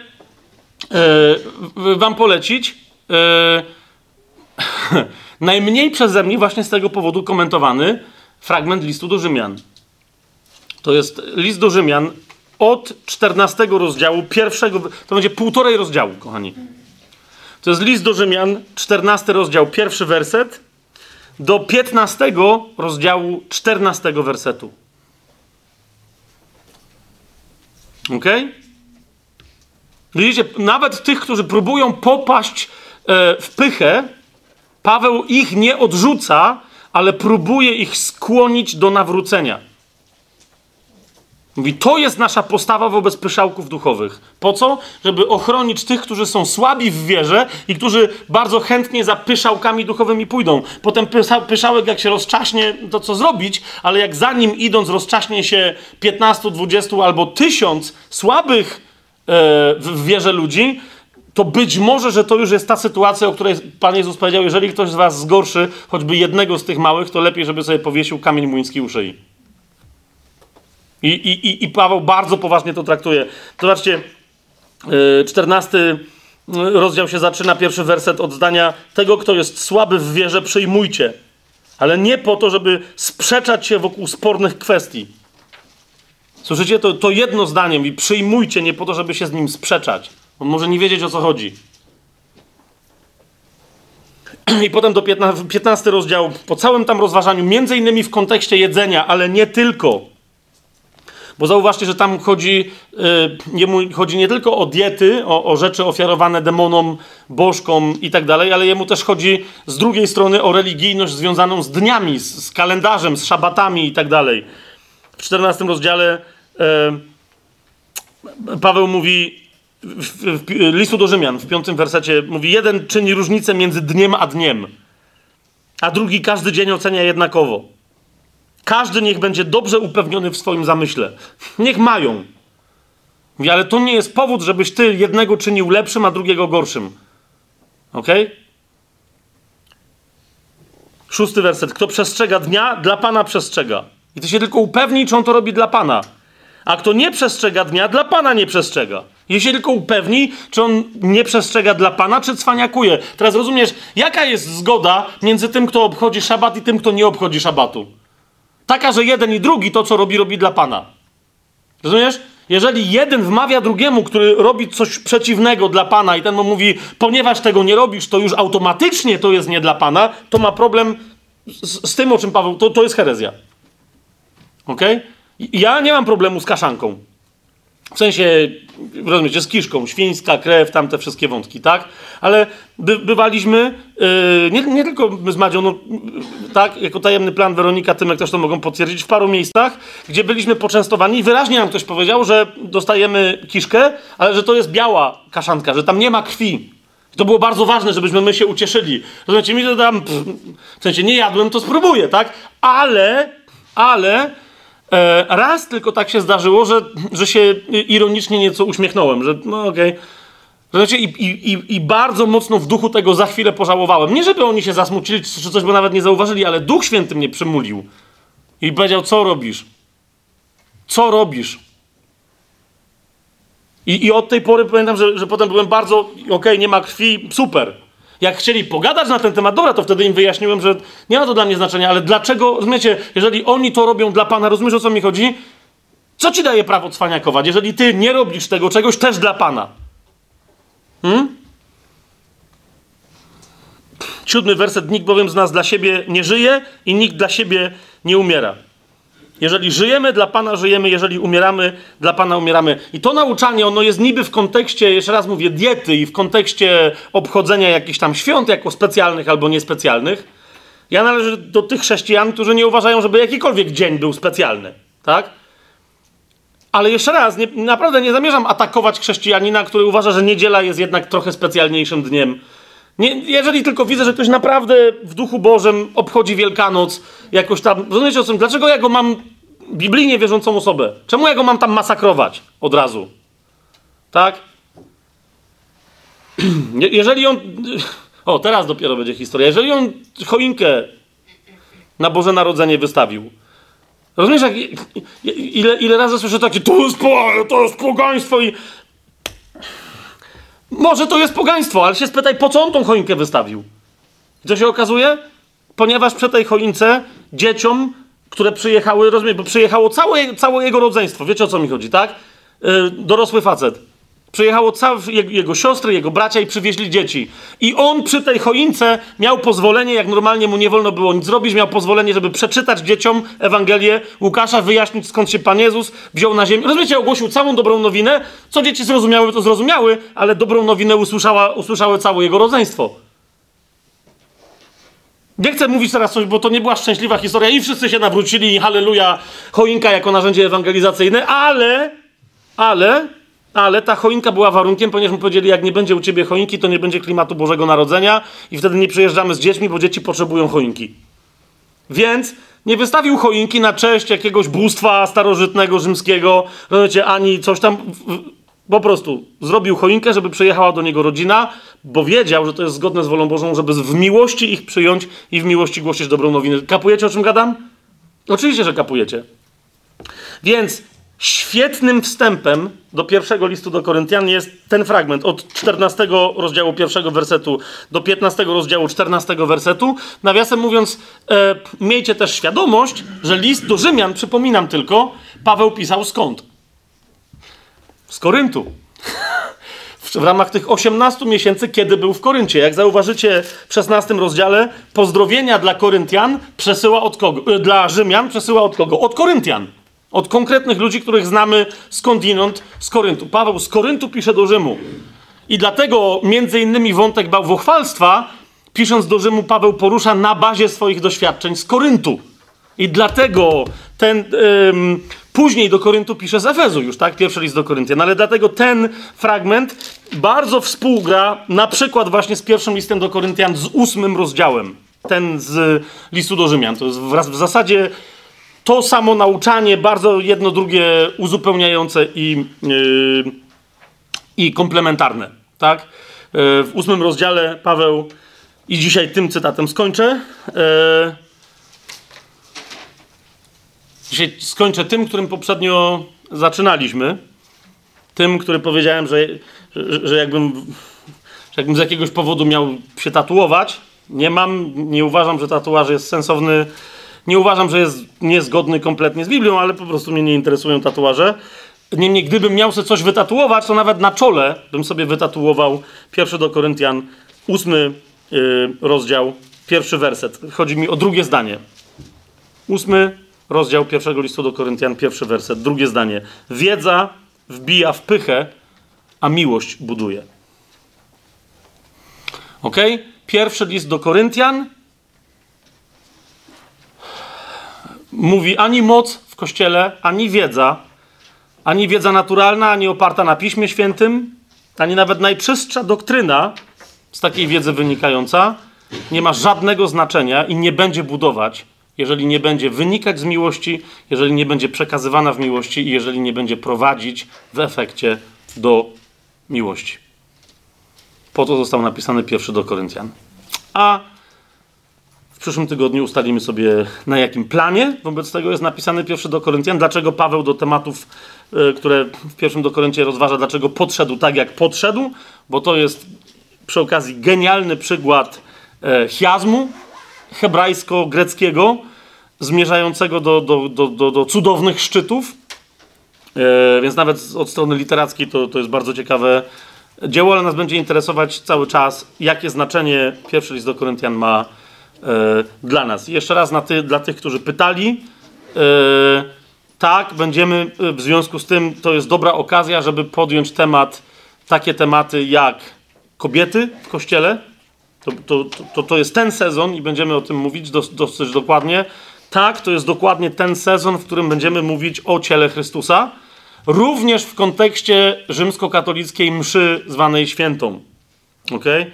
e, Wam polecić e, najmniej przeze mnie, właśnie z tego powodu komentowany fragment listu do Rzymian. To jest list do Rzymian od 14 rozdziału, pierwszego, to będzie półtorej rozdziału, kochani. To jest list do Rzymian, 14 rozdział, pierwszy werset do 15 rozdziału 14 wersetu. Ok? Widzicie, nawet tych, którzy próbują popaść e, w pychę, Paweł ich nie odrzuca, ale próbuje ich skłonić do nawrócenia. Mówi, to jest nasza postawa wobec pyszałków duchowych. Po co? Żeby ochronić tych, którzy są słabi w wierze i którzy bardzo chętnie za pyszałkami duchowymi pójdą. Potem pysza, pyszałek, jak się rozczaśnie, to co zrobić, ale jak za nim idąc rozczaśnie się 15, 20 albo 1000 słabych e, w wierze ludzi, to być może, że to już jest ta sytuacja, o której Pan Jezus powiedział, jeżeli ktoś z was zgorszy choćby jednego z tych małych, to lepiej, żeby sobie powiesił kamień młyński u szyi. I, i, I Paweł bardzo poważnie to traktuje. Zobaczcie, yy, czternasty rozdział się zaczyna, pierwszy werset od zdania tego, kto jest słaby w wierze, przyjmujcie. Ale nie po to, żeby sprzeczać się wokół spornych kwestii. Słyszycie? To, to jedno zdaniem i przyjmujcie nie po to, żeby się z nim sprzeczać. On może nie wiedzieć, o co chodzi. I potem do 15, 15 rozdziału, po całym tam rozważaniu, między innymi w kontekście jedzenia, ale nie tylko bo zauważcie, że tam chodzi, yy, chodzi nie tylko o diety, o, o rzeczy ofiarowane demonom, bożkom i tak dalej, ale jemu też chodzi z drugiej strony o religijność związaną z dniami, z, z kalendarzem, z szabatami i tak dalej. W 14 rozdziale yy, Paweł mówi, w, w, w, listu do Rzymian, w piątym wersecie, mówi: Jeden czyni różnicę między dniem a dniem, a drugi każdy dzień ocenia jednakowo. Każdy niech będzie dobrze upewniony w swoim zamyśle. Niech mają. Ale to nie jest powód, żebyś ty jednego czynił lepszym, a drugiego gorszym. Ok? Szósty werset. Kto przestrzega dnia, dla Pana przestrzega. I ty się tylko upewnij, czy on to robi dla Pana. A kto nie przestrzega dnia, dla Pana nie przestrzega. I się tylko upewni, czy on nie przestrzega dla Pana, czy cwaniakuje. Teraz rozumiesz, jaka jest zgoda między tym, kto obchodzi szabat i tym, kto nie obchodzi szabatu. Taka, że jeden i drugi to, co robi, robi dla Pana. Rozumiesz? Jeżeli jeden wmawia drugiemu, który robi coś przeciwnego dla Pana i ten mu mówi, ponieważ tego nie robisz, to już automatycznie to jest nie dla Pana, to ma problem z, z tym, o czym Paweł, to, to jest herezja. Ok? Ja nie mam problemu z kaszanką. W sensie, rozumiecie, z kiszką, świńska, krew, tam te wszystkie wątki, tak? Ale by, bywaliśmy, yy, nie, nie tylko my z Madzią, no, yy, tak, jako tajemny plan Weronika, Tymek też to mogą potwierdzić, w paru miejscach, gdzie byliśmy poczęstowani i wyraźnie nam ktoś powiedział, że dostajemy kiszkę, ale że to jest biała kaszanka, że tam nie ma krwi. To było bardzo ważne, żebyśmy my się ucieszyli. Rozumiecie, mi to tam, pff, w sensie nie jadłem, to spróbuję, tak? Ale, ale raz tylko tak się zdarzyło, że, że się ironicznie nieco uśmiechnąłem, że no okej. Okay. Znaczy, i, i, I bardzo mocno w duchu tego za chwilę pożałowałem. Nie, żeby oni się zasmucili czy coś, bo nawet nie zauważyli, ale Duch Święty mnie przymulił. I powiedział, co robisz? Co robisz? I, i od tej pory pamiętam, że, że potem byłem bardzo, okej, okay, nie ma krwi, super. Jak chcieli pogadać na ten temat, dobra, to wtedy im wyjaśniłem, że nie ma to dla mnie znaczenia, ale dlaczego, rozumiecie, jeżeli oni to robią dla Pana, rozumiesz o co mi chodzi? Co ci daje prawo cwaniakować, jeżeli ty nie robisz tego czegoś też dla Pana? Hmm? Siódmy werset, nikt bowiem z nas dla siebie nie żyje i nikt dla siebie nie umiera. Jeżeli żyjemy dla Pana, żyjemy, jeżeli umieramy, dla Pana umieramy. I to nauczanie, ono jest niby w kontekście, jeszcze raz mówię, diety i w kontekście obchodzenia jakichś tam świąt jako specjalnych albo niespecjalnych. Ja należę do tych chrześcijan, którzy nie uważają, żeby jakikolwiek dzień był specjalny, tak? Ale jeszcze raz, nie, naprawdę nie zamierzam atakować chrześcijanina, który uważa, że niedziela jest jednak trochę specjalniejszym dniem. Nie, jeżeli tylko widzę, że ktoś naprawdę w duchu Bożym obchodzi Wielkanoc, jakoś tam. Rozumiecie o tym? Dlaczego ja go mam biblijnie wierzącą osobę? Czemu ja go mam tam masakrować od razu? Tak? Jeżeli on. O, teraz dopiero będzie historia. Jeżeli on choinkę na Boże Narodzenie wystawił, rozumiesz, jak, ile, ile razy słyszę takie, to jest, to jest pogaństwo i może to jest pogaństwo, ale się spytaj, po co on tą choinkę wystawił? Co się okazuje? Ponieważ przy tej choince dzieciom, które przyjechały, rozumiem, bo przyjechało całe, całe jego rodzeństwo, wiecie o co mi chodzi, tak? Yy, dorosły facet. Przyjechało całe jego, siostry, jego bracia i przywieźli dzieci. I on przy tej choince miał pozwolenie, jak normalnie mu nie wolno było nic zrobić, miał pozwolenie, żeby przeczytać dzieciom Ewangelię Łukasza, wyjaśnić skąd się Pan Jezus wziął na ziemię. Rozumiecie, ogłosił całą dobrą nowinę. Co dzieci zrozumiały, to zrozumiały, ale dobrą nowinę usłyszała, usłyszały całe jego rodzeństwo. Nie chcę mówić teraz coś, bo to nie była szczęśliwa historia i wszyscy się nawrócili i halleluja, choinka jako narzędzie ewangelizacyjne, ale, ale ale ta choinka była warunkiem, ponieważ mu powiedzieli, jak nie będzie u ciebie choinki, to nie będzie klimatu Bożego Narodzenia i wtedy nie przyjeżdżamy z dziećmi, bo dzieci potrzebują choinki. Więc nie wystawił choinki na cześć jakiegoś bóstwa starożytnego, rzymskiego, rozumiecie, ani coś tam. Po prostu zrobił choinkę, żeby przyjechała do niego rodzina, bo wiedział, że to jest zgodne z wolą Bożą, żeby w miłości ich przyjąć i w miłości głosić dobrą nowinę. Kapujecie, o czym gadam? Oczywiście, że kapujecie. Więc Świetnym wstępem do pierwszego listu do Koryntian jest ten fragment od 14 rozdziału pierwszego wersetu do 15 rozdziału 14 wersetu. Nawiasem mówiąc, e, miejcie też świadomość, że list do Rzymian, przypominam tylko, Paweł pisał skąd? Z Koryntu. w ramach tych 18 miesięcy, kiedy był w Koryncie. Jak zauważycie w 16 rozdziale, pozdrowienia dla Koryntian przesyła od kogo? E, dla Rzymian przesyła od kogo? Od Koryntian. Od konkretnych ludzi, których znamy skądinąd, z Koryntu. Paweł z Koryntu pisze do Rzymu. I dlatego między innymi wątek bałwochwalstwa, pisząc do Rzymu, Paweł porusza na bazie swoich doświadczeń z Koryntu. I dlatego ten ym, później do Koryntu pisze z Efezu już, tak? Pierwszy list do Koryntian. Ale dlatego ten fragment bardzo współgra na przykład właśnie z pierwszym listem do Koryntian z ósmym rozdziałem. Ten z listu do Rzymian. To jest w, w zasadzie to samo nauczanie, bardzo jedno drugie uzupełniające i, yy, i komplementarne. Tak? Yy, w ósmym rozdziale Paweł, i dzisiaj tym cytatem skończę. Yy, dzisiaj skończę tym, którym poprzednio zaczynaliśmy. Tym, który powiedziałem, że, że, że, jakbym, że jakbym z jakiegoś powodu miał się tatuować. Nie mam, nie uważam, że tatuaż jest sensowny nie uważam, że jest niezgodny kompletnie z Biblią, ale po prostu mnie nie interesują tatuaże. Niemniej, gdybym miał sobie coś wytatuować, to nawet na czole bym sobie wytatuował pierwszy do Koryntian, ósmy yy, rozdział, pierwszy werset. Chodzi mi o drugie zdanie. Ósmy rozdział pierwszego listu do Koryntian, pierwszy werset, drugie zdanie. Wiedza wbija w pychę, a miłość buduje. Ok? Pierwszy list do Koryntian mówi ani moc w kościele, ani wiedza, ani wiedza naturalna, ani oparta na Piśmie Świętym, ani nawet najczystsza doktryna z takiej wiedzy wynikająca nie ma żadnego znaczenia i nie będzie budować, jeżeli nie będzie wynikać z miłości, jeżeli nie będzie przekazywana w miłości i jeżeli nie będzie prowadzić w efekcie do miłości. Po to został napisany pierwszy do Koryntian. A w przyszłym tygodniu ustalimy sobie, na jakim planie wobec tego jest napisany pierwszy do Koryntian. Dlaczego Paweł do tematów, y, które w pierwszym do Koryncie rozważa, dlaczego podszedł tak, jak podszedł, bo to jest przy okazji genialny przykład e, chiazmu hebrajsko-greckiego, zmierzającego do, do, do, do, do cudownych szczytów. E, więc nawet od strony literackiej to, to jest bardzo ciekawe dzieło, ale nas będzie interesować cały czas, jakie znaczenie pierwszy list do Koryntian ma e, dla nas. Jeszcze raz ty, dla tych, którzy pytali. E, tak, będziemy e, w związku z tym, to jest dobra okazja, żeby podjąć temat, takie tematy jak kobiety w kościele. To, to, to, to jest ten sezon i będziemy o tym mówić dos, dosyć dokładnie. Tak, to jest dokładnie ten sezon, w którym będziemy mówić o ciele Chrystusa, również w kontekście rzymskokatolickiej mszy zwanej świętą. Ok? E,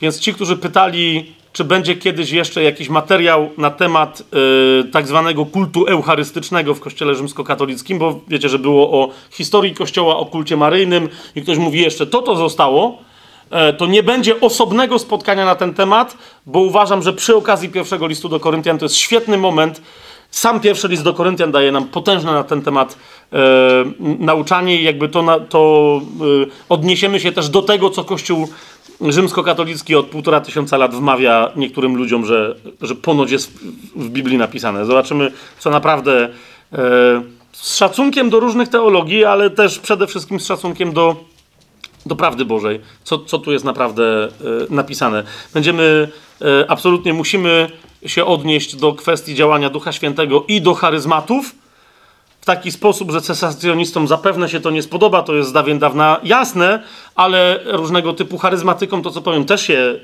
więc ci, którzy pytali, czy będzie kiedyś jeszcze jakiś materiał na temat e, tak zwanego kultu eucharystycznego w kościele rzymskokatolickim, bo wiecie, że było o historii kościoła, o kulcie maryjnym i ktoś mówi jeszcze, to to zostało, e, to nie będzie osobnego spotkania na ten temat, bo uważam, że przy okazji pierwszego listu do Koryntian to jest świetny moment. Sam pierwszy list do Koryntian daje nam potężne na ten temat e, nauczanie i jakby to, na, to e, odniesiemy się też do tego, co Kościół rzymskokatolicki od półtora tysiąca lat wmawia niektórym ludziom, że, że ponoć jest w, Biblii napisane. Zobaczymy, co naprawdę e, z szacunkiem do różnych teologii, ale też przede wszystkim z szacunkiem do do prawdy Bożej, co, co tu jest naprawdę e, napisane. Będziemy, e, absolutnie musimy się odnieść do kwestii działania Ducha Świętego i do charyzmatów w taki sposób, że cesacjonistom zapewne się to nie spodoba, to jest z dawien dawna jasne, ale różnego typu charyzmatykom to, co powiem, też się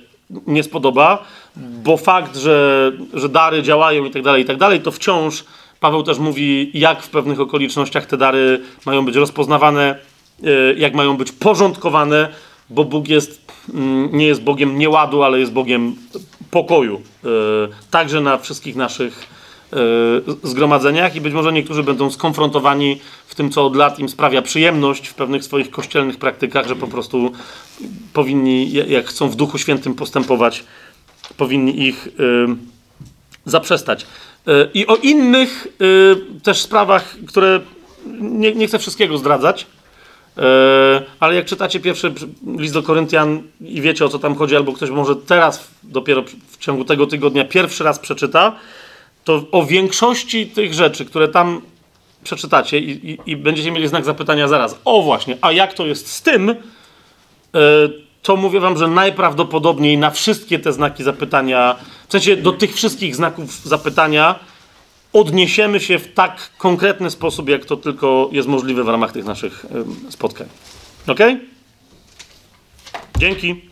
nie spodoba, bo fakt, że, że dary działają i tak dalej, i tak dalej, to wciąż Paweł też mówi, jak w pewnych okolicznościach te dary mają być rozpoznawane, e, jak mają być porządkowane, bo Bóg jest, mm, nie jest Bogiem nieładu, ale jest Bogiem pokoju. E, także na wszystkich naszych zgromadzeniach i być może niektórzy będą skonfrontowani w tym, co od lat im sprawia przyjemność w pewnych swoich kościelnych praktykach, że po prostu powinni, jak chcą w Duchu Świętym postępować, powinni ich zaprzestać. I o innych też sprawach, które nie, nie chcę wszystkiego zdradzać, ale jak czytacie pierwszy list do Koryntian i wiecie o co tam chodzi, albo ktoś może teraz dopiero w ciągu tego tygodnia pierwszy raz przeczyta, to o większości tych rzeczy, które tam przeczytacie i, i, i będziecie mieli znak zapytania zaraz, o właśnie, a jak to jest z tym, to mówię wam, że najprawdopodobniej na wszystkie te znaki zapytania, w sensie do tych wszystkich znaków zapytania, odniesiemy się w tak konkretny sposób, jak to tylko jest możliwe w ramach tych naszych spotkań. Ok? Dzięki.